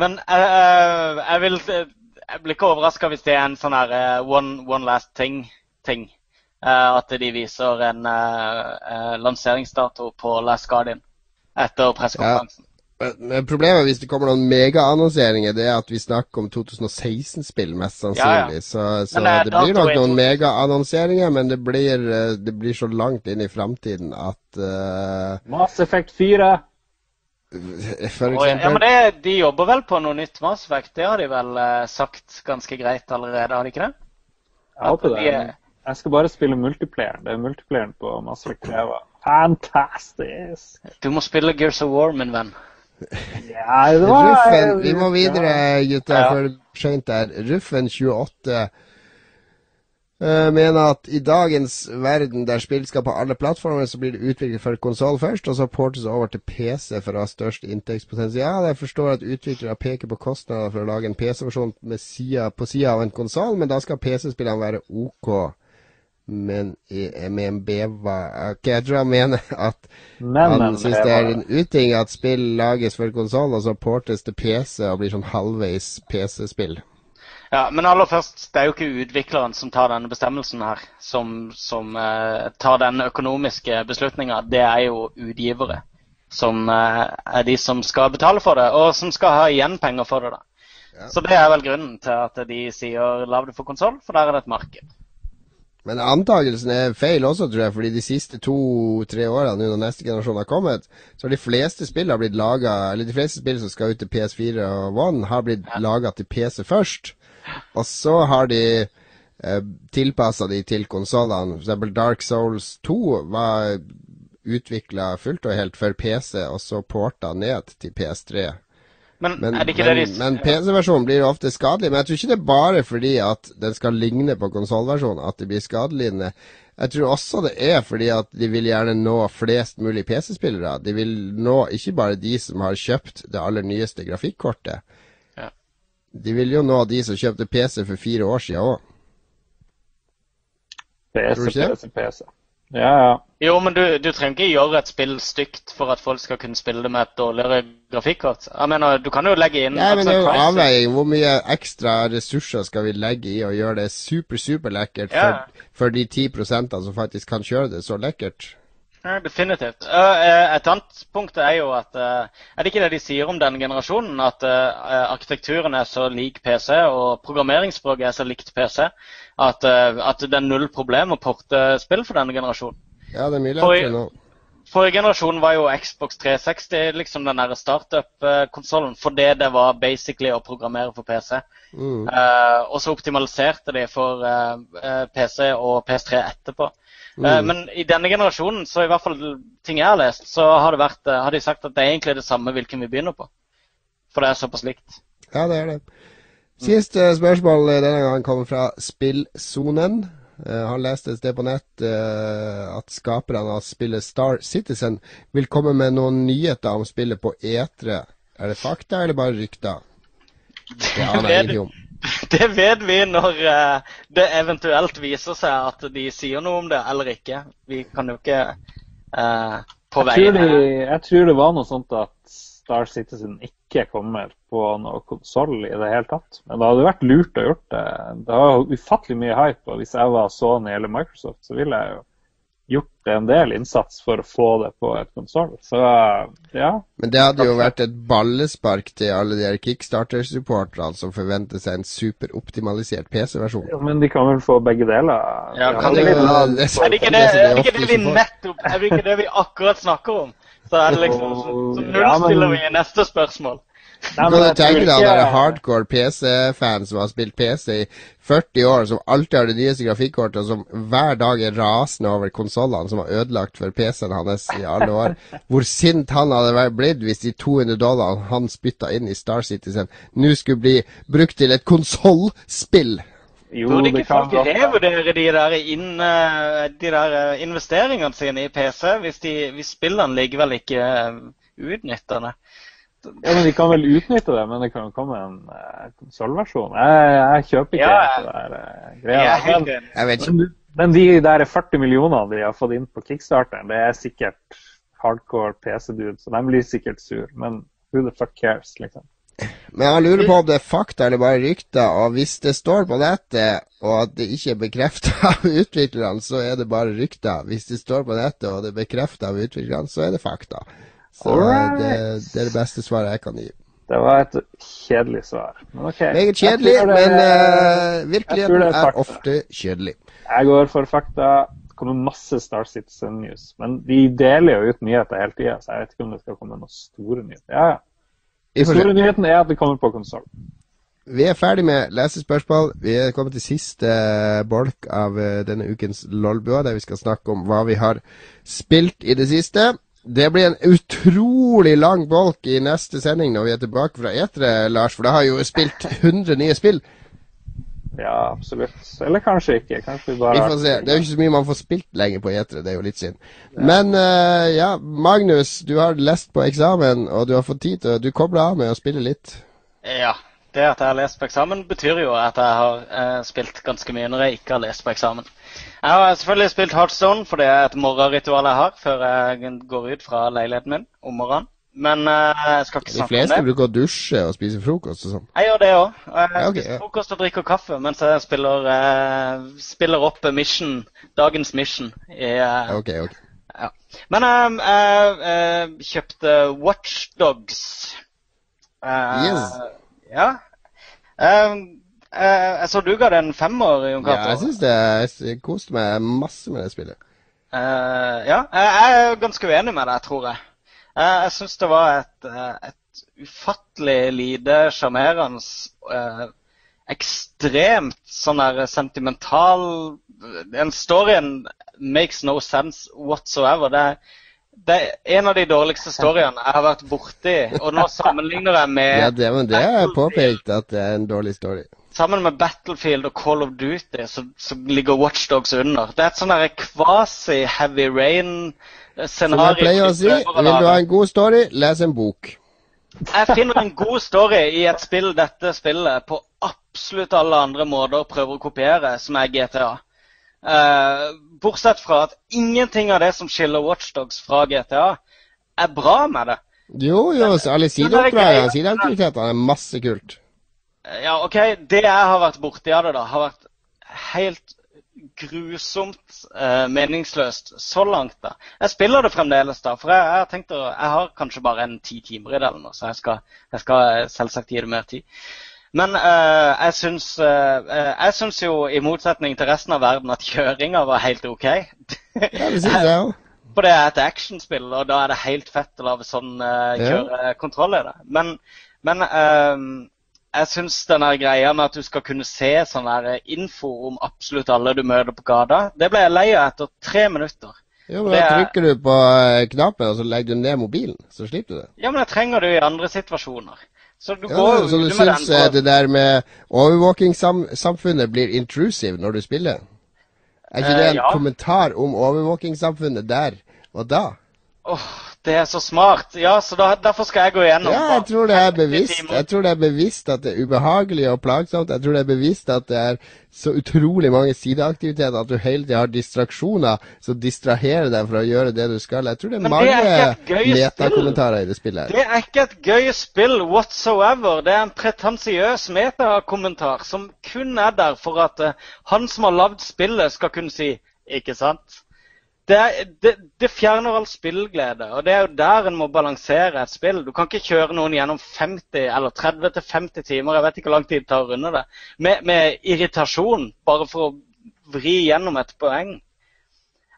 Men eh, eh, jeg vil Jeg blir ikke overraska hvis det er en sånn her uh, one, one last thing-ting. at de viser en lanseringsdato på Last Guardian etter pressekonferansen. Men- Men problemet hvis det kommer noen megaannonseringer, det er at vi snakker om 2016-spill, mest sannsynlig. Så, så Men, eh, det blir nok noen 2016. megaannonseringer, men det blir, eh, det blir så langt inn i framtiden at uh, Mass Effect 4. For eksempel. ja, men det, De jobber vel på noe nytt Mass Effect? Det har de vel uh, sagt ganske greit allerede, har de ikke det? Jeg håper det. de Jeg skal bare spille multiplayer. Det er multiplayeren på Mass Effect 3 fantastisk. Du må spille Gears of War, min venn. Ja, det var Ruffen, vi må videre, gutta, Ja. blir sent der. Ruffen28 eh, mener at i dagens verden der spill skal på alle plattformer, så blir det utviklet for konsoll først, og så portes over til PC for å ha størst inntektspotensial. Jeg forstår at utviklere peker på kostnader for å lage en PC-versjon på sida av en konsoll, men da skal PC-spillene være OK. Men i, var en Ok, jeg tror han mener at Men, han men, syns det er en uting at spill lages for konsoll, og så portes til PC og blir sånn halvveis PC-spill. Ja, Men aller først, det er jo ikke utvikleren som tar denne bestemmelsen her, som, som eh, tar den økonomiske beslutninga. Det er jo utgivere, som eh, er de som skal betale for det, og som skal ha igjen penger for det. da. Ja. Så det er vel grunnen til at de sier lag det for konsoll, for der er det et marked. Men antakelsen er feil også, tror jeg, fordi de siste to-tre årene, nå når neste generasjon har kommet, så har de fleste spill har blitt laga Eller de fleste spill som skal ut til PS4 og One, har blitt Ja. laga til PC først. Og så har de eh, tilpassa de til konsollene. Eksempel Dark Souls 2 var utvikla fullt og helt for PC, og så porta ned til PS3. Men, Men, er det ikke men, det men PC-versjonen blir jo ofte skadelig. Men jeg tror ikke det er bare fordi at den skal ligne på konsollversjonen at det blir skadelidende. Jeg tror også det er fordi at de vil gjerne nå flest mulig PC-spillere. De vil nå ikke bare de som har kjøpt det aller nyeste grafikkortet. Ja. De vil jo nå de som kjøpte PC for fire år siden òg. PC. PC, PC. Ja, ja. Jo, men du, du trenger ikke gjøre et spill stygt for at folk skal kunne spille det med et dårligere grafikkort. Jeg mener, Du kan jo legge inn Nei, men det er jo en Crysis. Hvor mye ekstra ressurser skal vi legge i å gjøre det super, superlekkert Ja. for, for de ti prosentene som faktisk kan kjøre det så lekkert? Ja, definitivt. Eh, eh, et annet punkt er jo at eh, Er det ikke det de sier om denne generasjonen? At eh, arkitekturen er så lik PC, og programmeringsspråket er så likt PC, at, eh, at det er null problem å porte spill for denne generasjonen. Ja, det er mye lettere nå. Forrige generasjon var jo Xbox 360 liksom den der startup-konsollen fordi det var basically å programmere for PC. Mm. Uh, og så optimaliserte de for eh, eh, PC og PS3 etterpå. Mm. Uh, men i denne generasjonen, så i hvert fall ting jeg har lest, så har, det vært, har de sagt at det er egentlig det samme hvilken vi begynner på. For det er såpass likt. Ja, det er det. Siste spørsmål eh, denne gangen kommer fra Spillsonen. Uh, han leste et sted på nett uh, at skaperne av spillet Star Citizen vil komme med noen nyheter om spillet på E3. Er det fakta eller bare rykter? Det aner jeg ingenting om. Det vet vi når uh, det eventuelt viser seg at de sier noe om det eller ikke. Vi kan jo ikke eh, på Jeg tror, veien de, jeg tror det var noe sånt at Star Citizen ikke kommer på noe konsoll i det hele tatt. Men det hadde vært lurt å gjort det. Det har ufattelig mye hype, og hvis jeg var Sony eller Microsoft, så ville jeg jo gjort en del innsats for å få det på et konsoll. Så ja. Men det hadde jo vært et ballespark til alle de Kickstarter-supporterne som forventer seg en superoptimalisert PC-versjon. Ja, Men de kan vel få begge deler? Ja, kan det de- er litt rart. det er Er det ikke det, er det, ikke det vi nettopp Er det ikke det vi akkurat snakker om? Så er det liksom Så, så Ja, men- nullstiller vi i neste spørsmål. Nei, men tenke deg at det er hardcore PC-fans som har spilt PC i 40 år, som alltid har det nyeste grafikkortet, som hver dag er rasende over konsollene som har ødelagt for PC-en hans i alle år. Hvor sint han hadde blitt hvis de 200 dollarene han spytta inn i Star Citizen, nå skulle bli brukt til et konsollspill. Jo, Burde ikke folk revurdere de der, inn, eh, de der eh, investeringene sine i PC, hvis, de, hvis spillene likevel ikke utnyttende? utnytter det? Ja, men De kan vel utnytte det, men det kan jo komme en uh, konsollversjon. Jeg, jeg kjøper ikke Ja, det der uh, greia. Men. Jeg vet ikke. men, men de der 40 millionene de har fått inn på kickstarteren, det er sikkert hardcore PC-dude, så de blir sikkert sur. Men who the fuck cares, liksom. Men jeg lurer på om det er fakta eller bare rykter, og hvis det står på nettet og at det ikke er bekrefta av utviklerne, så er det bare rykter. Hvis det står på nettet og det er bekrefta av utviklerne, så er det fakta. Så Alright. det, det er det beste svaret jeg kan gi. Det var et kjedelig svar. Men ok. Meget kjedelig, det- men uh, virkeligheten er er ofte kjedelig. Jeg går for fakta. Det kommer masse Star Citizen News. Men de deler jo ut nyheter hele tida, så jeg vet ikke om det skal komme noen store nyheter. Ja, ja. Store nyheten er at det kommer på konsoll. Vi er ferdig med lesespørsmål. Vi er kommet til siste bolk av eh, denne ukens Lolbua, der vi skal snakke om hva vi har spilt i det siste. Det blir en utrolig lang bolk i neste sending når vi er tilbake fra etere, Lars, for da har vi jo spilt 100 nye spill. Ja, absolutt. Eller kanskje ikke. Kanskje vi bare Vi får se. Det er jo ikke så mye man får spilt lenger på etere, det er jo litt synd. Men uh, ja, Magnus, du har lest på eksamen, og du har fått tid til å Du kobler av med å spille litt. Ja. Det at jeg har lest på eksamen, betyr jo at jeg har uh, spilt ganske mye når jeg ikke har lest på eksamen. Jeg har selvfølgelig spilt Heartstone, for det er et morgenritual jeg har før jeg går ut fra leiligheten min om morgenen. Men uh, jeg skal ikke De snakke fleste om det. bruker å dusje og spise frokost og sånn. Jeg gjør det òg. Jeg Ja, okay, spiser frokost og drikker kaffe mens jeg spiller, uh, spiller opp mission, dagens mission. I, uh, okay, okay. ja. Men jeg kjøpte Watchdogs. Yes. Ja. Jeg så du ga det en femmer, Jon Ja, jeg syns det Jeg koste meg masse med det spillet. Ja, jeg er ganske uenig med deg, tror jeg. Eh, jeg syns det var et, eh, et ufattelig lite sjarmerende eh, Ekstremt sånn der sentimental Den storyen makes no sense whatsoever. Det, er- det er en av de dårligste storyene jeg har vært borti. Og nå sammenligner jeg med Ja, det, men det er påpekt at det er en dårlig story. Sammen med Battlefield og Call of Duty så, så ligger Watchdogs under. Det er et sånn der quasi-heavy Som jeg pleier å si, vil du ha en god story, les en bok. Jeg finner en god story i et spill dette spillet på absolutt alle andre måter prøver å kopiere, som er GTA. Uh, bortsett fra at ingenting av det som skiller Watchdogs fra GTA, er bra med det. Jo, jo, alle sideoppdragene, sideaktivitetene, er masse kult. Eh, Ja, OK. Det jeg har vært borti av det, da, har vært helt grusomt eh, meningsløst så langt. da. Jeg spiller det fremdeles, da, for jeg, jeg har tenkt å, jeg har kanskje bare en ti timer i det, eller noe, så jeg skal, jeg skal eh, selvsagt gi det mer tid. Men eh, jeg syns eh, eh, Jeg syns jo, i motsetning til resten av verden, at kjøringa var helt OK. Ja, det syns jeg òg. For det er et actionspill, og da er det helt fett å lage sånn Ja. kjørekontroll i det. Men, men jeg syns denne greia med at du skal kunne se sånn info om absolutt alle du møter på gata, det ble jeg lei av etter tre minutter. Jo, men Det da er- trykker du på eh, knappen, og så legger du ned mobilen. Så slipper du det. Ja, men jeg trenger det i andre situasjoner. Så du Ja, går så du ute med den syns eh, det der med overvåkingssamfunnet blir intrusive når du spiller? Er ikke det Eh, en ja. kommentar om overvåkingssamfunnet der og da? Åh, det er så smart. Ja, så da, derfor skal jeg gå igjennom. Ja, jeg tror det er bevisst. Jeg tror det er bevisst at det er ubehagelig og plagsomt. Jeg tror det er bevisst at det er så utrolig mange sideaktiviteter at du hele tida har distraksjoner som distraherer deg fra å gjøre det du skal. Jeg tror det er Men mange metakommentarer i det spillet. her. Det er ikke et gøy spill whatsoever. Det er en pretensiøs metakommentar som kun er der for at uh, han som har lagd spillet, skal kunne si 'ikke sant'? Det, det, det fjerner all spillglede, og det er jo der en må balansere et spill. Du kan ikke kjøre noen gjennom 50 eller 30-50 timer, jeg vet ikke hvor lang tid det tar å runde det, med, med irritasjon, bare for å vri gjennom et poeng.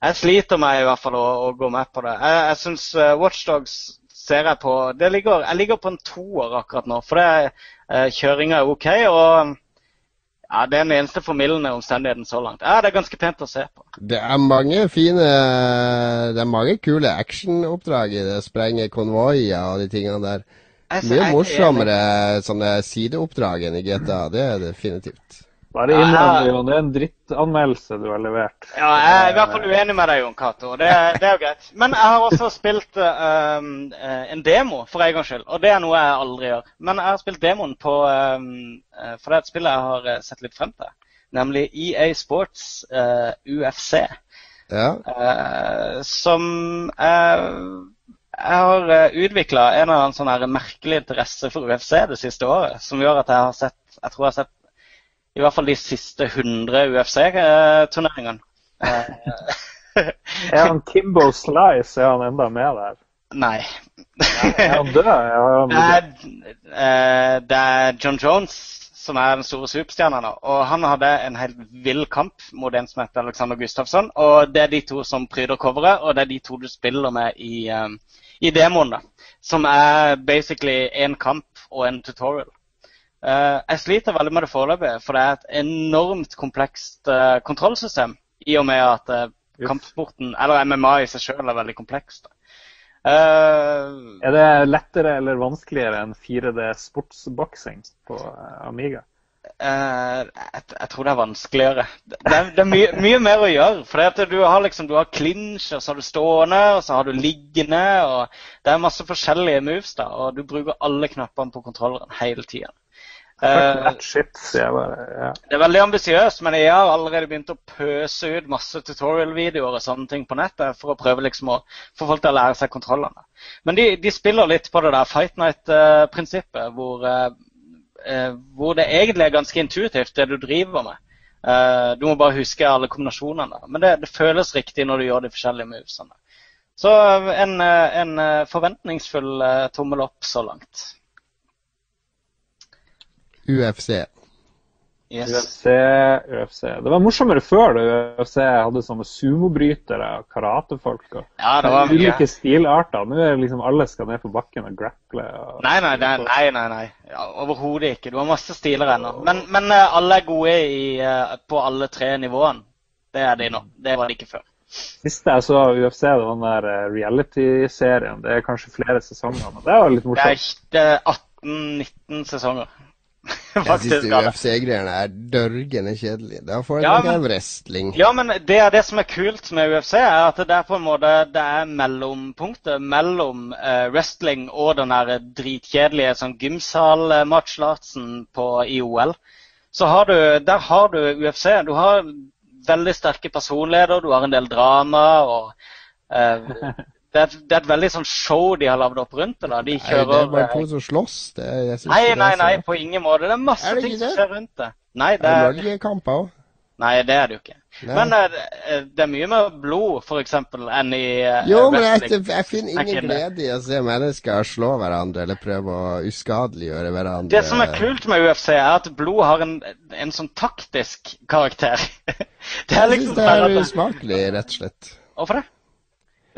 Jeg sliter meg i hvert fall å, å gå med på det. Jeg, jeg syns Watchdogs ser jeg på ligger, Jeg ligger på en toer akkurat nå, for det, uh, kjøringa er OK. Og ja, det er den eneste formildende omstendigheten så langt. Ja, Det er ganske pent å se på. Det er mange fine Det er mange kule actionoppdrag i det. Sprenge konvoier og de tingene der. Jeg, Mye er morsommere sånne sideoppdrag enn i GTA. Det er definitivt. Bare innrøm det, Jon. Det er en drittanmeldelse du har levert. Ja, jeg er i hvert fall uenig med deg, Jon Cato. Det, det er jo greit. Men jeg har også spilt um, en demo, for en gangs skyld. Og det er noe jeg aldri gjør. Men jeg har spilt demoen på um, For det er et spill jeg har eh, sett litt frem til. Nemlig EA Sports uh, UFC. Ja. Uh, som eh, Jeg har utvikla en eller annen sånn merkelig interesse for UFC det siste året. Som gjør at jeg har sett Jeg tror jeg har sett i hvert fall de siste 100 UFC-turneringene. Er han Kimbo Slice? Er han enda med der? Nei. Er han død? Det er, eh, det er John Jones som er den store superstjerna nå. Og han hadde en helt vill kamp mot en som heter Alexander Gustafsson. Og det er de to som pryder coveret, og det er de to du spiller med i, eh, i demoen. da. Som er basically en kamp og en tutorial. Eh, jeg sliter veldig med det foreløpig, for det er et enormt komplekst eh, kontrollsystem. I og med at eh, kampsporten, eller MMA i seg sjøl, er veldig komplekst. Er det lettere eller vanskeligere enn 4D sportsboksing på Amiga? Uh, jeg, jeg tror det er vanskeligere. Det det er mye, mye mer å gjøre. For du har liksom, du har clinch, og så har du stående, og så har du liggende. og Det er masse forskjellige moves, da, og du bruker alle knappene på kontrolleren hele tida. Eh, shit, jeg bare. Ja. Det er veldig ambisiøst, men jeg har allerede begynt å pøse ut masse tutorial-videoer og sånne ting på nettet for å prøve liksom å få folk til å lære seg kontrollene. Men de, de spiller litt på det der Fight Night-prinsippet, hvor, eh, eh, hvor det egentlig er ganske intuitivt, det du driver med. Eh, du må bare huske alle kombinasjonene. Men det, det føles riktig når du gjør de forskjellige movesene. Så eh, en, eh, en eh, forventningsfull eh, tommel opp så langt. UFC. Yes. UFC, UFC. Det var morsommere før da UFC hadde sånne sumobrytere og karatefolk. og Ja, det var mye. Ulike stilarter. Nå er det liksom alle skal ned på bakken og grapple. Og... Nei, nei, nei. nei, nei, nei. Ja, Overhodet ikke. Du har masse stiler ennå. Men, men eh, alle er gode i, eh, på alle tre nivåene. Det er de nå. Det var de ikke før. Siste jeg så UFC, det var den der eh, reality-serien. Det er kanskje flere sesonger, men det var litt morsomt. det er 18-19 sesonger. Jeg syns. UFC-greiene er dørgende kjedelige. Da får jeg ja, men... wrestling. Ja, men det er det som er kult med UFC, er at det er på en måte det er mellompunktet mellom eh, wrestling og den der dritkjedelige sånn gymsal-matchlatsen på i OL. Så har du, der har du UFC. Du har veldig sterke personligheter, du har en del drama og eh, det, er, et- det er et veldig sånn show de har lagd opp rundt det. da. De kjører... Nei, det er bare eh, to som slåss. Det, er- jeg synes Nei, nei, nei, på ingen måte. Det er masse Er det ting som det? skjer rundt det. Nei, det Er det er, Norgekamper òg? nei, det er det jo ikke. Men eh, det- det er mye mer blod, f.eks., enn i eh, Jo, men jeg, jeg finner Er ingen glede i å se mennesker slå hverandre eller prøve å uskadeliggjøre hverandre. Det som er kult med UFC, er at blod har en, en sånn taktisk karakter. det er Jeg synes syns det er usmakelig, rett og slett. Hvorfor det?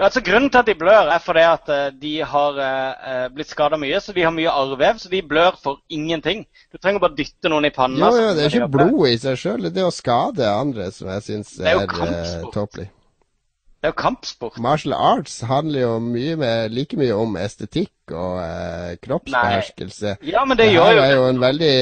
Altså Grunnen til at de blør, er fordi at eh, de har eh, eh, blitt skada mye. Så de har mye arrvev, så de blør for ingenting. Du trenger bare dytte noen i panna. Jo, jo, det er ikke de blod i seg sjøl. Det er å skade andre som jeg syns er er, eh, tåpelig. Det er jo kampsport. Martial arts handler jo mye med, like mye om estetikk og eh, kroppsbeherskelse. Ja, men det, Det gjør jo er jo en veldig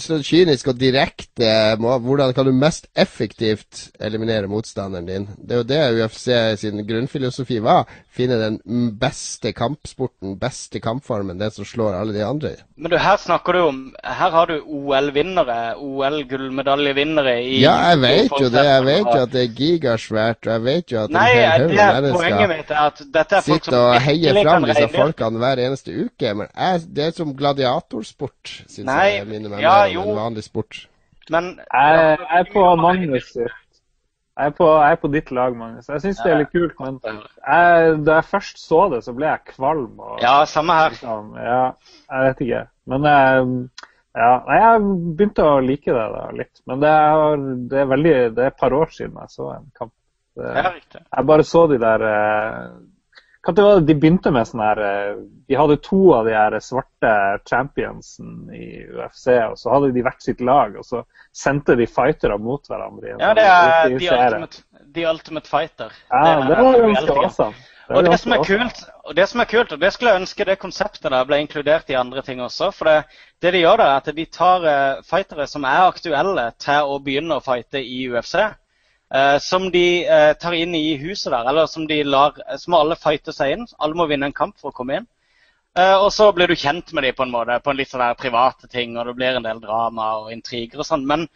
så kynisk og direkte Hvordan kan du mest effektivt eliminere motstanderen din? Det er jo det UFC sin grunnfilosofi var. Finne den beste kampsporten, beste kampformen, den som slår alle de andre. Men du, her snakker du om Her har du OL-vinnere, OL-gullmedaljevinnere i Ja, jeg vet jo det. Jeg vet jo at det er gigasvært, og jeg vet jo at en Nei, hel haug er mennesker er er sitter og heier fram disse folkene hver eneste uke. Men jeg, det er som gladiatorsport, syns jeg minner meg ja, mer om en vanlig sport. Men Jeg, jeg er på Magnus sitt. Jeg er på, jeg er på ditt lag, Magnus. Jeg syns det er litt kult, men jeg, da jeg først så det, så ble jeg kvalm. Og, Ja, samme her. liksom, ja, jeg vet ikke. Men jeg, ja, jeg begynte å like det da litt. Men det er, det er veldig, det er et par år siden jeg så en kamp. Det, jeg bare så de der eh, Hva det var det de begynte med sånn her eh, De hadde to av de her svarte championsen i UFC, og så hadde de hvert sitt lag, og så sendte de fightere mot hverandre. Ja, det er er de The serie. Ultimate, The Ultimate Fighter. Ja, det var ganske awesome. Det Og det som er kult, og det som er kult, og det skulle jeg ønske det konseptet der ble inkludert i andre ting også. For det, det de gjør, da, er at de tar eh, fightere som er aktuelle til å begynne å fighte i UFC. Eh, som de eh, tar inn i huset der, eller som de lar som alle fighte seg inn. Alle må vinne en kamp for å komme inn. Eh, og så blir du kjent med dem på en måte, på en litt sånn der private ting, og det blir en del drama og intriger og sånn. Men,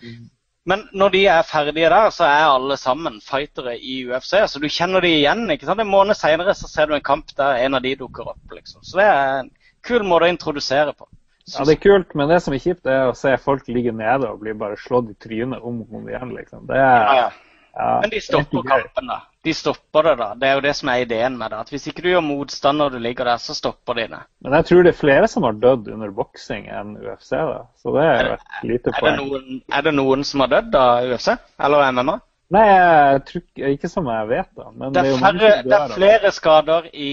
men når de er ferdige der, så er alle sammen fightere i UFC. Så du kjenner de igjen. ikke sant? En måned senere så ser du en kamp der en av de dukker opp. liksom. Så det er en kul måte å introdusere på. Ja, det er kult, men det som er kjipt, er å se folk ligge nede og bli bare slått i trynet om og om igjen. liksom. Det er, Ja, ja. Ja, Men de er stopper kampen, da. De stopper det, da. Det er jo det som er ideen med det. At Hvis ikke du gjør motstand når du ligger der, så stopper de det. Men jeg tror det er flere som har dødd under boksing enn UFC, da. Så det er jo et lite Er det poeng. noen, er det noen som har dødd av UFC? Eller MMA? Nei, jeg tror ikke, som jeg vet, da. Men Det det er er, jo færre, det er det. flere skader i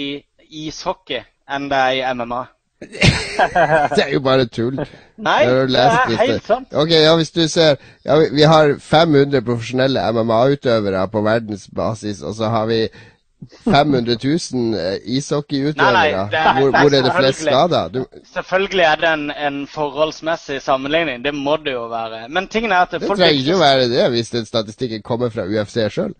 ishockey enn det er i MMA. Det er jo bare tull. Nei, det er helt sant. Ok, ja, hvis du ser ja, vi, har 500 profesjonelle MMA-utøvere på verdensbasis, og så har vi 500 000 eh, ishockeyutøvere. Er- hvor, hvor er det flest skader? Du, Selvfølgelig er det en, en forholdsmessig sammenligning. Det må det jo være. Men tingen er at det folk trenger ikke å være det hvis den statistikken kommer fra UFC sjøl.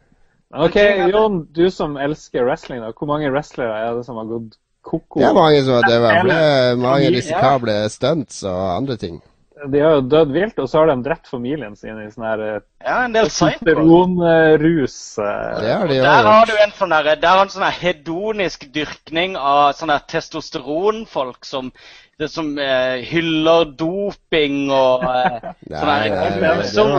Ok, Jon, du som elsker wrestling, da. Hvor mange wrestlere er det som har gått koko. Det er mange som har dødd. Mange risikable stunts og andre ting. De har jo dødd vilt, og så har de drept familien sin i sånn her eh, Ja, en del testosteronrus. eh, Det har de jo Der har du en sånn der, der har en sånn hedonisk dyrkning av sånne testosteronfolk som, det som eh, hyller doping og eh, sånn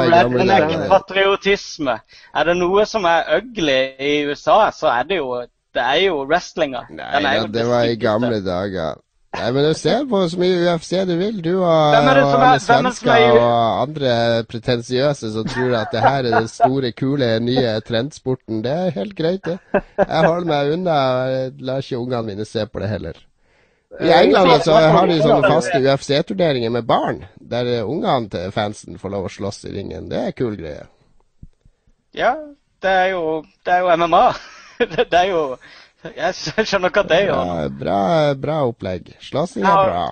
patriotisme. Er det noe som er ugly i USA, så er det jo det er jo wrestlinga. Nei, jo det var i gamle dager. Nei, men du ser på så mye UFC du vil, du og, alle er er svensker og andre pretensiøse som tror at det her er den store, kule, nye trendsporten. Det er helt greit, det. Jeg holder meg unna. Lar ikke ungene mine se på det heller. I England så har de sånne faste UFC-turneringer med barn, der ungene til fansen får lov å slåss i ringen. Det er kul greie. Ja, det er jo, det er jo MMA. Det, det er jo Jeg skjønner ikke at det er. Jo. Ja, bra, bra opplegg. Slåssing er bra.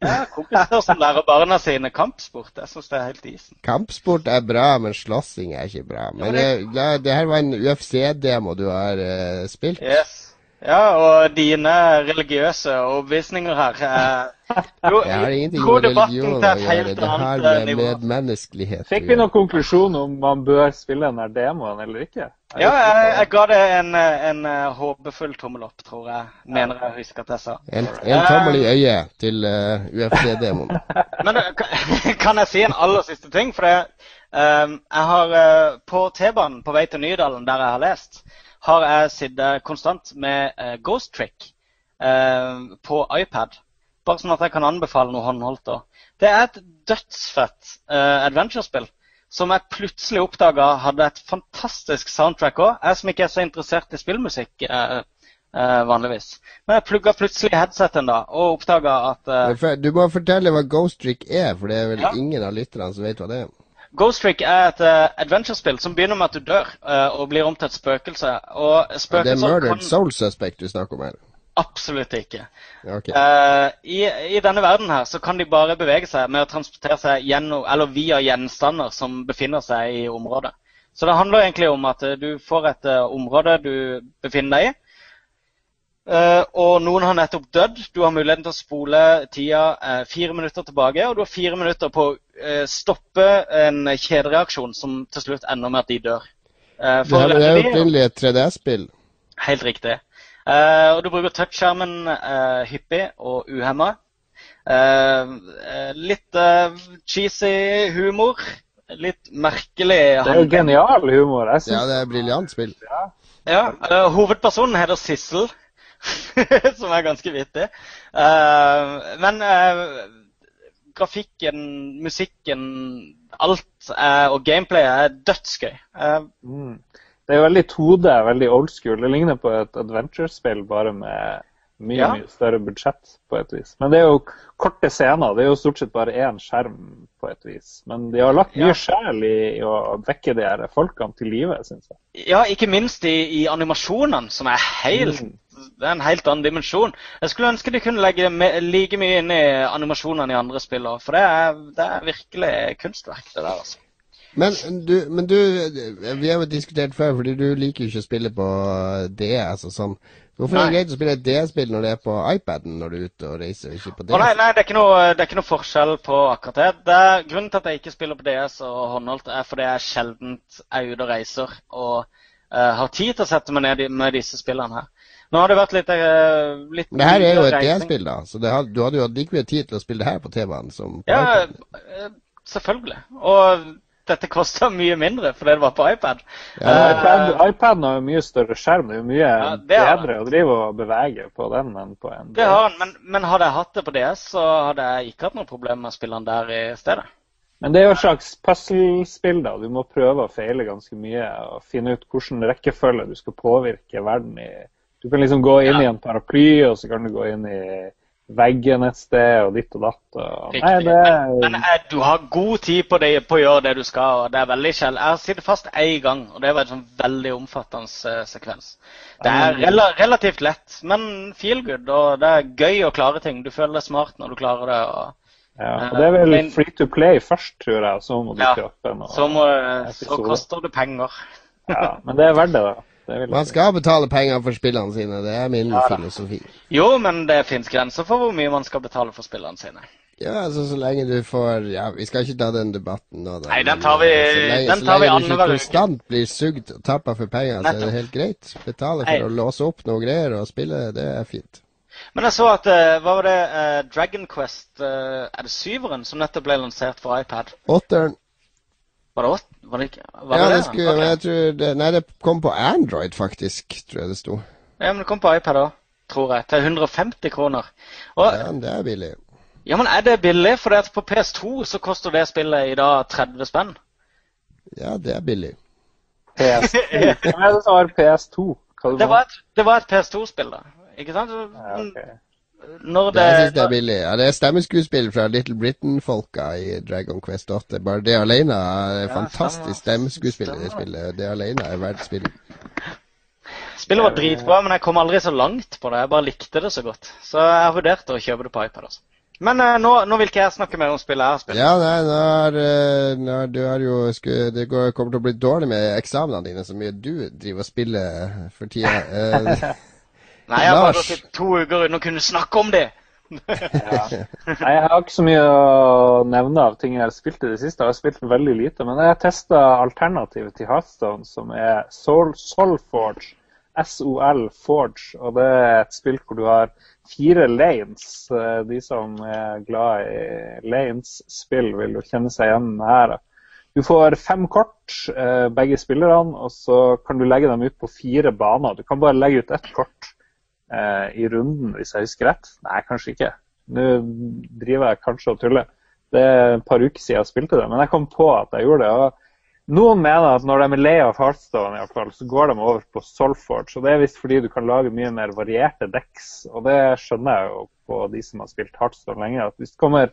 Ja, kompiser som lærer barna sine kampsport. Jeg syns det er helt isen. Kampsport er bra, men slåssing er ikke bra. Men eh, ja, det her var en UFC-demo du har uh, spilt. Yes. Ja, og dine religiøse overbevisninger her eh, jo, Jeg har ingenting med religion å gjøre. Det har med eh, medmenneskelighet Fikk vi noen konklusjon om man bør spille den der demoen eller ikke? Ja, jeg, jeg ga det en, eh, en eh, håpefull tommel opp, tror jeg. Mener jeg husker at jeg sa. En, en tommel i øyet til uh, UFC-demoen. Men eh, kan- jeg si en aller siste ting? For det, um, jeg har eh, på T-banen på vei til Nydalen, der jeg har lest, har jeg sittet konstant med uh, Ghost Trick eh, på iPad. Bare sånn at jeg kan anbefale noe håndholdt. Også. Det er et dødsfett eh, adventure-spill som jeg plutselig oppdaga hadde et fantastisk soundtrack òg. Jeg som ikke er så interessert i spillmusikk eh, eh, vanligvis. Men jeg plugga plutselig headseten da, og oppdaga at eh, Du må fortelle hva Ghost Trick er, for det er vel Ja. ingen av lytterne som vet hva det er. Ghost Trick er et uh, adventure-spill som begynner med at du dør eh, og blir om til et spøkelse. Og Det er Murdered kan Soul Suspect du snakker om her. Absolutt ikke. Okay. ok. Eh, i, I denne verden her så kan de bare bevege seg med å transportere seg gjennom, eller via gjenstander som befinner seg i området. Så det handler egentlig om at eh, du får et uh, område du befinner deg i. Uh, og noen har nettopp dødd. Du har muligheten til å spole tida fire minutter tilbake. Og du har fire minutter på å stoppe en kjedereaksjon som til slutt ender med at de dør. Det er jo et 3D-spill. Helt riktig. Eh, og du bruker touchskjermen eh, hyppig og uhemma. Eh, litt cheesy humor. Litt merkelig Det er jo genial humor. Jeg synes. Ja, det er briljant spill. Ja, eh, hovedpersonen heter Sissel, som er ganske vittig. Eh, men grafikken, musikken, alt og gameplayet er dødsgøy. Mm. Det er veldig 2D, veldig old school. Det ligner på et adventure-spill, bare med mye Ja. mye større budsjett, på et vis. Men det er jo korte scener. Det er jo stort sett bare én skjerm, på et vis. Men de har lagt mye Ja. sjel i, i å vekke de her folkene til live, syns jeg. Ja, ikke minst i, i animasjonene, som er helt Mm. Det er en helt annen dimensjon. Jeg skulle ønske de kunne legge like mye inn i animasjonene i andre spill òg, for det er, det er virkelig kunstverk, det der, altså. Men du, men du Vi har jo diskutert før, fordi du liker jo ikke å spille på DS og sånn. Hvorfor er det greit å spille et DS-spill når det er på iPaden når du er ute og reiser, ikke på Å, nei, DS? nei det, er noe, det er ikke noe forskjell på akkurat det. det er, grunnen til at jeg ikke spiller på DS og håndholdt, er fordi jeg sjelden er ute og reiser og uh, har tid til å sette meg ned med disse spillene her. Nå har det vært litt, uh, litt det her er jo et. DS-spill, da, så det had, du hadde jo hatt like mye tid til å spille det her på TV-en som på Ja, iPaden. eh, selvfølgelig. Og dette kosta mye mindre fordi det var på iPad. Ja, uh, iPad, iPaden har jo mye større skjerm. Det er jo mye Ja, det bedre å drive og bevege på den enn på en Det har han, men, men hadde jeg hatt det på DS, så hadde jeg ikke hatt noe problem med å spille den der i stedet. Men det er jo et slags puzzlespill. da. Du må prøve og feile ganske mye og finne ut hvilken rekkefølge du skal påvirke verden i. Du kan liksom gå inn Ja. i en paraply, og så kan du gå inn i veggen et sted, og ditt og datt. Og... Nei, det Men, men eh, du har god tid på, det, på å gjøre det du skal. og det er veldig kjell. Jeg har sittet fast én gang, og det var en sånn veldig omfattende uh, sekvens. Det er rel relativt lett, men feel good, og det er gøy å klare ting. Du føler deg smart når du klarer det. og ja, og det er vel Men- free to play først, tror jeg, så må du Ja, kjøpe den. og- Så, må, så koster det penger. Ja, men det er verdt det, da. Man skal betale penger for spillene sine, det er min Ja filosofi. Jo, men det fins grenser for hvor mye man skal betale for spillene sine. Ja, altså så lenge du får Ja, vi skal ikke ta den debatten nå, da. Nei, den tar vi- så lenge, så lenge du ikke konstant blir sugd og tappa for penger, så er det helt greit. Betale Nei. for å låse opp noe greier og spille, det er fint. Men jeg så at eh, Hva var det? eh, Dragon Quest eh, Er det syveren som nettopp ble lansert for iPad? Åtteren Var det åtte? Var det ikke? Var Ja, det det skulle Ok. Men jeg tror det Nei, det kom på Android, faktisk, tror jeg det sto. Ja, men det kom på iPad òg, tror jeg. Til 150 kroner. Og, Ja, det er billig. ja, men er det billig? For på PS2 så koster det spillet i dag 30 spenn. Ja, det er billig. PS2. Hvem er det som har PS2? Hva Det var et, det var et PS2-spill, da. Ikke sant? Ja, ok. Når Det, det, jeg synes det er billig. Ja, det er stemmeskuespill fra Little Britain-folka i Dragon Quest 8. Bare det alene er Ja, fantastisk stemmeskuespill i det spillet. Det alene er verdt spillet. Spillet var dritbra, men jeg kom aldri så langt på det. Jeg bare likte det så godt. Så jeg vurderte å kjøpe det på iPad. altså. Men uh, nå, nå vil ikke jeg snakke mer om spillet jeg har spilt. Ja, nei, nå er, eh, nå er, du er jo sku, Det går, kommer til å bli dårlig med eksamenene dine så mye du driver og spiller for tida. Eh, Nei, jeg har bare gått i to uker uten å kunne snakke om det. Ja. Nei, jeg har ikke så mye å nevne av ting jeg har spilt i det siste. Jeg har spilt veldig lite. Men jeg testa alternativet til Hearthstone, som er Soul, Soulforge. SOL Forge. Og det er et spill hvor du har fire lanes. Eh, De som er glad i lanes-spill, vil jo kjenne seg igjen her. Du får fem kort, eh, begge spillerne, og så kan du legge dem ut på fire baner. Du kan bare legge ut ett kort eh, i runden, hvis jeg husker rett. Nei, kanskje ikke. Nå driver jeg kanskje og tuller. Det er et par uker siden jeg spilte det, men jeg kom på at jeg gjorde det. og noen mener at når de er lei av Hardstone i hvert fall, så går de over på Solforge. og Det er visst fordi du kan lage mye mer varierte decks. Og det skjønner jeg jo på de som har spilt Hardstone lenge. at Hvis du kommer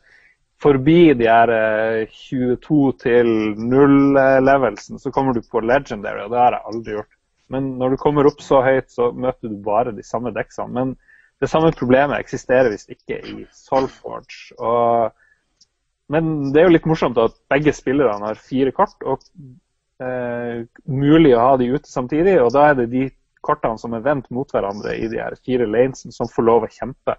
forbi de her eh, 22 til 0-levelsen, så kommer du på Legendary, og det har jeg aldri gjort. Men når du kommer opp så høyt, så møter du bare de samme deksene. Men det samme problemet eksisterer visst ikke i Solforge. Og men det er jo litt morsomt at begge spillerne har fire kort, og eh, mulig å ha de ute samtidig. Og da er det de kortene som er vendt mot hverandre i de her fire lanesene, som får lov å kjempe.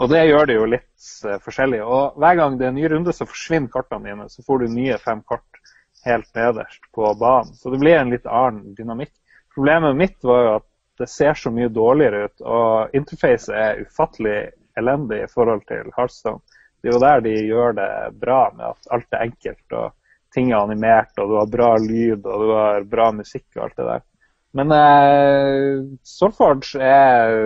Og det gjør det jo litt eh, forskjellig. Og hver gang det er en ny runde, så forsvinner kortene dine. Så får du nye fem kort helt nederst på banen. Så det blir en litt annen dynamikk. Problemet mitt var jo at det ser så mye dårligere ut, og interfacet er ufattelig elendig i forhold til hardstone. Det er jo der de gjør det bra, med at alt er enkelt og ting er animert, og du har bra lyd og du har bra musikk og alt det der. Men eh, Solforge er,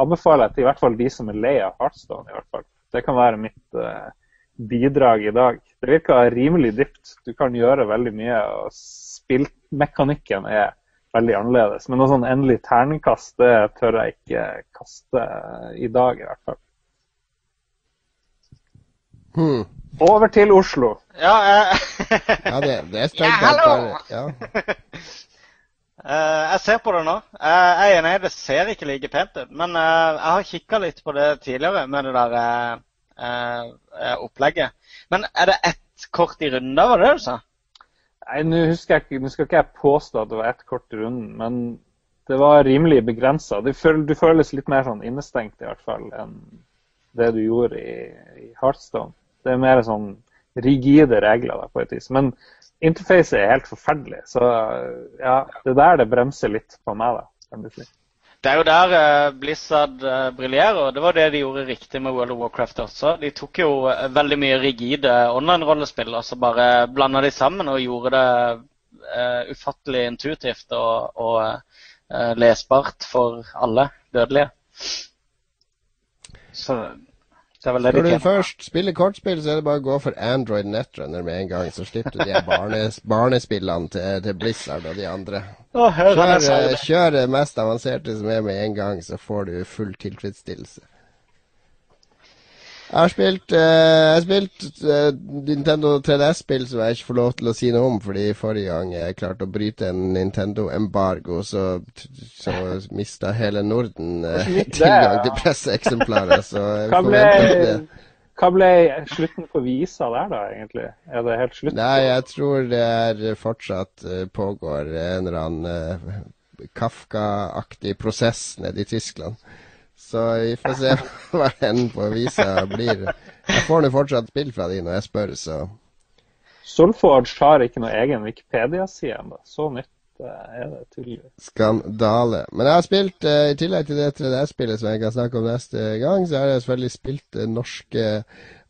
anbefaler jeg til i hvert fall de som er lei av hardstone i hvert fall. Det kan være mitt eh, bidrag i dag. Det virker rimelig dypt. Du kan gjøre veldig mye, og spillmekanikken er veldig annerledes. Men noe sånn endelig terningkast det tør jeg ikke kaste i dag, i hvert fall. Hmm. Over til Oslo. Ja, eh, Ja, det, det er strengt Ja, tatt hallo! bare ja. uh, jeg ser på det nå. Uh, jeg er enig, det ser ikke like pent ut. Men eh, jeg har kikka litt på det tidligere med det der eh, eh, opplegget. Men er det ett kort i runden, da? Var det det du sa? Nei, Nå husker jeg ikke, nå skal ikke jeg påstå at det var ett kort i runden, men det var rimelig begrensa. Du, du føles litt mer sånn innestengt i hvert fall enn det du gjorde i, i Hearthstone. Det er mer sånn rigide regler da, på et vis. Men interfacet er helt forferdelig. Så ja, det er der det bremser litt på meg, da. kan du si. Det er jo der eh, Blizzard uh, briljerer. Det var det de gjorde riktig med World of Warcraft også. De tok jo eh, veldig mye rigide online-rollespill og så bare blanda de sammen og gjorde det eh, ufattelig intuitivt og, og eh, lesbart for alle dødelige. Så de du først spiller kortspill, så er det bare å gå for Android Netrunner med en gang. Så slipper du de barnes, barnespillene til, til Blizzard og de andre. Kjør, kjør det mest avanserte som er med en gang, så får du full tilfredsstillelse. Jeg har spilt, uh, jeg har spilt uh, Nintendo 3DS-spill som jeg ikke får lov til å si noe om, fordi forrige gang jeg klarte å bryte en Nintendo-embargo, så, så mista hele Norden det, tilgang til presseeksemplarer. Så jeg Hva ble, det. hva ble slutten på visa der, da, egentlig? Er det helt slutt? Nei, jeg tror det er fortsatt pågår en eller annen Kafka-aktig prosess nede i Tyskland. Så vi får se hva enden på visa blir. Jeg får nå fortsatt spill fra de når jeg spør, så Solforge har ikke noe egen Wikipedia-side ennå. Så nytt eh, er det tydeligvis. skandale. Men jeg har spilt, eh, i tillegg til det 3DS-spillet som jeg kan snakke om neste gang, så har jeg selvfølgelig spilt norske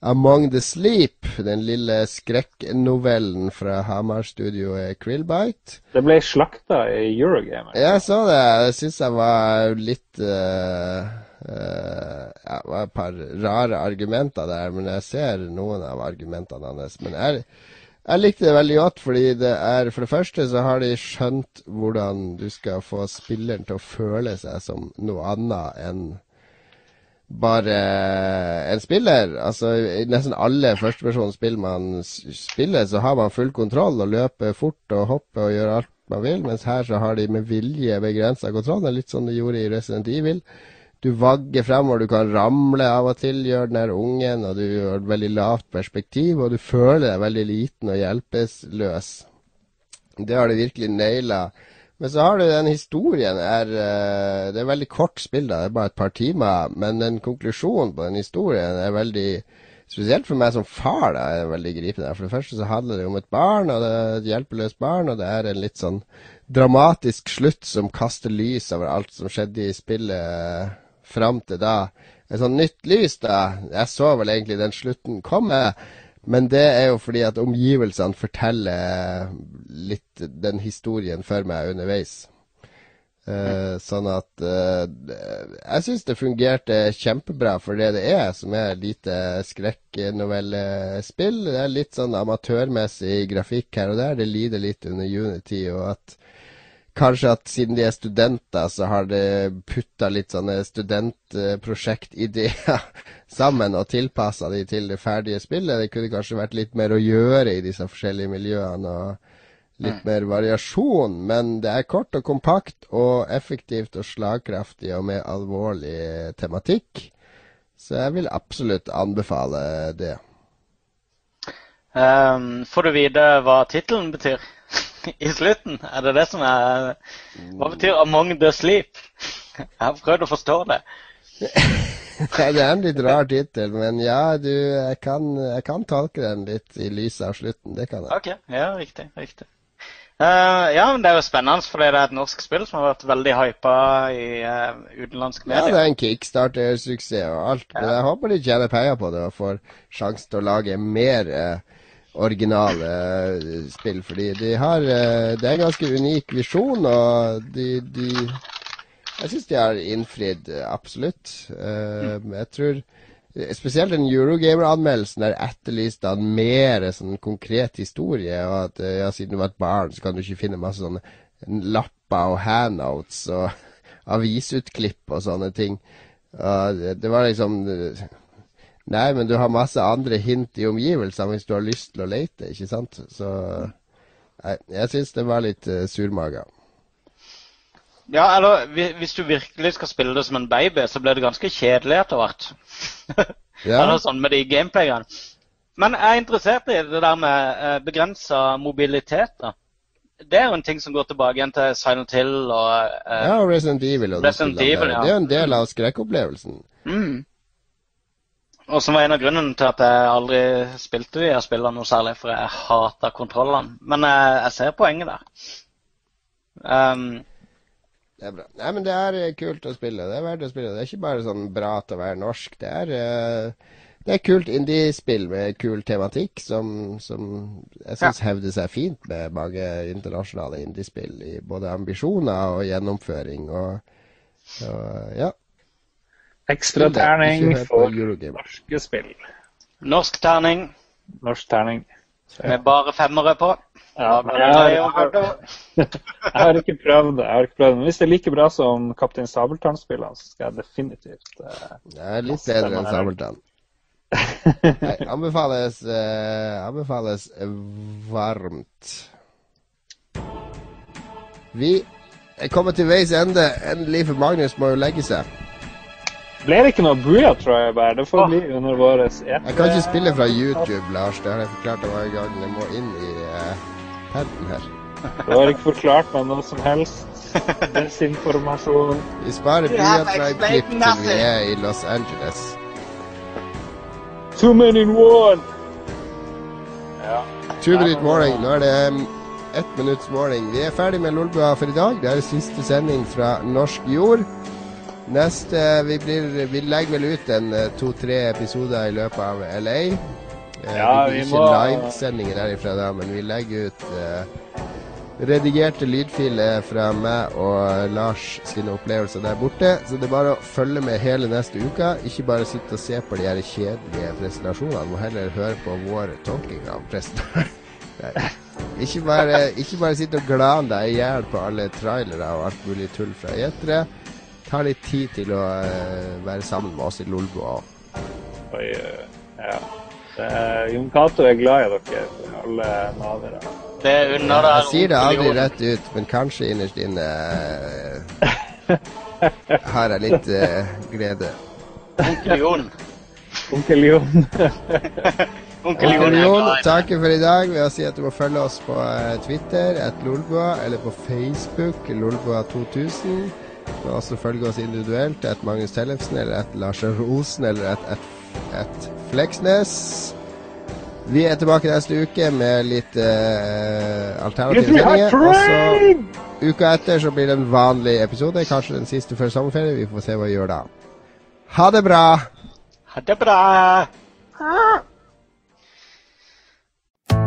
Among the Sleep, den lille skrekknovellen fra Hamar-studioet Krillbite. Det ble slakta i Eurogamer. Jeg så det. Jeg syns jeg var litt uh, uh, Ja, det var et par rare argumenter der, men jeg ser noen av argumentene hans. Men jeg, jeg likte det veldig godt, fordi det er For det første så har de skjønt hvordan du skal få spilleren til å føle seg som noe annet enn bare en spiller. Altså, I nesten alle førstepersonsspill man spiller, så har man full kontroll og løper fort og hopper og gjør alt man vil, mens her så har de med vilje begrensa kontroll. Litt sånn de gjorde i Resident Evil. Du vagger fremover, du kan ramle av og til, gjør den her ungen, og du har et veldig lavt perspektiv, og du føler deg veldig liten og hjelpeløs. Det har de virkelig naila. Men så har du den historien er eh, Det er veldig kort spill, da. Det er bare et par timer. Men den konklusjonen på den historien er veldig Spesielt for meg som far da, er det veldig gripende. For det første så handler det om et barn, og det er et hjelpeløst barn, og det er en litt sånn dramatisk slutt som kaster lys over alt som skjedde i spillet fram til da. Et sånn nytt lys, da. Jeg så vel egentlig den slutten komme. Men det er jo fordi at omgivelsene forteller litt den historien for meg underveis. Eh, sånn at uh, Jeg syns det fungerte kjempebra for det det er, som er lite skrekknovellespill. Det er litt sånn amatørmessig grafikk her og der. Det lider litt under Unity, og at Kanskje at siden de er studenter, så har de putta litt sånne studentprosjektideer sammen og tilpassa de til det ferdige spillet. Det kunne kanskje vært litt mer å gjøre i disse forskjellige miljøene, og litt mer variasjon. Men det er kort og kompakt og effektivt og slagkraftig og med alvorlig tematikk. Så jeg vil absolutt anbefale det. Ehm, får du vite hva tittelen betyr i slutten? Er det det som er Hva betyr 'Among the Sleep'? Jeg har prøvd å forstå det. Det er en litt rar tittel, men ja, du, jeg kan, jeg kan tolke den litt i lys av slutten. Det kan jeg. Ok, ja, riktig. riktig. Uh, ja, men Det er jo spennende, fordi det er et norsk spill som har vært veldig hypa i uh, media Ja, det er en kickstarter-suksess og alt, men jeg håper de tjener penger på det og får sjansen til å lage mer eh, originale eh, spill, fordi de har eh, Det er en ganske unik visjon, og de, de Jeg syns de har innfridd, eh, absolutt. Eh, jeg tror Spesielt den Eurogamer-anmeldelsen der etterlyste han mer sånn konkret historie. Og at ja, siden du var et barn, så kan du ikke finne masse sånne lapper og handouts og avisutklipp og sånne ting. Og det, var liksom Nei, men du har masse andre hint i omgivelsene hvis du har lyst til å lete, ikke sant? Så nei, jeg syns det var litt uh, surmaga. Ja, eller hvis du virkelig skal spille det som en baby, så blir det ganske kjedelig etter hvert. Ja. Eller sånn med de gameplayene. Men jeg er interessert i det der med uh, begrensa mobilitet. da. Det er jo en ting som går tilbake igjen til Silent Hill og uh, Ja, Resident Evil. Og de Resident Evil, ja. Det er jo en del av skrekkopplevelsen. mm. Og som var en av grunnene til at jeg aldri spilte her spillene noe særlig, for jeg hater kontrollene. Men jeg, jeg ser poenget der. Um, Det er bra. Nei, men det er eh, kult å spille. Det er verdt å spille. Det er ikke bare sånn bra til å være norsk. Det er, uh, det er kult indiespill med kul tematikk som, som jeg syns hevder seg fint med mange internasjonale indie-spill i både ambisjoner og gjennomføring og, og ja. Ekstra terning for norske spill. norsk terning Norsk terning. med bare femmere på. Ja, jeg, har, jeg, har, jeg har ikke prøvd det. jeg har ikke prøvd. Men hvis det er like bra som Kaptein Sabeltann-spillene, så skal jeg definitivt uh, Det er litt bedre enn Sabeltann. Nei, anbefales, uh, anbefales varmt. Vi er kommet til veis ende. Endelig, for Magnus må jo legge seg. Ble det ikke noe Booyah, tror bare. Det får Åh. bli under vår Jeg kan ikke spille fra YouTube, Lars. Det har jeg forklart deg gang. Jeg må inn i uh, paden her. Du har ikke forklart meg noe som helst. Desinformasjon. Vi sparer Blyant-klipp til vi er i Los Angeles. Two men in one! Ja. Two minute morning. Nå er det um, ett minutts morning. Vi er ferdig med Lolbua for i dag. Det er siste sending fra norsk jord. Neste Vi, blir, vi legger vel ut en uh, to-tre episoder i løpet av LA. Eh, Ja, vi blir ikke må- livesendinger derifra da, men vi legger ut eh, redigerte lydfiler fra meg og Lars sine opplevelser der borte. Så det er bare å følge med hele neste uke. Ikke bare sitte og se på de her kjedelige presentasjonene. Må heller høre på vår tolking av presentasjonen. Ikke bare, ikke bare sitte og glane deg i hjel på alle trailere og alt mulig tull fra gjetere tar litt tid til å uh, være sammen med oss i Lolbua. Oi, eh, ja. Er, Jon Cato er glad i dere, alle navere. Det er under. Jeg sier det aldri rett ut, men kanskje innerst inne uh, har jeg litt uh, glede. Onkel Jon. Onkel Jon. Onkel Jon, takker for i dag ved å si at du må følge oss på Twitter, at Lolbua, eller på Facebook, Lolbua 2000. Men også følge oss individuelt. Et Magnus Tellefsen eller et Lars Rosen, eller et, et, et Fleksnes. Vi er tilbake neste uke med litt uh, alternative sendinger. Og så uka etter så blir det en vanlig episode. Kanskje den siste før sommerferie. Vi får se hva vi gjør da. Ha det bra. Ha det bra. Ha.